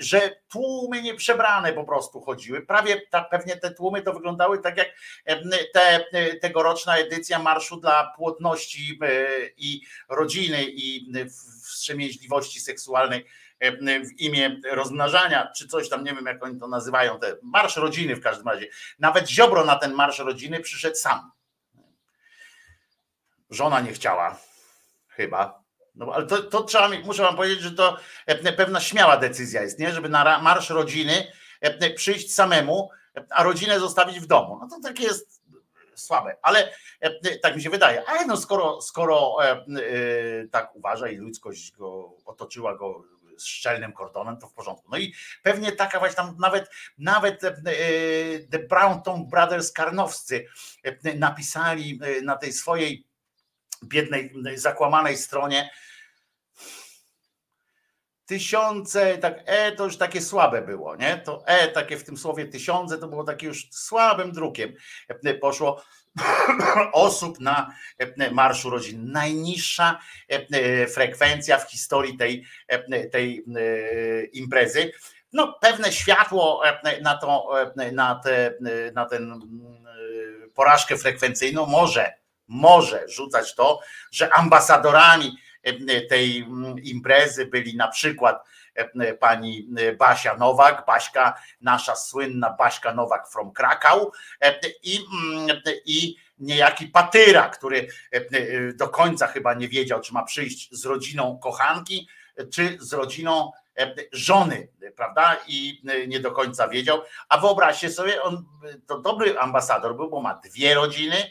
że tłumy nieprzebrane po prostu chodziły. Prawie tak pewnie te tłumy to wyglądały tak jak te, tegoroczna edycja Marszu dla Płodności i Rodziny i wstrzemięźliwości seksualnej e, w imię rozmnażania, czy coś tam, nie wiem jak oni to nazywają, te Marsz Rodziny w każdym razie. Nawet Ziobro na ten Marsz Rodziny przyszedł sam. Żona nie chciała, chyba. No, ale to, to trzeba muszę wam powiedzieć, że to e, pewna śmiała decyzja jest, nie? Żeby na Marsz Rodziny e, przyjść samemu, e, a rodzinę zostawić w domu. No to takie jest słabe, ale e, tak mi się wydaje. Ale no skoro, skoro e, e, tak uważa i ludzkość go otoczyła go szczelnym kordonem, to w porządku. No i pewnie taka właśnie tam nawet, nawet The Brown Tongue Brothers Karnowscy napisali na tej swojej biednej, zakłamanej stronie tysiące, tak e to już takie słabe było, nie? To e takie w tym słowie tysiące to było takie już słabym drukiem. E, Poszło osób na e, Marszu Rodzin. Najniższa e, frekwencja w historii tej, tej imprezy. No, pewne światło na, to, na, te, na ten porażkę frekwencyjną może, może rzucać to, że ambasadorami tej mm, imprezy byli na przykład e, pani Basia Nowak, Baśka, nasza słynna Baśka Nowak from Krakau e, i, mm, i niejaki Patyra, który e, do końca chyba nie wiedział, czy ma przyjść z rodziną kochanki, czy z rodziną e, żony, prawda? I e, nie do końca wiedział. A wyobraźcie sobie, on to dobry ambasador był, bo ma dwie rodziny, e,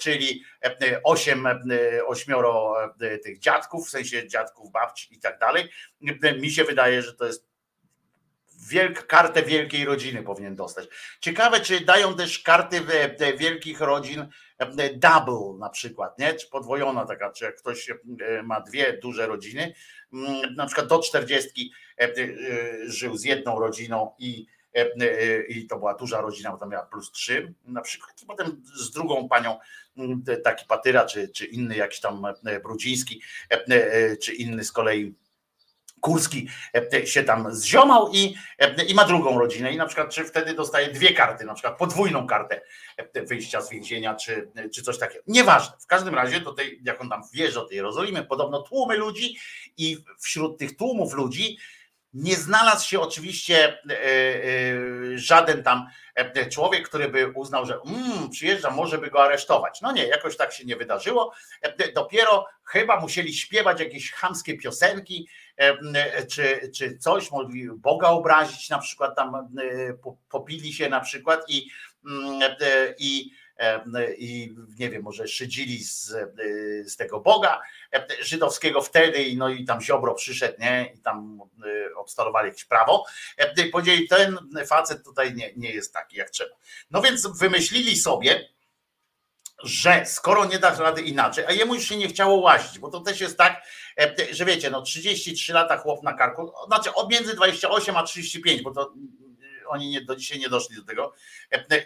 czyli e, osiem, e, ośmioro e, tych dziadków, w sensie dziadków, babci i tak dalej. E, Mi się wydaje, że to jest wielk, kartę wielkiej rodziny powinien dostać. Ciekawe, czy dają też karty wielkich rodzin e, double na przykład, nie? Czy podwojona taka, czy jak ktoś e, ma dwie duże rodziny, mm, na przykład do czterdziestki e, e, żył z jedną rodziną i e, e, i to była duża rodzina, bo tam miała plus trzy na przykład, i potem z drugą panią taki Patyra, czy, czy inny jakiś tam e, Brudziński, e, e, czy inny z kolei Kurski e, się tam zziomał i, e, i ma drugą rodzinę i na przykład czy wtedy dostaje dwie karty, na przykład podwójną kartę e, wyjścia z więzienia czy, czy coś takiego. Nieważne. W każdym razie do tej, jak on tam wjeżdża do tej Jerozolimy, podobno tłumy ludzi i wśród tych tłumów ludzi nie znalazł się oczywiście e, e, żaden tam e, człowiek, który by uznał, że mm, przyjeżdża, może by go aresztować. No nie, jakoś tak się nie wydarzyło. Dopiero chyba musieli śpiewać jakieś chamskie piosenki, czy, czy coś, mogli Boga obrazić, na przykład tam po- popili się na przykład i, i, i nie wiem, może szydzili z, e, z tego Boga żydowskiego wtedy, no i tam Ziobro przyszedł, nie, i tam e, obstalowali jakieś prawo, i powiedzieli, ten facet tutaj nie, nie jest taki jak trzeba. No więc wymyślili sobie, że skoro nie da rady inaczej, a jemu już się nie chciało łazić, bo to też jest tak, że wiecie, no 33 lata chłop na karku, znaczy od między 28 a 35, bo to mm, oni nie, do dzisiaj nie doszli do tego,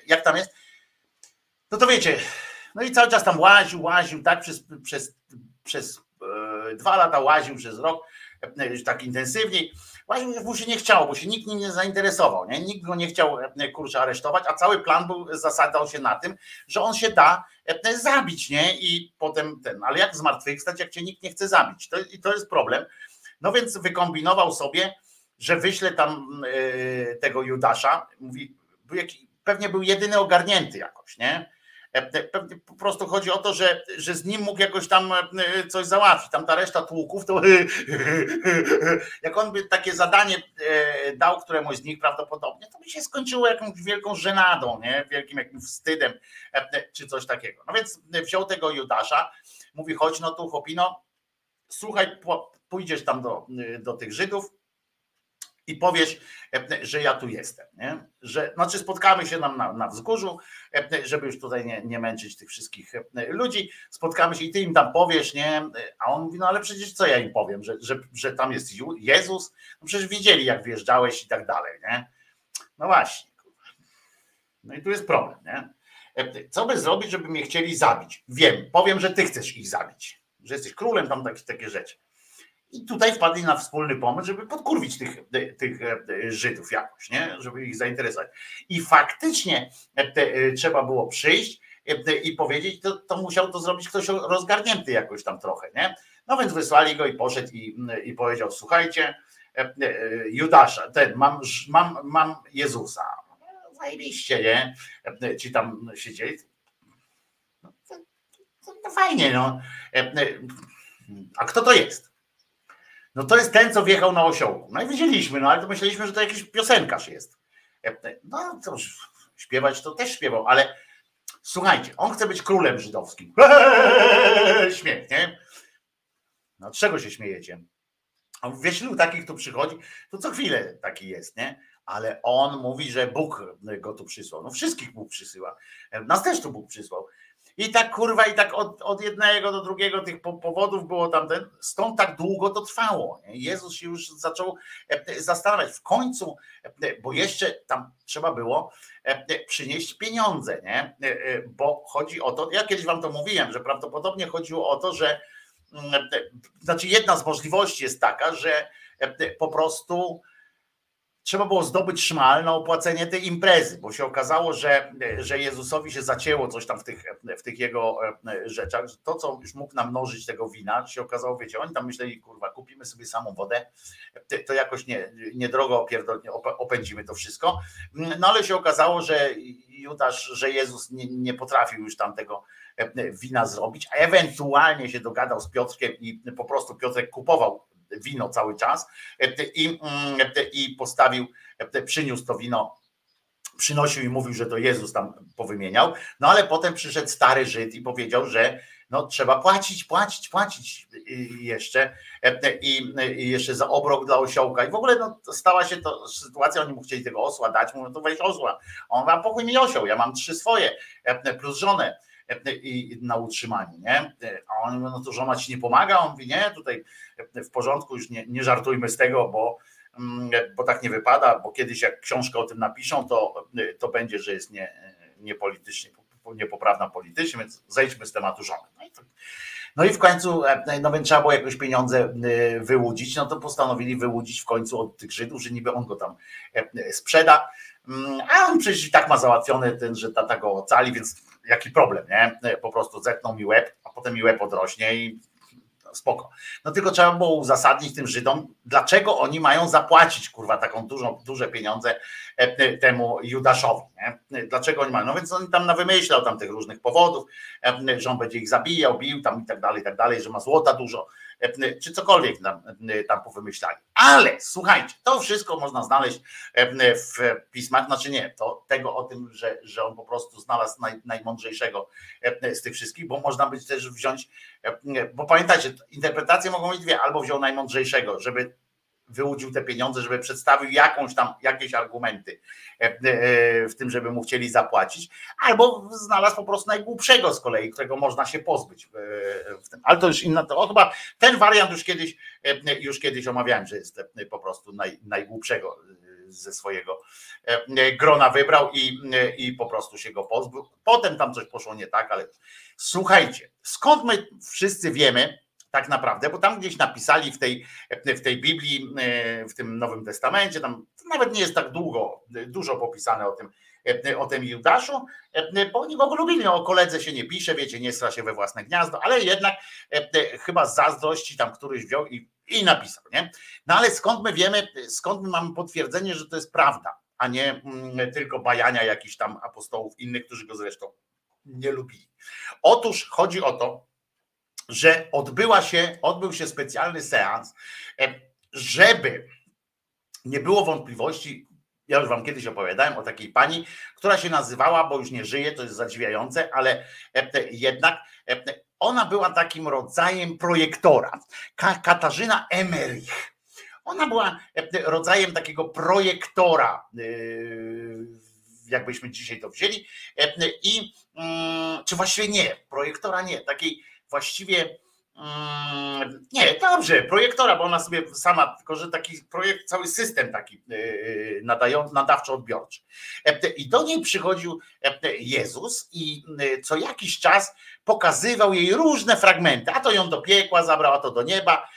jak tam jest, no to wiecie, no i cały czas tam łaził, łaził, tak przez, przez, przez e, dwa lata łaził, przez rok, e, tak intensywniej, łaził, mu się nie chciało, bo się nikt nim nie zainteresował, nie? nikt go nie chciał e, kurczę aresztować, a cały plan był, zasadzał się na tym, że on się da e, zabić, nie? I potem ten, ale jak zmartwychwstać, jak cię nikt nie chce zabić? To, I to jest problem. No więc wykombinował sobie, że wyśle tam tego Judasza, mówi, pewnie był jedyny ogarnięty jakoś, nie? E, po prostu chodzi o to, że, że z nim mógł jakoś tam e, coś załatwić. Tam ta reszta tłuków, to jak on by takie zadanie e, dał któremuś z nich prawdopodobnie, to by się skończyło jakąś wielką żenadą, nie? wielkim jakimś wstydem czy coś takiego. No więc wziął tego Judasza, mówi chodź no tu chłopino, słuchaj, pójdziesz tam do, do tych Żydów, i powiesz, e, że ja tu jestem. Nie? Że, znaczy spotkamy się nam na, na wzgórzu, e, żeby już tutaj nie, nie męczyć tych wszystkich e, ludzi. Spotkamy się i ty im tam powiesz, nie? A on mówi, no ale przecież co ja im powiem, że, że, że tam jest Jezus? No przecież widzieli, jak wjeżdżałeś i tak dalej, nie? No właśnie. No i tu jest problem, nie? Co by zrobić, żeby mnie chcieli zabić? Wiem, powiem, że ty chcesz ich zabić, że jesteś królem, tam takie, takie rzeczy. I tutaj wpadli na wspólny pomysł, żeby podkurwić tych, tych e, Żydów jakoś, nie? żeby ich zainteresować. I faktycznie e, e, trzeba było przyjść e, i powiedzieć, to, to musiał to zrobić ktoś rozgarnięty jakoś tam trochę. Nie? No więc wysłali go i poszedł i, i powiedział, słuchajcie, e, e, Judasza, ten, mam, mam, mam Jezusa. Zajebiście, nie? E, Ci tam siedzieli. No, to, to, fajnie, no. E, e, A kto to jest? No to jest ten, co wjechał na osiołku. No i wiedzieliśmy, no ale to myśleliśmy, że to jakiś piosenkarz jest. No to śpiewać to też śpiewał, ale słuchajcie, on chce być królem żydowskim. Śmiech, nie? No czego się śmiejecie? Wiesz, ilu takich tu przychodzi? To co chwilę taki jest, nie? Ale on mówi, że Bóg go tu przysłał. No wszystkich Bóg przysyła. Nas też tu Bóg przysłał. I tak kurwa, i tak od, od jednego do drugiego tych po- powodów było tamten. Stąd tak długo to trwało. Jezus się już zaczął e, zastanawiać. W końcu, e, bo jeszcze tam trzeba było e, przynieść pieniądze, nie? E, e, Bo chodzi o to, ja kiedyś wam to mówiłem, że prawdopodobnie chodziło o to, że mm, e, znaczy jedna z możliwości jest taka, że e, po prostu trzeba było zdobyć szmal na opłacenie tej imprezy, bo się okazało, że, że Jezusowi się zacięło coś tam w tych, w tych jego e, rzeczach. To, co już mógł namnożyć tego wina, się okazało, wiecie, oni tam myśleli, kurwa, kupimy sobie samą wodę, to jakoś nie, niedrogo opędzimy to wszystko. No ale się okazało, że Judasz, że Jezus nie, nie potrafił już tam tego e, wina zrobić, a ewentualnie się dogadał z Piotrkiem i po prostu Piotrek kupował wino cały czas e, i, mm, i postawił, e, przyniósł to wino, przynosił i mówił, że to Jezus tam powymieniał, no ale potem przyszedł stary Żyd i powiedział, że no trzeba płacić, płacić, płacić i jeszcze e, i, jeszcze za obrok dla osiołka. I w ogóle no, stała się to sytuacja, oni mu chcieli tego osła dać, mówią, to weź osła, on ma pokój mi osioł, ja mam trzy swoje e, plus żonę. e, i na utrzymanie, nie? A on mówi, no to żona ci nie pomaga, on mówi, nie, tutaj w porządku, już nie, nie żartujmy z tego, bo, mm, bo tak nie wypada, bo kiedyś jak książkę o tym napiszą, to, to będzie, że jest nie, niepolitycznie, niepoprawna politycznie, więc zejdźmy z tematu żony. No i, no w końcu, e, no więc trzeba było jakoś pieniądze e, wyłudzić, no to postanowili wyłudzić w końcu od tych Żydów, że niby on go tam e, sprzeda, Mm, a on przecież i tak ma załatwiony ten, że tata go ocali, więc jaki problem, nie? Po prostu zetną mi łeb, a potem mi łeb odrośnie i spoko. No tylko trzeba było uzasadnić tym Żydom, dlaczego oni mają zapłacić, kurwa, taką dużą, duże pieniądze e, temu Judaszowi, nie? Dlaczego oni mają? No więc on tam nawymyślał tam tych różnych powodów, e, że on będzie ich zabijał, bił tam i tak dalej, i tak dalej, że ma złota dużo, e, czy cokolwiek tam, tam powymyślali. Ale słuchajcie, to wszystko można znaleźć w pismach, znaczy nie, to tego o tym, że, że on po prostu znalazł naj, najmądrzejszego z tych wszystkich, bo można być też wziąć, bo pamiętajcie, interpretacje mogą być dwie, albo wziął najmądrzejszego, żeby wyłudził te pieniądze, żeby przedstawił jakąś tam, jakieś argumenty w tym, żeby mu chcieli zapłacić, albo znalazł po prostu najgłupszego z kolei, którego można się pozbyć. Tym. Ale to już inna, to chyba ten wariant już kiedyś, już kiedyś omawiałem, że jest po prostu naj, najgłupszego ze swojego grona wybrał i, i po prostu się go pozbył. Potem tam coś poszło nie tak, ale słuchajcie, skąd my wszyscy wiemy, tak naprawdę, bo tam gdzieś napisali w tej, w tej Biblii, w tym Nowym Testamencie, tam nawet nie jest tak długo, dużo popisane o tym, o tym Judaszu, bo oni go lubili, o koledze się nie pisze, wiecie, nie stra się we własne gniazdo, ale jednak chyba z zazdrości tam któryś wziął i, i napisał, nie? No ale skąd my wiemy, skąd my mamy potwierdzenie, że to jest prawda, a nie tylko bajania jakichś tam apostołów innych, którzy go zresztą nie lubili. Otóż chodzi o to, że odbyła się, odbył się specjalny seans, żeby nie było wątpliwości. Ja już wam kiedyś opowiadałem o takiej pani, która się nazywała, bo już nie żyje, to jest zadziwiające, ale jednak ona była takim rodzajem projektora. Katarzyna Emerich. Ona była rodzajem takiego projektora, jakbyśmy dzisiaj to wzięli. I czy właściwie nie, projektora nie, takiej właściwie mm, nie, dobrze, projektora, bo ona sobie sama, tylko że taki projekt, cały system taki yy, nadają, nadawczo-odbiorczy. I do niej przychodził Jezus i yy, co jakiś czas pokazywał jej różne fragmenty, a to ją do piekła zabrał, a to do nieba.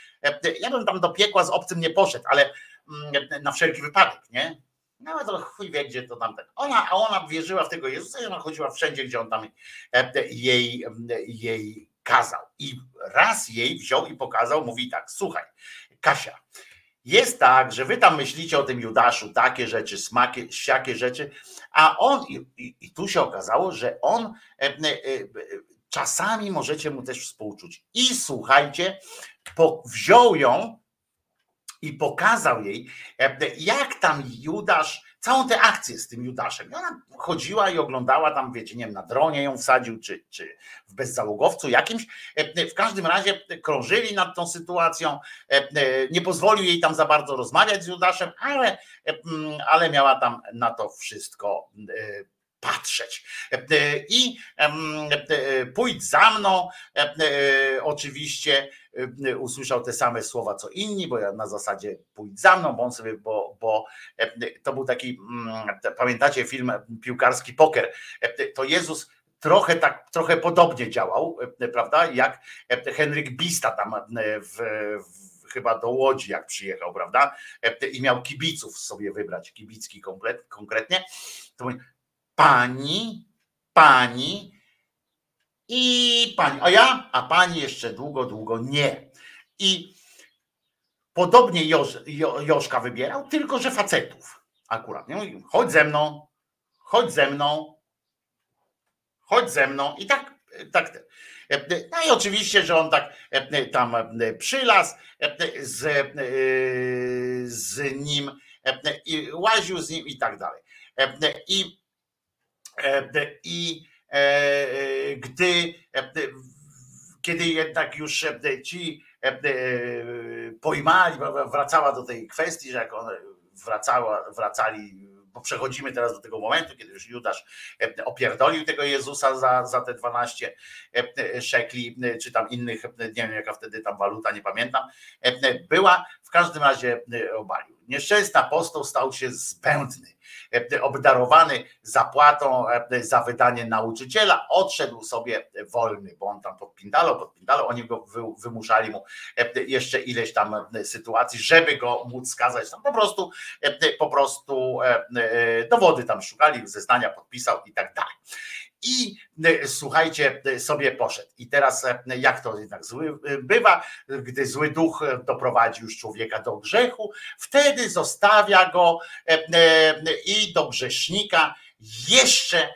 Ja bym tam do piekła z obcym nie poszedł, ale mm, na wszelki wypadek, nie? No to chuj wie, gdzie to tam tak. Ona, a ona wierzyła w tego Jezusa i ona chodziła wszędzie, gdzie on tam jej, jej kazał. I raz jej wziął i pokazał, mówi tak, słuchaj, Kasia, jest tak, że wy tam myślicie o tym Judaszu, takie rzeczy, smaki, siakie rzeczy, a on, i, i, i tu się okazało, że on e, e, czasami możecie mu też współczuć. I słuchajcie, po, wziął ją i pokazał jej, e, jak tam Judasz, całą tę akcję z tym Judaszem. I ona chodziła i oglądała tam, wiecie, nie wiem, na dronie ją wsadził, czy, czy w bezzałogowcu jakimś. E, W każdym razie krążyli nad tą sytuacją. E, e, Nie pozwolił jej tam za bardzo rozmawiać z Judaszem, ale, e, mm, ale miała tam na to wszystko e, patrzeć. E, e, I e, pójdź za mną, oczywiście usłyszał te same słowa co inni, bo ja na zasadzie pójdź za mną, bo on sobie, bo, bo to był taki, mm, pamiętacie film piłkarski poker, to Jezus trochę tak, trochę podobnie działał, prawda, jak Henryk Bista tam w, w, chyba do Łodzi jak przyjechał, prawda, i miał kibiców sobie wybrać, kibicki komplet, konkretnie, to pani, pani i pani, a ja, a pani jeszcze długo, długo nie. I podobnie Joż, Jo- Joszka wybierał, tylko że facetów akurat. Nie? Chodź ze mną, chodź ze mną, chodź ze mną i tak, tak. No i oczywiście, że on tak tam przylas z, z nim i łaził z nim i tak dalej. I, i e, gdy kiedy jednak już ci pojmali, wracała do tej kwestii, że jak one wracała, wracali, bo przechodzimy teraz do tego momentu, kiedy już Judasz opierdolił tego Jezusa za, za te 12 szekli, czy tam innych, nie wiem jaka wtedy tam waluta, nie pamiętam, była, w każdym razie obalił. Nieszczęsny apostoł stał się zbędny, obdarowany zapłatą za wydanie nauczyciela, odszedł sobie wolny, bo on tam podpindalał, podpindalał, oni go wy, wymuszali mu jeszcze ileś tam sytuacji, żeby go móc skazać, tam po prostu, po prostu dowody tam szukali, zeznania podpisał i tak dalej. I słuchajcie, sobie poszedł. I teraz jak to jednak zły bywa, gdy zły duch doprowadzi już człowieka do grzechu, wtedy zostawia go i do grzesznika jeszcze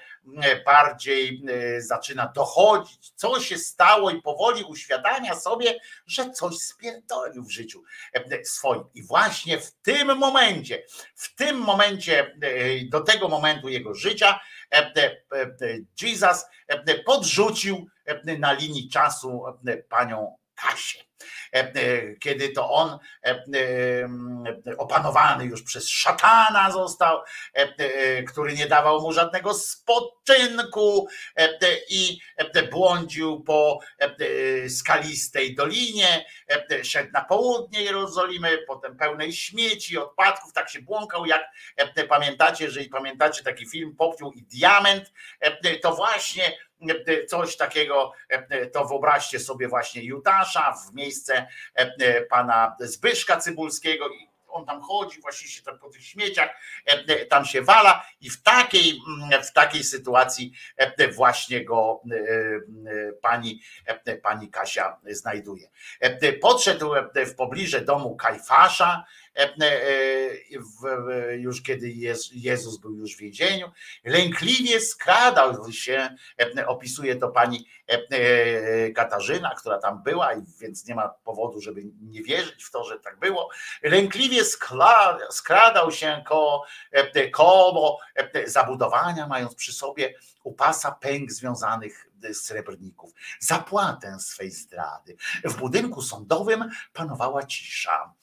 bardziej zaczyna dochodzić, co się stało i powoli uświadamia sobie, że coś spierdolił w życiu swoim. I właśnie w tym momencie, w tym momencie, do tego momentu jego życia, Jesus podrzucił na linii czasu panią Kasię. Kiedy to on opanowany już przez szatana został, który nie dawał mu żadnego spoczynku i błądził po skalistej dolinie, szedł na południe Jerozolimy, potem pełnej śmieci, odpadków, tak się błąkał, jak pamiętacie, jeżeli pamiętacie taki film Popiół i Diament, to właśnie coś takiego, to wyobraźcie sobie właśnie Judasza w miejsce pana Zbyszka Cybulskiego on tam chodzi właśnie się tam po tych śmieciach, tam się wala i w takiej, w takiej sytuacji właśnie go pani, pani Kasia znajduje. Podszedł w pobliże domu Kajfasza, już kiedy Jezus był już w więzieniu, lękliwie skradał się, opisuje to pani Katarzyna, która tam była, więc nie ma powodu, żeby nie wierzyć w to, że tak było. Lękliwie skradał się koło, koło zabudowania, mając przy sobie u pasa pęk związanych srebrników. Zapłatę swej zdrady. W budynku sądowym panowała cisza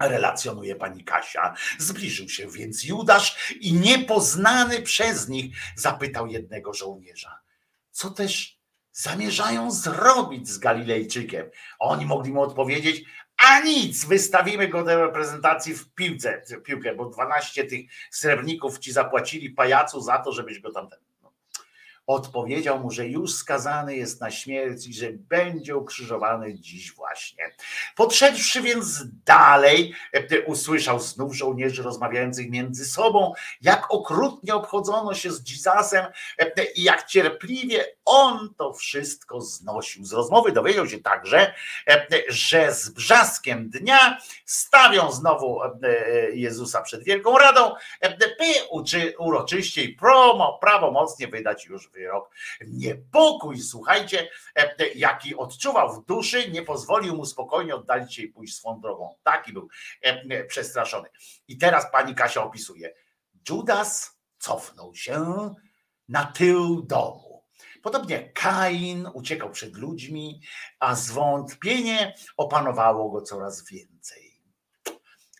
relacjonuje pani Kasia. Zbliżył się więc Judasz i niepoznany przez nich zapytał jednego żołnierza, co też zamierzają zrobić z Galilejczykiem. Oni mogli mu odpowiedzieć, a nic, wystawimy go do reprezentacji w piłce, piłkę, bo 12 tych srebrników ci zapłacili pajacu za to, żebyś go tam odpowiedział mu, że już skazany jest na śmierć i że będzie ukrzyżowany dziś właśnie. Podszedłszy więc dalej, usłyszał znów żołnierzy rozmawiających między sobą, jak okrutnie obchodzono się z Jezusem i jak cierpliwie on to wszystko znosił. Z rozmowy dowiedział się także, że z brzaskiem dnia stawią znowu Jezusa przed Wielką Radą, by uroczyście i prawomocnie wydać już wyrok. Niepokój, słuchajcie, e, jaki odczuwał w duszy, nie pozwolił mu spokojnie oddalić się i pójść swą drogą. Taki był e, przestraszony. I teraz pani Kasia opisuje. Judas cofnął się na tył domu. Podobnie Kain uciekał przed ludźmi, a zwątpienie opanowało go coraz więcej.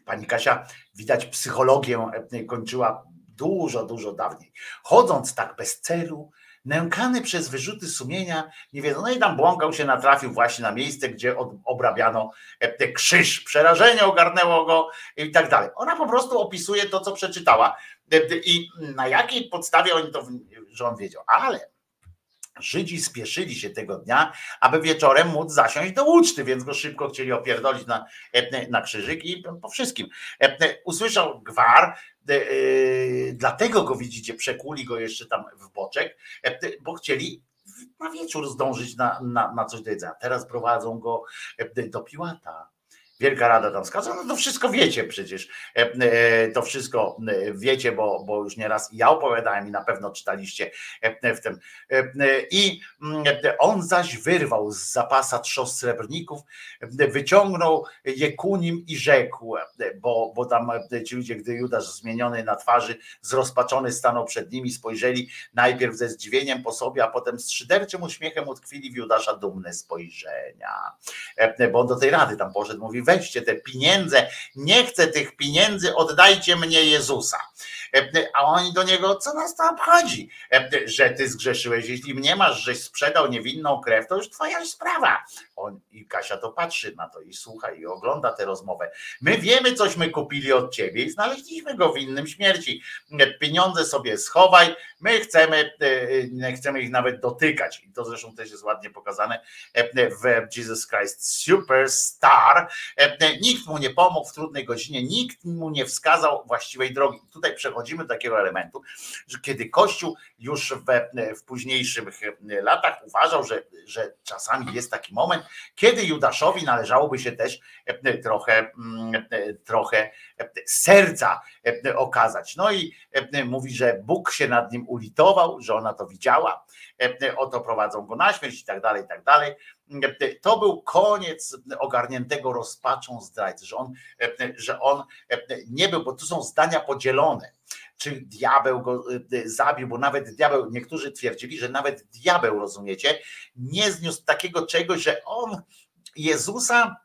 Pani Kasia, widać, psychologię e, kończyła dużo, dużo dawniej. Chodząc tak bez celu, nękany przez wyrzuty sumienia, nie wiedzą, no i tam błąkał się, natrafił właśnie na miejsce, gdzie obrabiano e, krzyż. Przerażenie ogarnęło go i tak dalej. Ona po prostu opisuje to, co przeczytała E, i na jakiej podstawie oni to, że on wiedział. Ale Żydzi spieszyli się tego dnia, aby wieczorem móc zasiąść do uczty, więc go szybko chcieli opierdolić na, e, na krzyżyk i po wszystkim. Usłyszał gwar, dlatego go widzicie, przekuli go jeszcze tam w boczek, e, bo chcieli na wieczór zdążyć na, na, na coś do jedzenia. Teraz prowadzą go e, do Piłata. Wielka Rada tam skazała, no to wszystko wiecie przecież, E, e, to wszystko e, wiecie, bo, bo już nieraz ja opowiadałem i na pewno czytaliście w tym. I mm, on zaś wyrwał z zapasa trzos srebrników, wyciągnął je ku nim i rzekł, bo, bo tam ci ludzie, gdy Judasz zmieniony na twarzy, zrozpaczony stanął przed nimi, spojrzeli najpierw ze zdziwieniem po sobie, a potem z szyderczym uśmiechem utkwili w Judasza dumne spojrzenia. Bo on do tej rady tam poszedł, mówi weźcie te pieniądze, nie chcę tych pieniędzy, oddajcie mnie Jezusa. E, A oni do niego, co nas to obchodzi, E, że ty zgrzeszyłeś, jeśli mnie masz, żeś sprzedał niewinną krew, to już twoja sprawa. On, I Kasia to patrzy na to i słucha i ogląda tę rozmowę. My wiemy, cośmy kupili od ciebie i znaleźliśmy go winnym śmierci. E, Pieniądze sobie schowaj, my chcemy, e, nie chcemy ich nawet dotykać. I to zresztą też jest ładnie pokazane e, w Jesus Christ Superstar. E, Nikt mu nie pomógł w trudnej godzinie, nikt mu nie wskazał właściwej drogi. Tutaj przechodzimy do takiego elementu, że kiedy Kościół już w, w późniejszych latach uważał, że, że czasami jest taki moment, kiedy Judaszowi należałoby się też e, trochę, mm, e, trochę serca e, okazać. No i mówi, że Bóg się nad nim ulitował, że ona to widziała, oto prowadzą go na śmierć i tak dalej, i tak dalej. To był koniec ogarniętego rozpaczą zdrajcy, że on, że on nie był, bo tu są zdania podzielone. Czy diabeł go zabił, bo nawet diabeł, niektórzy twierdzili, że nawet diabeł, rozumiecie, nie zniósł takiego czegoś, że on Jezusa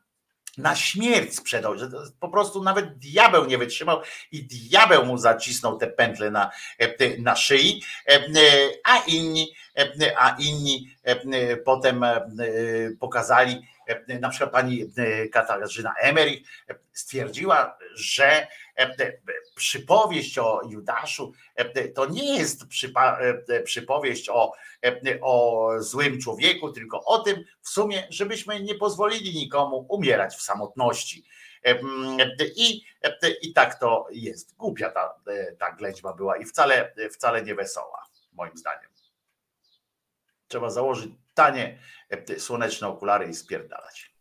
na śmierć sprzedał, że po prostu nawet diabeł nie wytrzymał i diabeł mu zacisnął te pętle na, na szyi, a inni, a inni potem pokazali, na przykład pani Katarzyna Emery stwierdziła, że przypowieść o Judaszu to nie jest przypowieść o, o złym człowieku, tylko o tym w sumie, żebyśmy nie pozwolili nikomu umierać w samotności. I, i tak to jest. Głupia ta, ta ględźba była i wcale, wcale nie wesoła, moim zdaniem. Trzeba założyć tanie słoneczne okulary i spierdalać.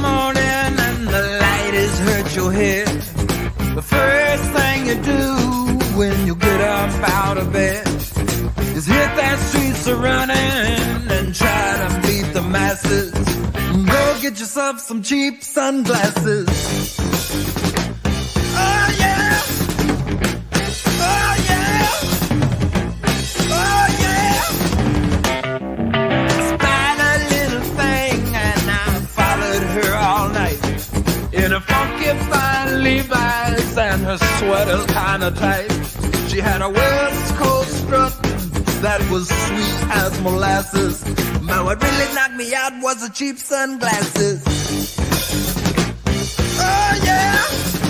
Morning and the light has hurt your head, the first thing you do when you get up out of bed is hit that streets a running and try to beat the masses. Go get yourself some cheap sunglasses. Fine Levi's and her sweater's kinda tight. She had a West Coast strut that was sweet as molasses. But what really knocked me out was the cheap sunglasses. Oh yeah!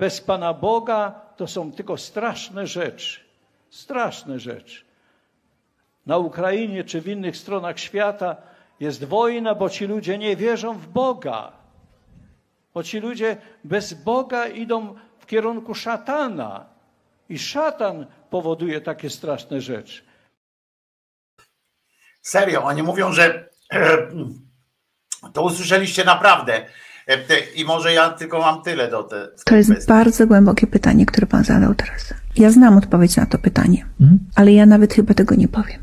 Bez Pana Boga to są tylko straszne rzeczy. Straszne rzeczy. Na Ukrainie czy w innych stronach świata jest wojna, bo ci ludzie nie wierzą w Boga. Bo ci ludzie bez Boga idą w kierunku szatana. I szatan powoduje takie straszne rzeczy. Serio, oni mówią, że to usłyszeliście naprawdę. E, I może ja tylko mam tyle do te. To jest bardzo głębokie pytanie, które pan zadał teraz. Ja znam odpowiedź na to pytanie, ale ja nawet chyba tego nie powiem.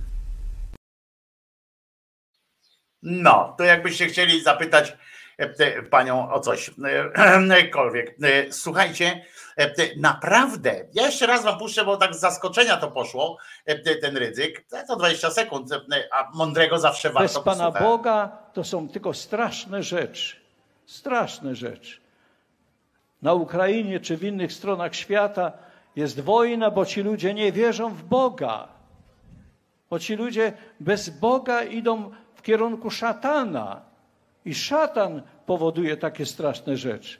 No, to jakbyście chcieli zapytać e, panią o coś, e, kolwiek. E, Słuchajcie, naprawdę, ja jeszcze raz wam puszczę, bo tak z zaskoczenia to poszło, te- ten ryzyk. To 20 sekund, a mądrego zawsze Bez warto Pana posłuchać. Boga to są tylko straszne rzeczy. Straszne rzeczy. Na Ukrainie czy w innych stronach świata jest wojna, bo ci ludzie nie wierzą w Boga. Bo ci ludzie bez Boga idą w kierunku szatana. I szatan powoduje takie straszne rzeczy.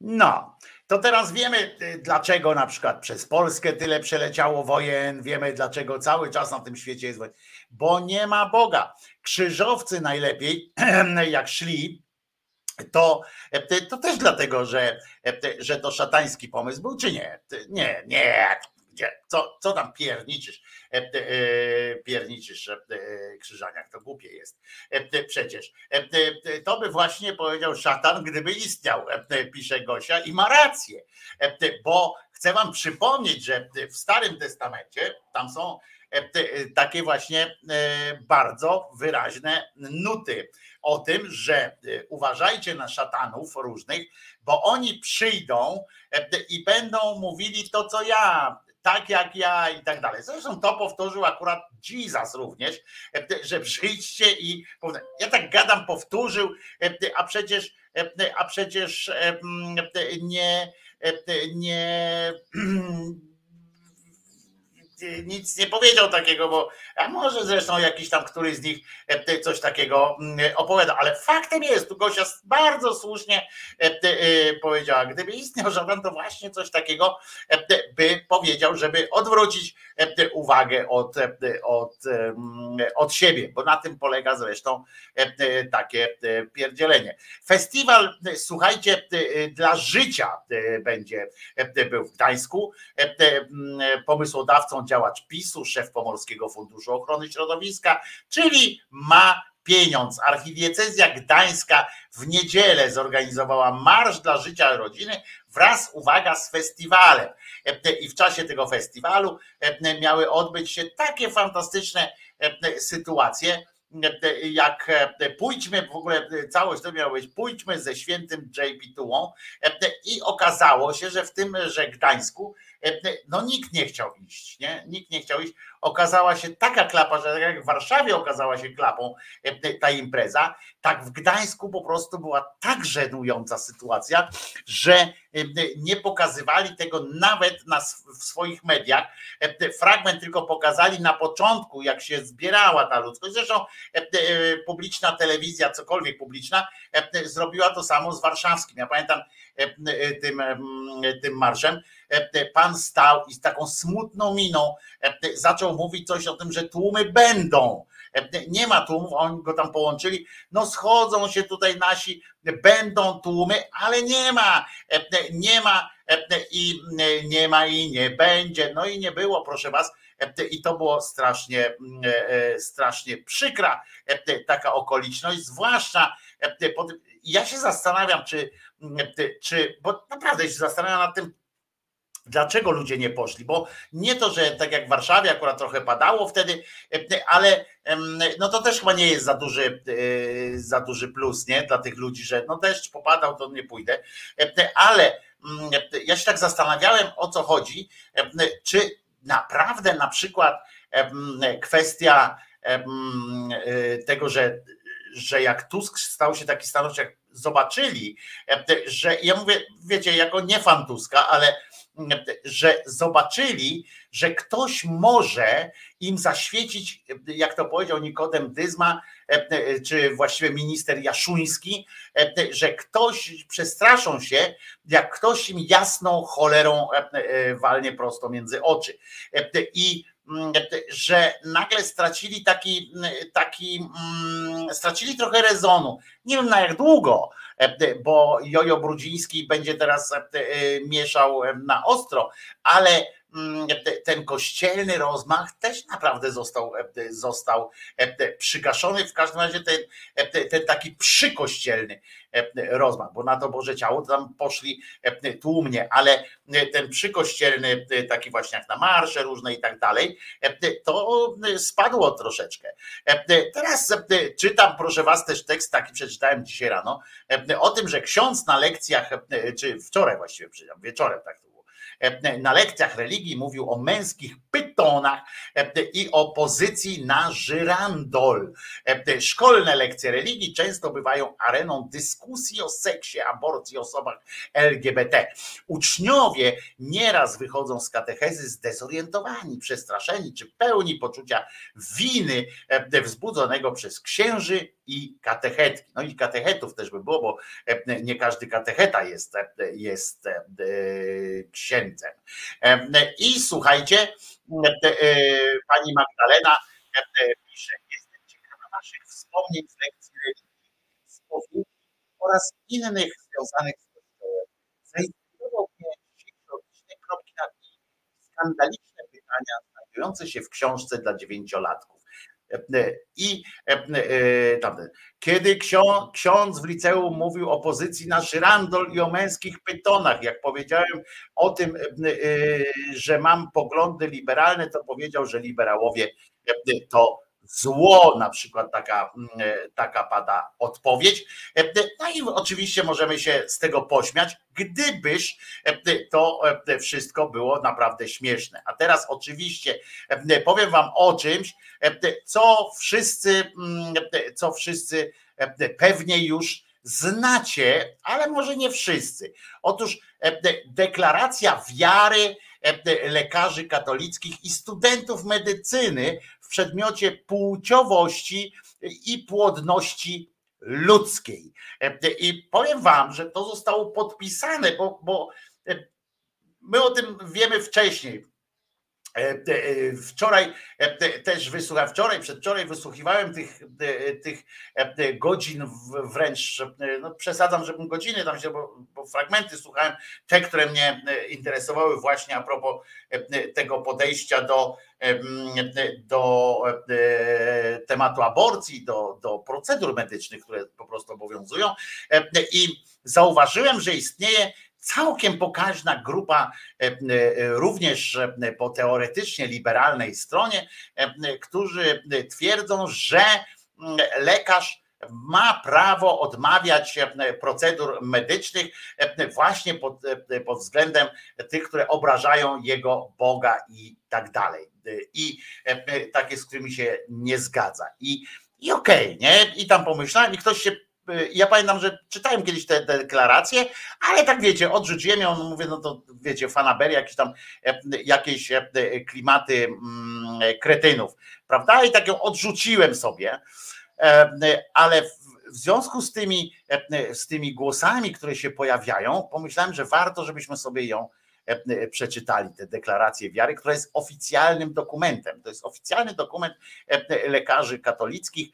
No, to teraz wiemy, y, dlaczego na przykład przez Polskę tyle przeleciało wojen, wiemy, dlaczego cały czas na tym świecie jest wojna. Bo nie ma Boga. Krzyżowcy najlepiej, jak szli, to, e, to też dlatego, że, e, że to szatański pomysł był, czy nie? Nie, nie. Co, co tam pierniczysz? E, Pierniczysz krzyżaniak, to głupie jest. Przecież to by właśnie powiedział szatan, gdyby istniał, pisze Gosia i ma rację. Bo chcę wam przypomnieć, że w Starym Testamencie tam są takie właśnie bardzo wyraźne nuty o tym, że e, uważajcie na szatanów różnych, bo oni przyjdą e, i będą mówili to, co ja, tak jak ja i tak dalej. Zresztą to powtórzył akurat Jesus również, e, że przyjdźcie i ja tak gadam, powtórzył, e, a przecież, a przecież nie, nie nic nie powiedział takiego, bo a może zresztą jakiś tam któryś z nich e, coś takiego mm, opowiada, ale faktem jest, tu Gosia bardzo słusznie e, e, powiedziała, gdyby istniał żaden, to właśnie coś takiego by powiedział, żeby odwrócić uwagę od, od, od siebie, bo na tym polega zresztą takie pierdzielenie. Festiwal, słuchajcie, dla życia będzie był w Gdańsku. Pomysłodawcą działacz PiSu, szef Pomorskiego Funduszu Ochrony Środowiska, czyli ma pieniądz. Archidiecezja Gdańska w niedzielę zorganizowała Marsz dla Życia Rodziny wraz, uwaga, z festiwalem. I w czasie tego festiwalu miały odbyć się takie fantastyczne sytuacje, jak pójdźmy, w ogóle całość to miało być, pójdźmy ze świętym JP Tułą i okazało się, że w tym, że Gdańsku no nikt nie chciał iść, nie? Nikt nie chciał iść. Okazała się taka klapa, że tak jak w Warszawie okazała się klapą ta impreza, tak w Gdańsku po prostu była tak żenująca sytuacja, że nie pokazywali tego nawet na, w swoich mediach. Fragment tylko pokazali na początku, jak się zbierała ta ludzkość. Zresztą publiczna telewizja, cokolwiek publiczna, zrobiła to samo z warszawskim. Ja pamiętam tym, tym marszem pan stał i z taką smutną miną zaczął mówić coś o tym, że tłumy będą. Nie ma tłumów, oni go tam połączyli. No schodzą się tutaj nasi, będą tłumy, ale nie ma, nie ma i nie ma i nie będzie. No i nie było, proszę was. I to było strasznie, strasznie przykra taka okoliczność, zwłaszcza ja się zastanawiam, czy, czy bo naprawdę się zastanawiam nad tym, Dlaczego ludzie nie poszli? Bo nie to, że tak jak w Warszawie akurat trochę padało wtedy, ale no to też chyba nie jest za duży, e, za duży plus nie? dla tych ludzi, że no deszcz popadał, to nie pójdę. Ale ja się tak zastanawiałem, o co chodzi, czy naprawdę na przykład kwestia e, tego, że, że jak Tusk stał się taki stanowczy, jak zobaczyli, że ja mówię, wiecie, jako nie fan Tuska, ale że zobaczyli, że ktoś może im zaświecić, jak to powiedział Nikodem Dyzma, czy właściwie minister Jaszuński, że ktoś przestraszą się, jak ktoś im jasną cholerą walnie prosto między oczy. I że nagle stracili taki, taki stracili trochę rezonu. Nie wiem na jak długo, bo Jojo Brudziński będzie teraz mieszał na ostro, ale ten kościelny rozmach też naprawdę został, został przygaszony. W każdym razie ten, ten taki przykościelny rozmach, bo na to Boże Ciało tam poszli tłumnie, ale ten przykościelny, taki właśnie jak na marsze różne i tak dalej, to spadło troszeczkę. Teraz czytam, proszę Was, też tekst taki przeczytałem dzisiaj rano, o tym, że ksiądz na lekcjach, czy wczoraj właściwie, wieczorem tak to na lekcjach religii mówił o męskich pytonach i o pozycji na żyrandol. Szkolne lekcje religii często bywają areną dyskusji o seksie, aborcji, osobach LGBT. Uczniowie nieraz wychodzą z katechezy zdezorientowani, przestraszeni czy pełni poczucia winy wzbudzonego przez księży i katechetki. No i katechetów też by było, bo nie każdy katecheta jest, jest księdzem. I słuchajcie, pani Magdalena pisze, jestem ciekawa waszych wspomnień z lekcji religii, spowiedzi oraz innych związanych z Kościołem. Zainspirował mnie dzisiejsze kropki na i skandaliczne pytania znajdujące się w książce dla dziewięciolatków. I kiedy ksiądz w liceum mówił o pozycji na żyrandol i o męskich pytonach, jak powiedziałem o tym, że mam poglądy liberalne, to powiedział, że liberałowie to zło, na przykład taka, mm, taka pada odpowiedź. No i oczywiście możemy się z tego pośmiać, gdybyż to wszystko było naprawdę śmieszne. A teraz oczywiście powiem wam o czymś, co wszyscy, mm, co wszyscy pewnie już znacie, ale może nie wszyscy. Otóż deklaracja wiary lekarzy katolickich i studentów medycyny przedmiocie płciowości i płodności ludzkiej. I powiem wam, że to zostało podpisane, bo, bo my o tym wiemy wcześniej. Wczoraj też wysłuchałem, wczoraj, przedwczoraj wysłuchiwałem tych, tych godzin wręcz, no przesadzam, żebym godziny tam się, bo, bo fragmenty słuchałem, te, które mnie interesowały właśnie a propos tego podejścia do, do tematu aborcji, do, do procedur medycznych, które po prostu obowiązują. I zauważyłem, że istnieje całkiem pokaźna grupa, również po teoretycznie liberalnej stronie, którzy twierdzą, że lekarz ma prawo odmawiać procedur medycznych właśnie pod, pod względem tych, które obrażają jego Boga i tak dalej. I takie, z którymi się nie zgadza. I, i okej, okay, nie? I tam pomyślałem, i ktoś się ja pamiętam, że czytałem kiedyś te, te deklaracje, ale tak wiecie, odrzuciłem ją, mówię, no to wiecie, fanaberia, jakieś tam jakieś klimaty kretynów, prawda? I tak ją odrzuciłem sobie, ale w związku z tymi, z tymi głosami, które się pojawiają, pomyślałem, że warto, żebyśmy sobie ją przeczytali tę deklarację wiary, która jest oficjalnym dokumentem. To jest oficjalny dokument lekarzy katolickich,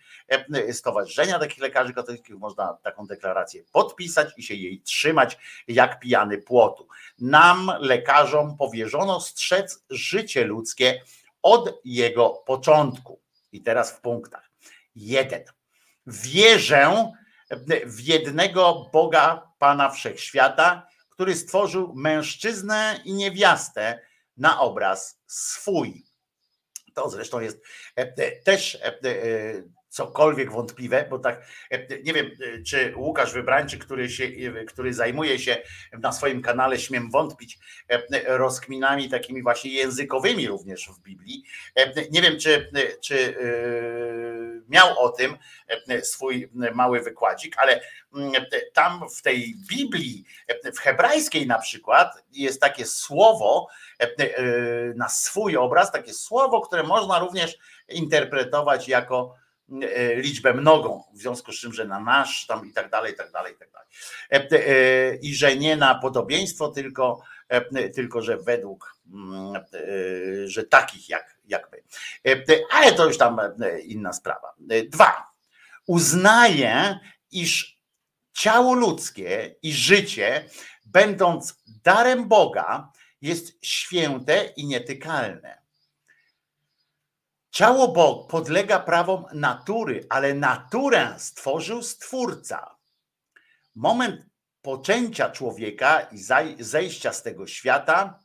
Stowarzyszenia takich lekarzy katolickich. Można taką deklarację podpisać i się jej trzymać jak pijany płotu. Nam, lekarzom, powierzono strzec życie ludzkie od jego początku. I teraz w punktach. Jeden. Wierzę w jednego Boga, Pana Wszechświata, który stworzył mężczyznę i niewiastę na obraz swój. To zresztą jest też cokolwiek wątpliwe, bo tak nie wiem, czy Łukasz Wybrańczyk, który, się, który zajmuje się na swoim kanale, śmiem wątpić, rozkminami takimi właśnie językowymi również w Biblii. Nie wiem, czy, czy miał o tym swój mały wykładzik, ale tam w tej Biblii, w hebrajskiej na przykład, jest takie słowo na swój obraz, takie słowo, które można również interpretować jako liczbę mnogą, w związku z czym, że na nasz tam i tak dalej, i tak dalej, i tak dalej. I że nie na podobieństwo, tylko, tylko że według, że takich jak, jak my. Ale to już tam inna sprawa. Dwa. Uznaje, iż ciało ludzkie i życie, będąc darem Boga, jest święte i nietykalne. Ciało Bóg podlega prawom natury, ale naturę stworzył Stwórca. Moment poczęcia człowieka i zejścia z tego świata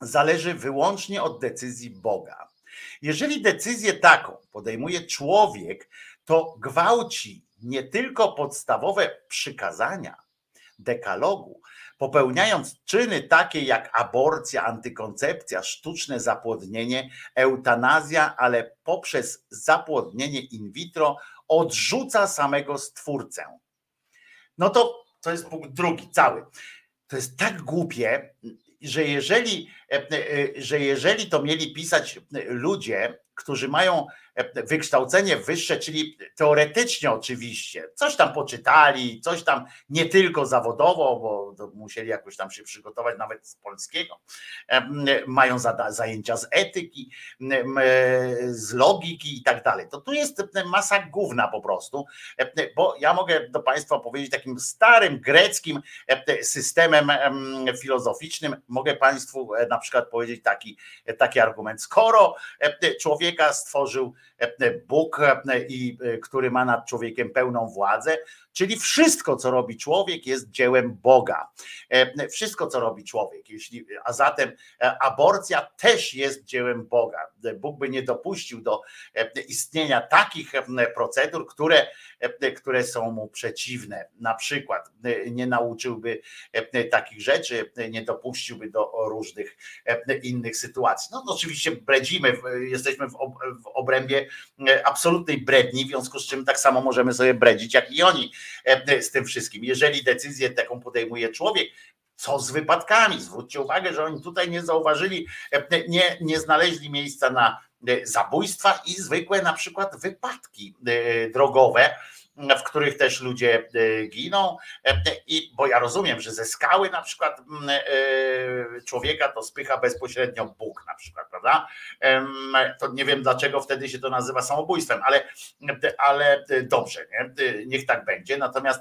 zależy wyłącznie od decyzji Boga. Jeżeli decyzję taką podejmuje człowiek, to gwałci nie tylko podstawowe przykazania dekalogu, popełniając czyny takie jak aborcja, antykoncepcja, sztuczne zapłodnienie, eutanazja, ale poprzez zapłodnienie in vitro odrzuca samego stwórcę. No to to jest punkt drugi, cały. To jest tak głupie, że jeżeli, że jeżeli to mieli pisać ludzie, którzy mają wykształcenie wyższe, czyli teoretycznie oczywiście, coś tam poczytali, coś tam nie tylko zawodowo, bo musieli jakoś tam się przygotować nawet z polskiego, mają zajęcia z etyki, z logiki i tak dalej. To tu jest masa główna po prostu, bo ja mogę do Państwa powiedzieć takim starym greckim systemem filozoficznym, mogę Państwu na przykład powiedzieć taki, taki argument, skoro człowiek człowieka stworzył e, Bóg, e, i e, który ma nad człowiekiem pełną władzę, czyli wszystko, co robi człowiek, jest dziełem Boga. E, Wszystko, co robi człowiek, jeśli, a zatem e, aborcja też jest dziełem Boga. E, Bóg by nie dopuścił do istnienia takich procedur, które, które są mu przeciwne. Na przykład nie nauczyłby takich rzeczy, nie dopuściłby do różnych innych sytuacji. No to oczywiście bredzimy, jesteśmy w ob- w obrębie absolutnej bredni, w związku z czym tak samo możemy sobie bredzić, jak i oni z tym wszystkim. Jeżeli decyzję taką podejmuje człowiek, co z wypadkami? Zwróćcie uwagę, że oni tutaj nie zauważyli, e, nie, nie znaleźli miejsca na e, zabójstwa i zwykłe na przykład wypadki e, drogowe, w których też ludzie e, giną. E, I bo ja rozumiem, że ze skały na przykład e, człowieka to spycha bezpośrednio Bóg na przykład, prawda? To nie wiem dlaczego wtedy się to nazywa samobójstwem, ale, ale dobrze, nie? niech tak będzie. Natomiast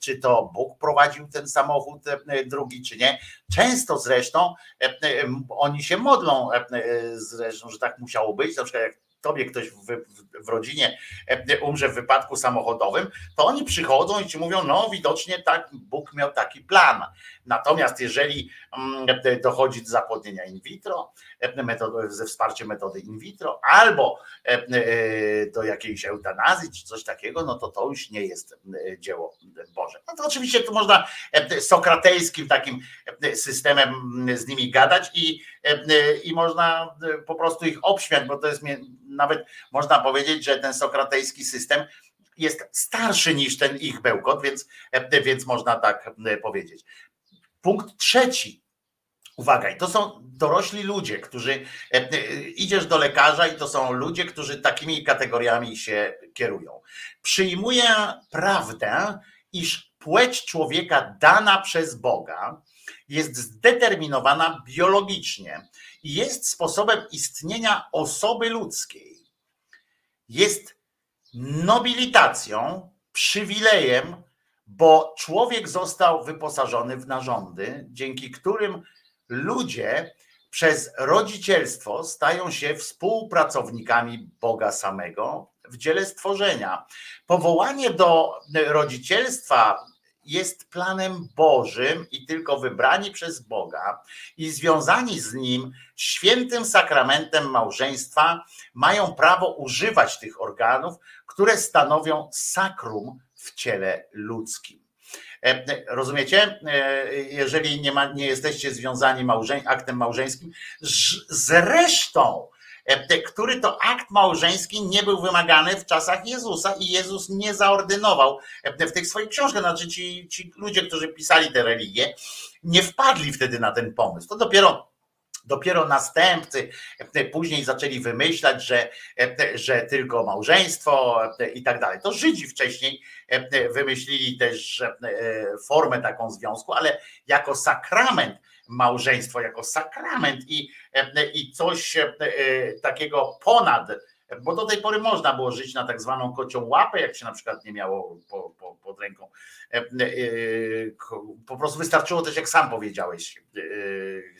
czy to Bóg prowadził ten samochód drugi, czy nie? Często zresztą oni się modlą, zresztą, że tak musiało być. Na przykład jak tobie ktoś w, w, w rodzinie umrze w wypadku samochodowym, to oni przychodzą i ci mówią, no widocznie tak Bóg miał taki plan. Natomiast jeżeli mm, dochodzi do zapłodnienia in vitro, e, ze wsparciem metody in vitro, albo e, e, do jakiejś eutanazji czy coś takiego, no to to już nie jest dzieło Boże. No to oczywiście to można sokratejskim takim systemem mm, z nimi gadać i, i można po prostu ich obśmiać, bo to jest nawet można powiedzieć, że ten sokratejski system jest starszy niż ten ich bełkot, więc, więc można tak powiedzieć. Punkt trzeci. Uwaga, i to są dorośli ludzie, którzy e, e, idziesz do lekarza i to są ludzie, którzy takimi kategoriami się kierują. Przyjmuję prawdę, iż płeć człowieka dana przez Boga jest zdeterminowana biologicznie i jest sposobem istnienia osoby ludzkiej. Jest nobilitacją, przywilejem, bo człowiek został wyposażony w narządy, dzięki którym ludzie przez rodzicielstwo stają się współpracownikami Boga samego w dziele stworzenia. Powołanie do rodzicielstwa jest planem Bożym i tylko wybrani przez Boga i związani z nim świętym sakramentem małżeństwa mają prawo używać tych organów, które stanowią sakrum w ciele ludzkim. E, Rozumiecie? E, Jeżeli nie, ma, nie jesteście związani małżeń, aktem małżeńskim, zresztą, e, który to akt małżeński nie był wymagany w czasach Jezusa i Jezus nie zaordynował w tych swoich książkach. Znaczy ci, ci ludzie, którzy pisali te religie, nie wpadli wtedy na ten pomysł. To dopiero Dopiero następcy e, później zaczęli wymyślać, że, e, że tylko małżeństwo e, i tak dalej. To Żydzi wcześniej wymyślili też formę taką związku, ale jako sakrament małżeństwo, jako sakrament i, i coś takiego ponad, bo do tej pory można było żyć na tak zwaną kocią łapę, jak się na przykład nie miało po, po, pod ręką. E, e, Po prostu wystarczyło też, jak sam powiedziałeś, e,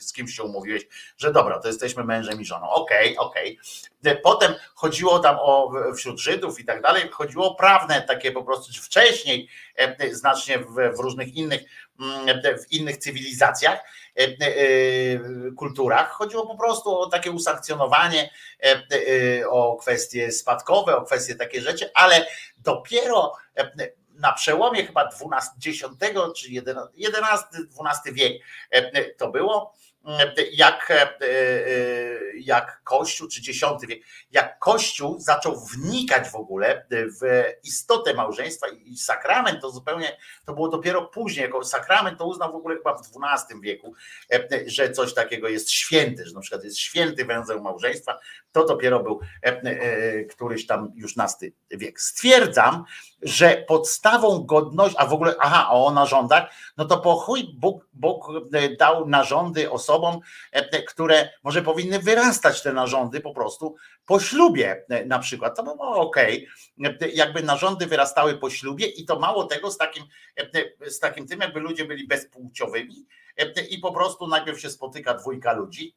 z kimś się umówiłeś, że dobra, to jesteśmy mężem i żoną. Okej, okej. E, Potem chodziło tam o wśród Żydów i tak dalej, chodziło o prawne takie po prostu, wcześniej e, znacznie w, w różnych innych, mm, w innych cywilizacjach, e, e, kulturach. Chodziło po prostu o takie usankcjonowanie, e, e, o kwestie spadkowe, o kwestie takie rzeczy, ale dopiero e, na przełomie chyba 12, 10 czy 11, 12 wiek e, to było, e, jak, e, e, jak Kościół, czy X wiek, jak Kościół zaczął wnikać w ogóle w istotę małżeństwa i sakrament to zupełnie, to było dopiero później, jako sakrament to uznał w ogóle chyba w XII wieku, e, że coś takiego jest święte, że na przykład jest święty węzeł małżeństwa, to dopiero był e, e, któryś tam już nasty wiek. Stwierdzam, że podstawą godności, a w ogóle, aha, o narządach, no to po chuj Bóg, Bóg e, dał narządy osobom, które może powinny wyrastać te narządy po prostu po ślubie na przykład. To by było okej, E, jakby narządy wyrastały po ślubie i to mało tego z takim, z takim tym, jakby ludzie byli bezpłciowymi i po prostu najpierw się spotyka dwójka ludzi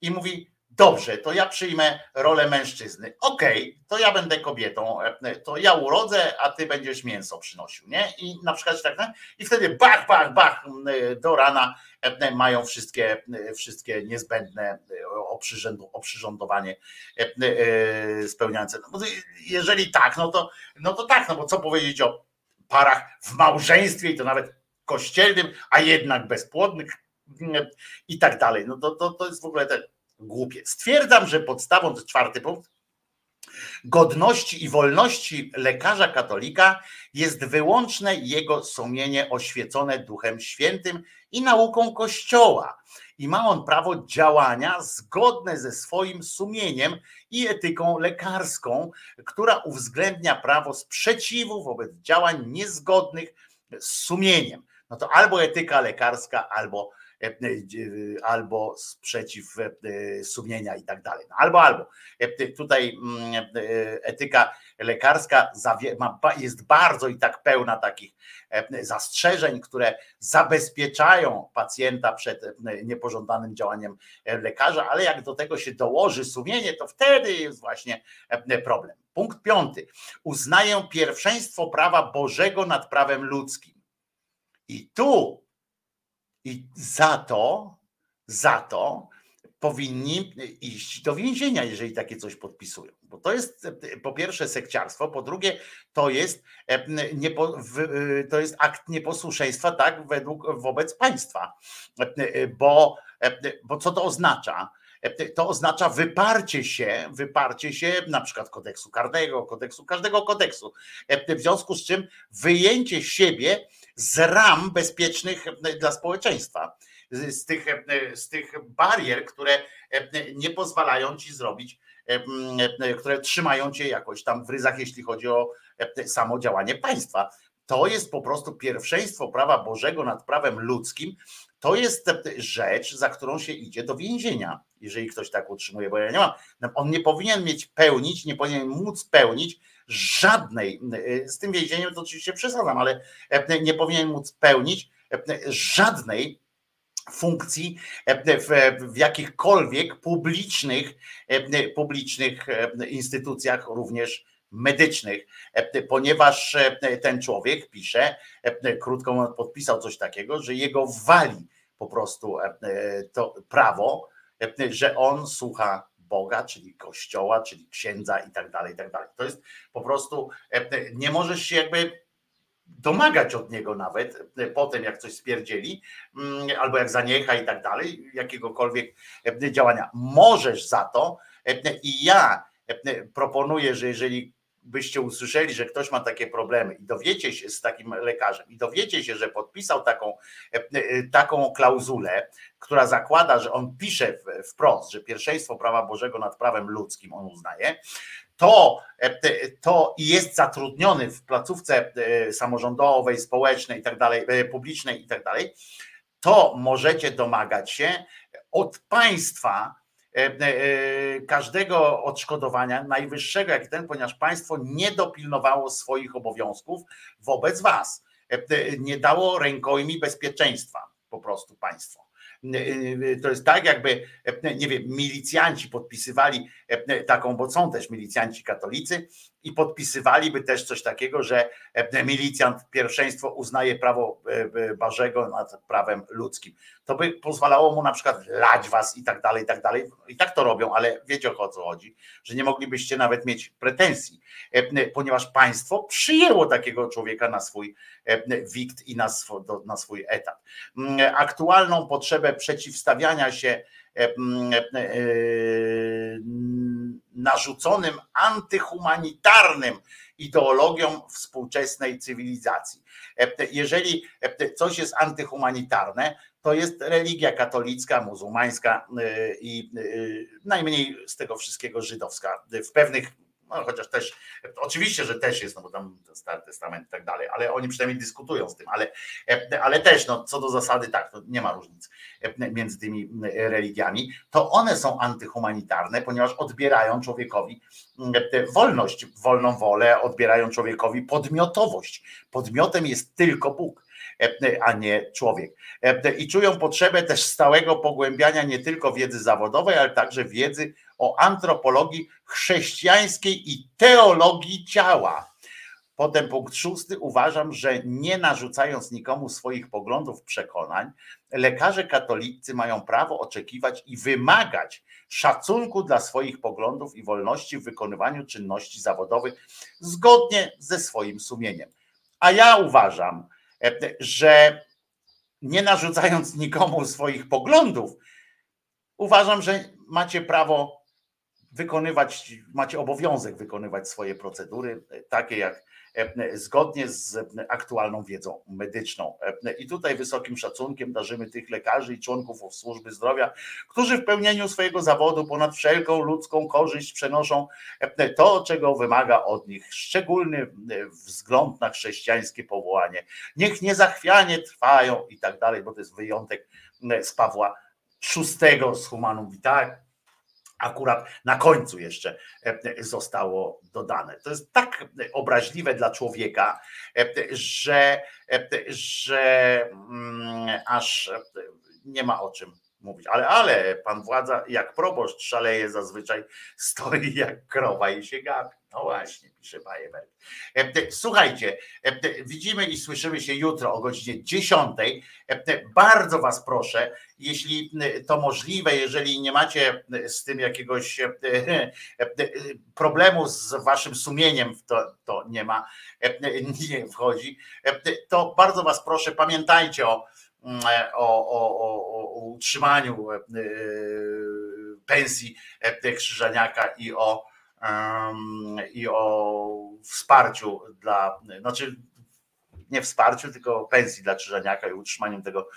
i mówi, Dobrze, to ja przyjmę rolę mężczyzny. Okej, to ja będę kobietą, e, to ja urodzę, a ty będziesz mięso przynosił, nie? I na przykład tak, i wtedy bach, bach, bach, do rana e, mają wszystkie, wszystkie niezbędne e, oprzyrządowanie spełniające. No, jeżeli tak, no to, no to tak, no bo co powiedzieć o parach w małżeństwie i to nawet kościelnym, a jednak bezpłodnych i tak dalej. No to, to, to jest w ogóle te głupie. Stwierdzam, że podstawą, czwarty punkt, godności i wolności lekarza katolika jest wyłączne jego sumienie oświecone Duchem Świętym i nauką Kościoła. I ma on prawo działania zgodne ze swoim sumieniem i etyką lekarską, która uwzględnia prawo sprzeciwu wobec działań niezgodnych z sumieniem. No to albo etyka lekarska, albo albo sprzeciw e, sumienia i tak dalej. No Albo, albo. E, Tutaj mm, e, etyka lekarska jest bardzo i tak pełna takich e, zastrzeżeń, które zabezpieczają pacjenta przed e, niepożądanym działaniem e, lekarza, ale jak do tego się dołoży sumienie, to wtedy jest właśnie e, problem. Punkt piąty. Uznaję pierwszeństwo prawa Bożego nad prawem ludzkim. I tu i za to, za to powinni iść do więzienia, jeżeli takie coś podpisują. Bo to jest po pierwsze sekciarstwo, po drugie to jest, e, niepo, e, to jest akt nieposłuszeństwa tak według wobec państwa. E, Bo, bo co to oznacza? To oznacza wyparcie się, wyparcie się na przykład kodeksu karnego, kodeksu, każdego kodeksu. W związku z czym wyjęcie siebie z ram bezpiecznych e, dla społeczeństwa, z tych, e, z tych barier, które e, nie pozwalają ci zrobić, które trzymają cię jakoś tam w ryzach, jeśli chodzi o samo działanie państwa. To jest po prostu pierwszeństwo prawa Bożego nad prawem ludzkim. To jest rzecz, za którą się idzie do więzienia, jeżeli ktoś tak utrzymuje, bo ja nie mam. On nie powinien mieć pełnić, nie powinien móc pełnić żadnej, e, z tym więzieniem to oczywiście przesadzam, ale e, nie powinien móc pełnić e, żadnej funkcji e, w, jakichkolwiek publicznych, publicznych instytucjach, również medycznych, ponieważ ten człowiek pisze, krótko podpisał coś takiego, że jego wali po prostu to prawo, że on słucha Boga, czyli Kościoła, czyli księdza i tak dalej, i tak dalej. To jest po prostu, e, nie możesz się jakby domagać od niego nawet e, potem, jak coś spierdzieli, mm, albo jak zaniecha i tak dalej, jakiegokolwiek e, działania. Możesz za to e, i ja e, proponuję, że jeżeli byście usłyszeli, że ktoś ma takie problemy i dowiecie się z takim lekarzem i dowiecie się, że podpisał taką, e, e, taką klauzulę, która zakłada, że on pisze wprost, że pierwszeństwo prawa Bożego nad prawem ludzkim on uznaje, to, e, to jest zatrudniony w placówce samorządowej, społecznej tak dalej, publicznej i tak dalej, to możecie domagać się od państwa każdego odszkodowania, najwyższego jak ten, ponieważ państwo nie dopilnowało swoich obowiązków wobec was. E, e, Nie dało rękojmi bezpieczeństwa po prostu państwo. E, e, To jest tak, jakby, e, nie wiem, milicjanci podpisywali e, taką, bo są też milicjanci katolicy i podpisywaliby też coś takiego, że e, milicjant pierwszeństwo uznaje prawo e, e, Bożego nad prawem ludzkim. To by pozwalało mu na przykład lać was i tak dalej, i tak dalej. I tak to robią, ale wiecie o co chodzi, że nie moglibyście nawet mieć pretensji, ponieważ państwo przyjęło takiego człowieka na swój wikt i na swój, etat. Mm, Aktualną potrzebę przeciwstawiania się narzuconym antyhumanitarnym ideologiom współczesnej cywilizacji. Jeżeli coś jest antyhumanitarne, to jest religia katolicka, muzułmańska e, i e, najmniej z tego wszystkiego żydowska. W pewnych, no chociaż też, oczywiście, że też jest, no bo tam Stary Testament i tak dalej, ale oni przynajmniej dyskutują z tym, ale, e, ale też, no co do zasady, tak, to nie ma różnic e, między tymi e, religiami, to one są antyhumanitarne, ponieważ odbierają człowiekowi e, wolność, wolną wolę, odbierają człowiekowi podmiotowość. Podmiotem jest tylko Bóg. E, a nie człowiek. E, I czują potrzebę też stałego pogłębiania nie tylko wiedzy zawodowej, ale także wiedzy o antropologii chrześcijańskiej i teologii ciała. Potem punkt szósty. Uważam, że nie narzucając nikomu swoich poglądów, przekonań, lekarze katolicy mają prawo oczekiwać i wymagać szacunku dla swoich poglądów i wolności w wykonywaniu czynności zawodowych zgodnie ze swoim sumieniem. A ja uważam, e, że nie narzucając nikomu swoich poglądów, uważam, że macie prawo wykonywać, macie obowiązek wykonywać swoje procedury, e, takie jak e, zgodnie z aktualną wiedzą medyczną. E, I tutaj wysokim szacunkiem darzymy tych lekarzy i członków służby zdrowia, którzy w pełnieniu swojego zawodu ponad wszelką ludzką korzyść przenoszą e, to, czego wymaga od nich szczególny e, wzgląd na chrześcijańskie powołanie. Niech niezachwianie trwają i tak dalej, bo to jest wyjątek e, z Pawła VI z Humanum Vitae, akurat na końcu jeszcze e, zostało dodane. To jest tak obraźliwe dla człowieka, e, że, e, że mm, aż nie ma o czym mówić. Ale, ale pan władza, jak proboszcz szaleje zazwyczaj, stoi jak krowa i się gapi. No właśnie, pisze Bajewer. Słuchajcie, widzimy i słyszymy się jutro o godzinie 10. Bardzo was proszę, jeśli to możliwe, jeżeli nie macie z tym jakiegoś problemu z waszym sumieniem, to, to nie ma, nie wchodzi, to bardzo was proszę, pamiętajcie o, o, o, o, o utrzymaniu pensji Krzyżaniaka i o i o wsparciu dla, znaczy nie wsparciu, tylko pensji dla Krzyżaniaka i utrzymaniem tego,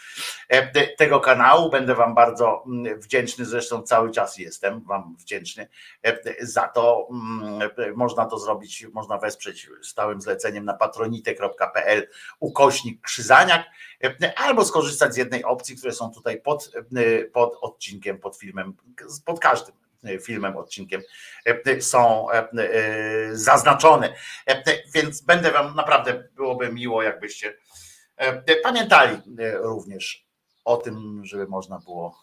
e, tego kanału. Będę Wam bardzo mm, wdzięczny, zresztą cały czas jestem Wam wdzięczny e, za to. Mm, Można to zrobić, można wesprzeć stałym zleceniem na patronite.pl ukośnik Krzyżaniak e, albo skorzystać z jednej opcji, które są tutaj pod, pod odcinkiem, pod filmem, pod każdym filmem, odcinkiem są zaznaczone. Więc będę Wam naprawdę byłoby miło, jakbyście pamiętali również o tym, żeby można było,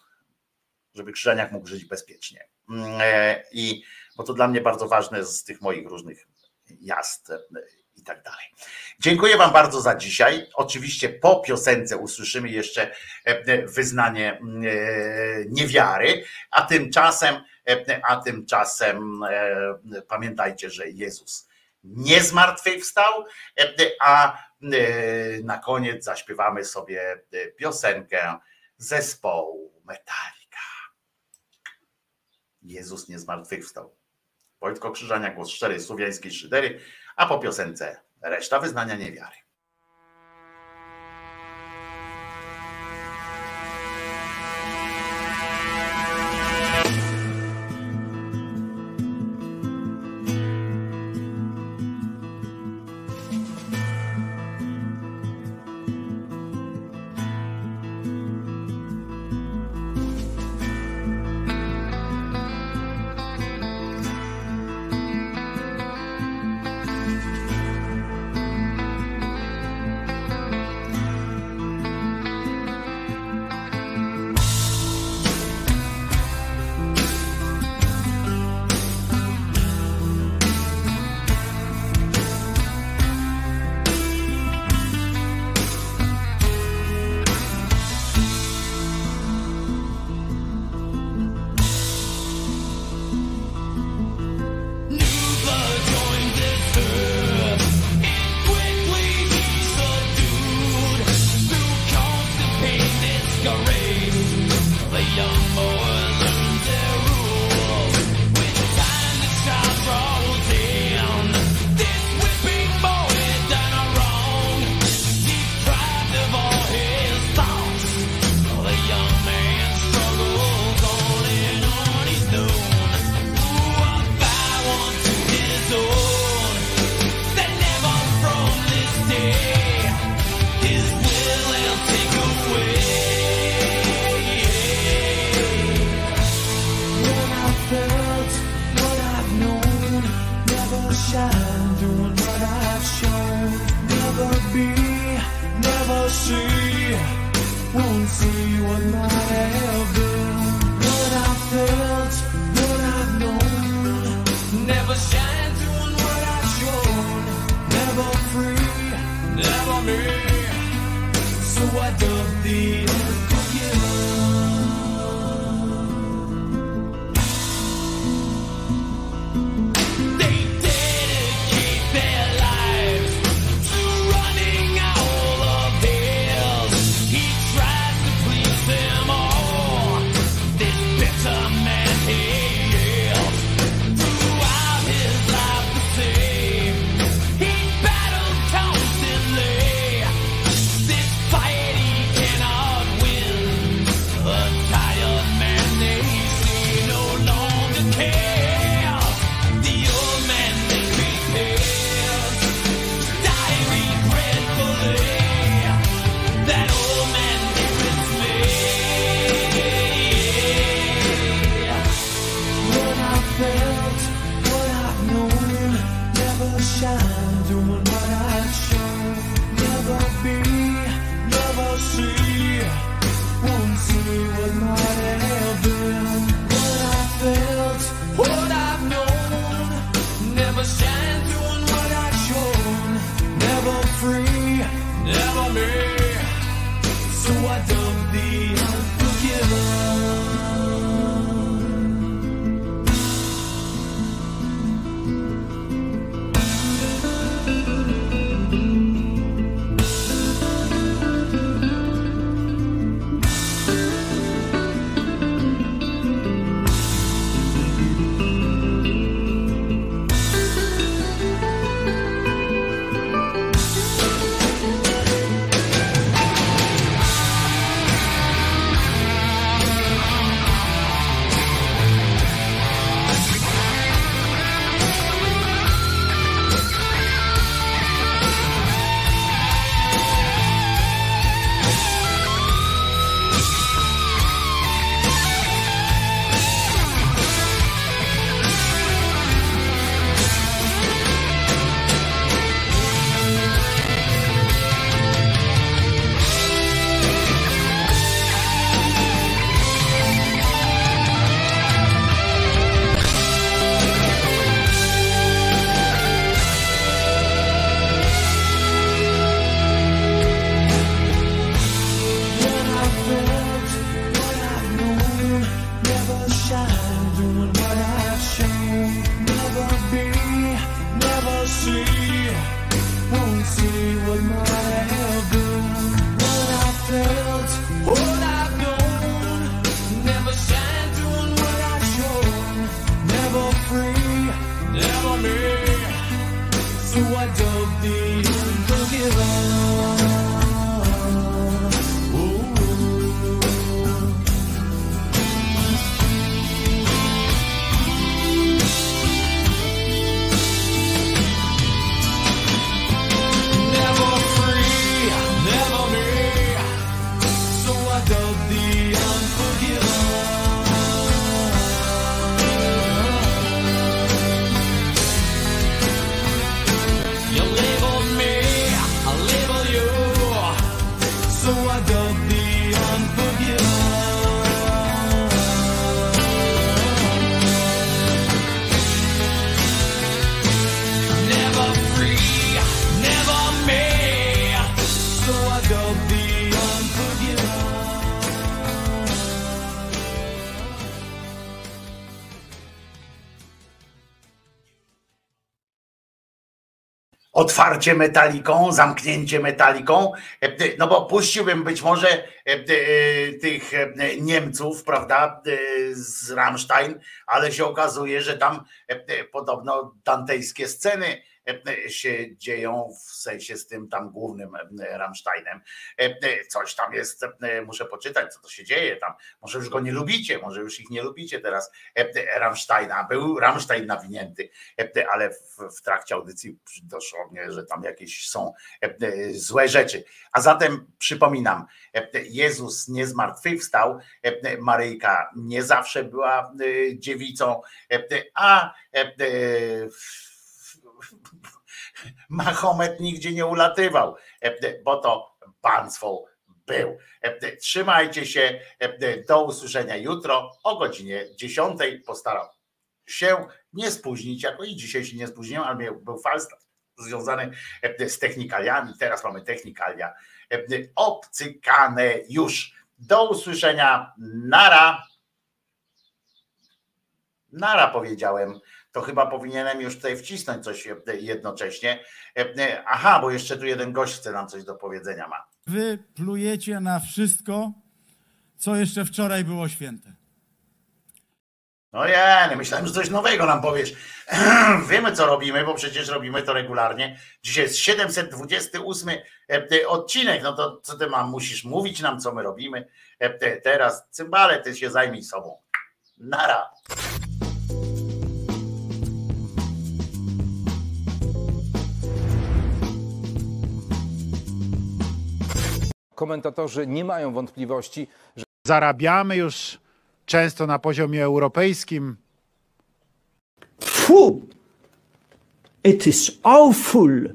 żeby Krzyżaniak mógł żyć bezpiecznie. I bo to dla mnie bardzo ważne z tych moich różnych jazd i tak dalej. Dziękuję Wam bardzo za dzisiaj. Oczywiście po piosence usłyszymy jeszcze wyznanie niewiary, a tymczasem a tymczasem e, pamiętajcie, że Jezus nie zmartwychwstał, a e, na koniec zaśpiewamy sobie piosenkę zespołu Metallica. Jezus nie zmartwychwstał. Wojtko Krzyżania, głos szczerej słowiańskiej szydery, a po piosence reszta wyznania niewiary. otwarcie metaliką, zamknięcie metaliką, e, no bo puściłbym być może e, e, tych Niemców, prawda, z Rammstein, ale się okazuje, że tam podobno dantejskie sceny E, e, się dzieją w sensie z tym tam głównym e, Rammsteinem. Coś tam jest, muszę poczytać, co to się dzieje tam. Może już go nie lubicie, może już ich nie lubicie teraz Rammsteina. Był Rammstein nawinięty, ale w, trakcie audycji doszło mnie, że tam jakieś są złe rzeczy. A zatem przypominam, Jezus nie zmartwychwstał, Maryjka nie zawsze była dziewicą, a w Mahomet nigdzie nie ulatywał, e, bo to państwo był. E, trzymajcie się. E, do usłyszenia jutro o godzinie 10. Postaram się nie spóźnić, jako i dzisiaj się nie spóźniłem, ale był falstaf związany z technikaliami. Teraz mamy technikalia obcykane już. Do usłyszenia. Nara. Nara powiedziałem. To chyba powinienem już tutaj wcisnąć coś e, jednocześnie. E, Aha, bo jeszcze tu jeden gość chce nam coś do powiedzenia ma. Wy plujecie na wszystko, co jeszcze wczoraj było święte. No ja nie myślałem, że coś nowego nam powiesz. Wiemy, co robimy, bo przecież robimy to regularnie. Dzisiaj jest 728 e, odcinek. No to co ty mam? Musisz mówić nam, co my robimy. E, Teraz cymbale, ty się zajmij sobą. Nara. Komentatorzy nie mają wątpliwości, że Zarabiamy już często na poziomie europejskim. Fu! It is awful!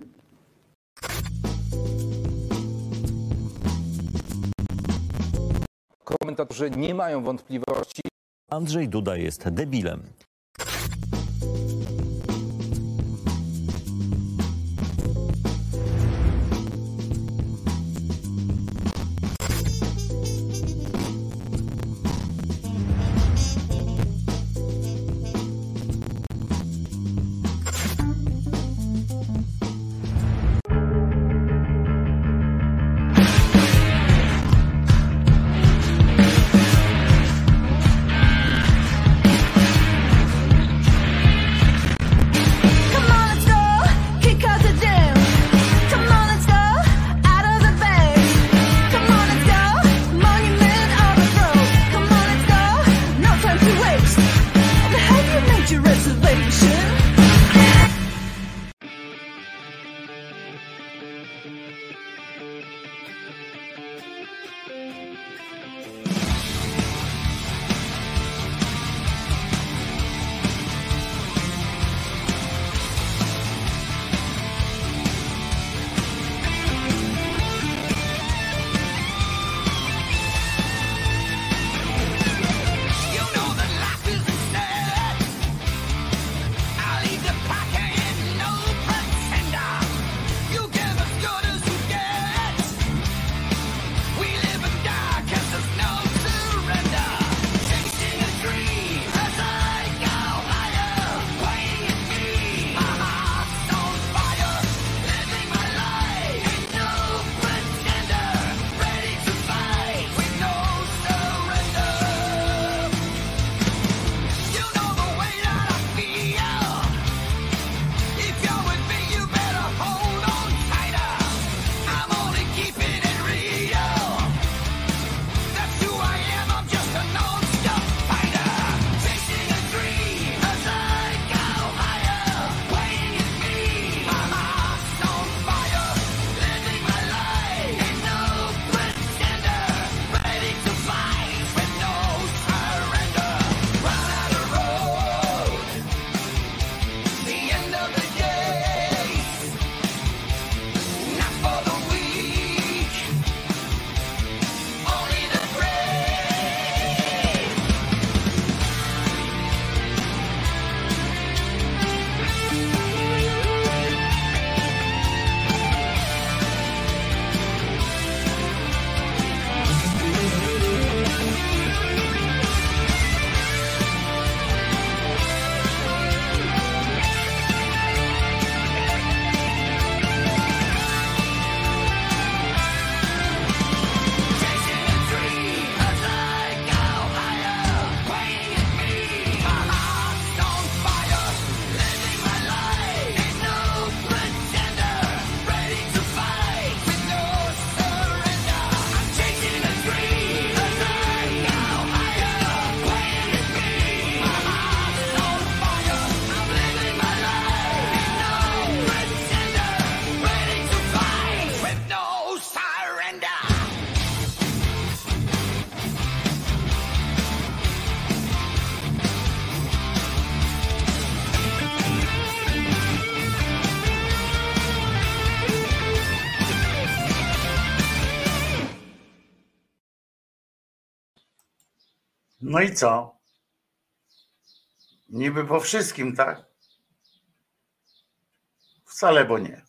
komentatorzy nie mają wątpliwości, Andrzej Duda jest debilem. No i co? Niby po wszystkim, tak? Wcale bo nie.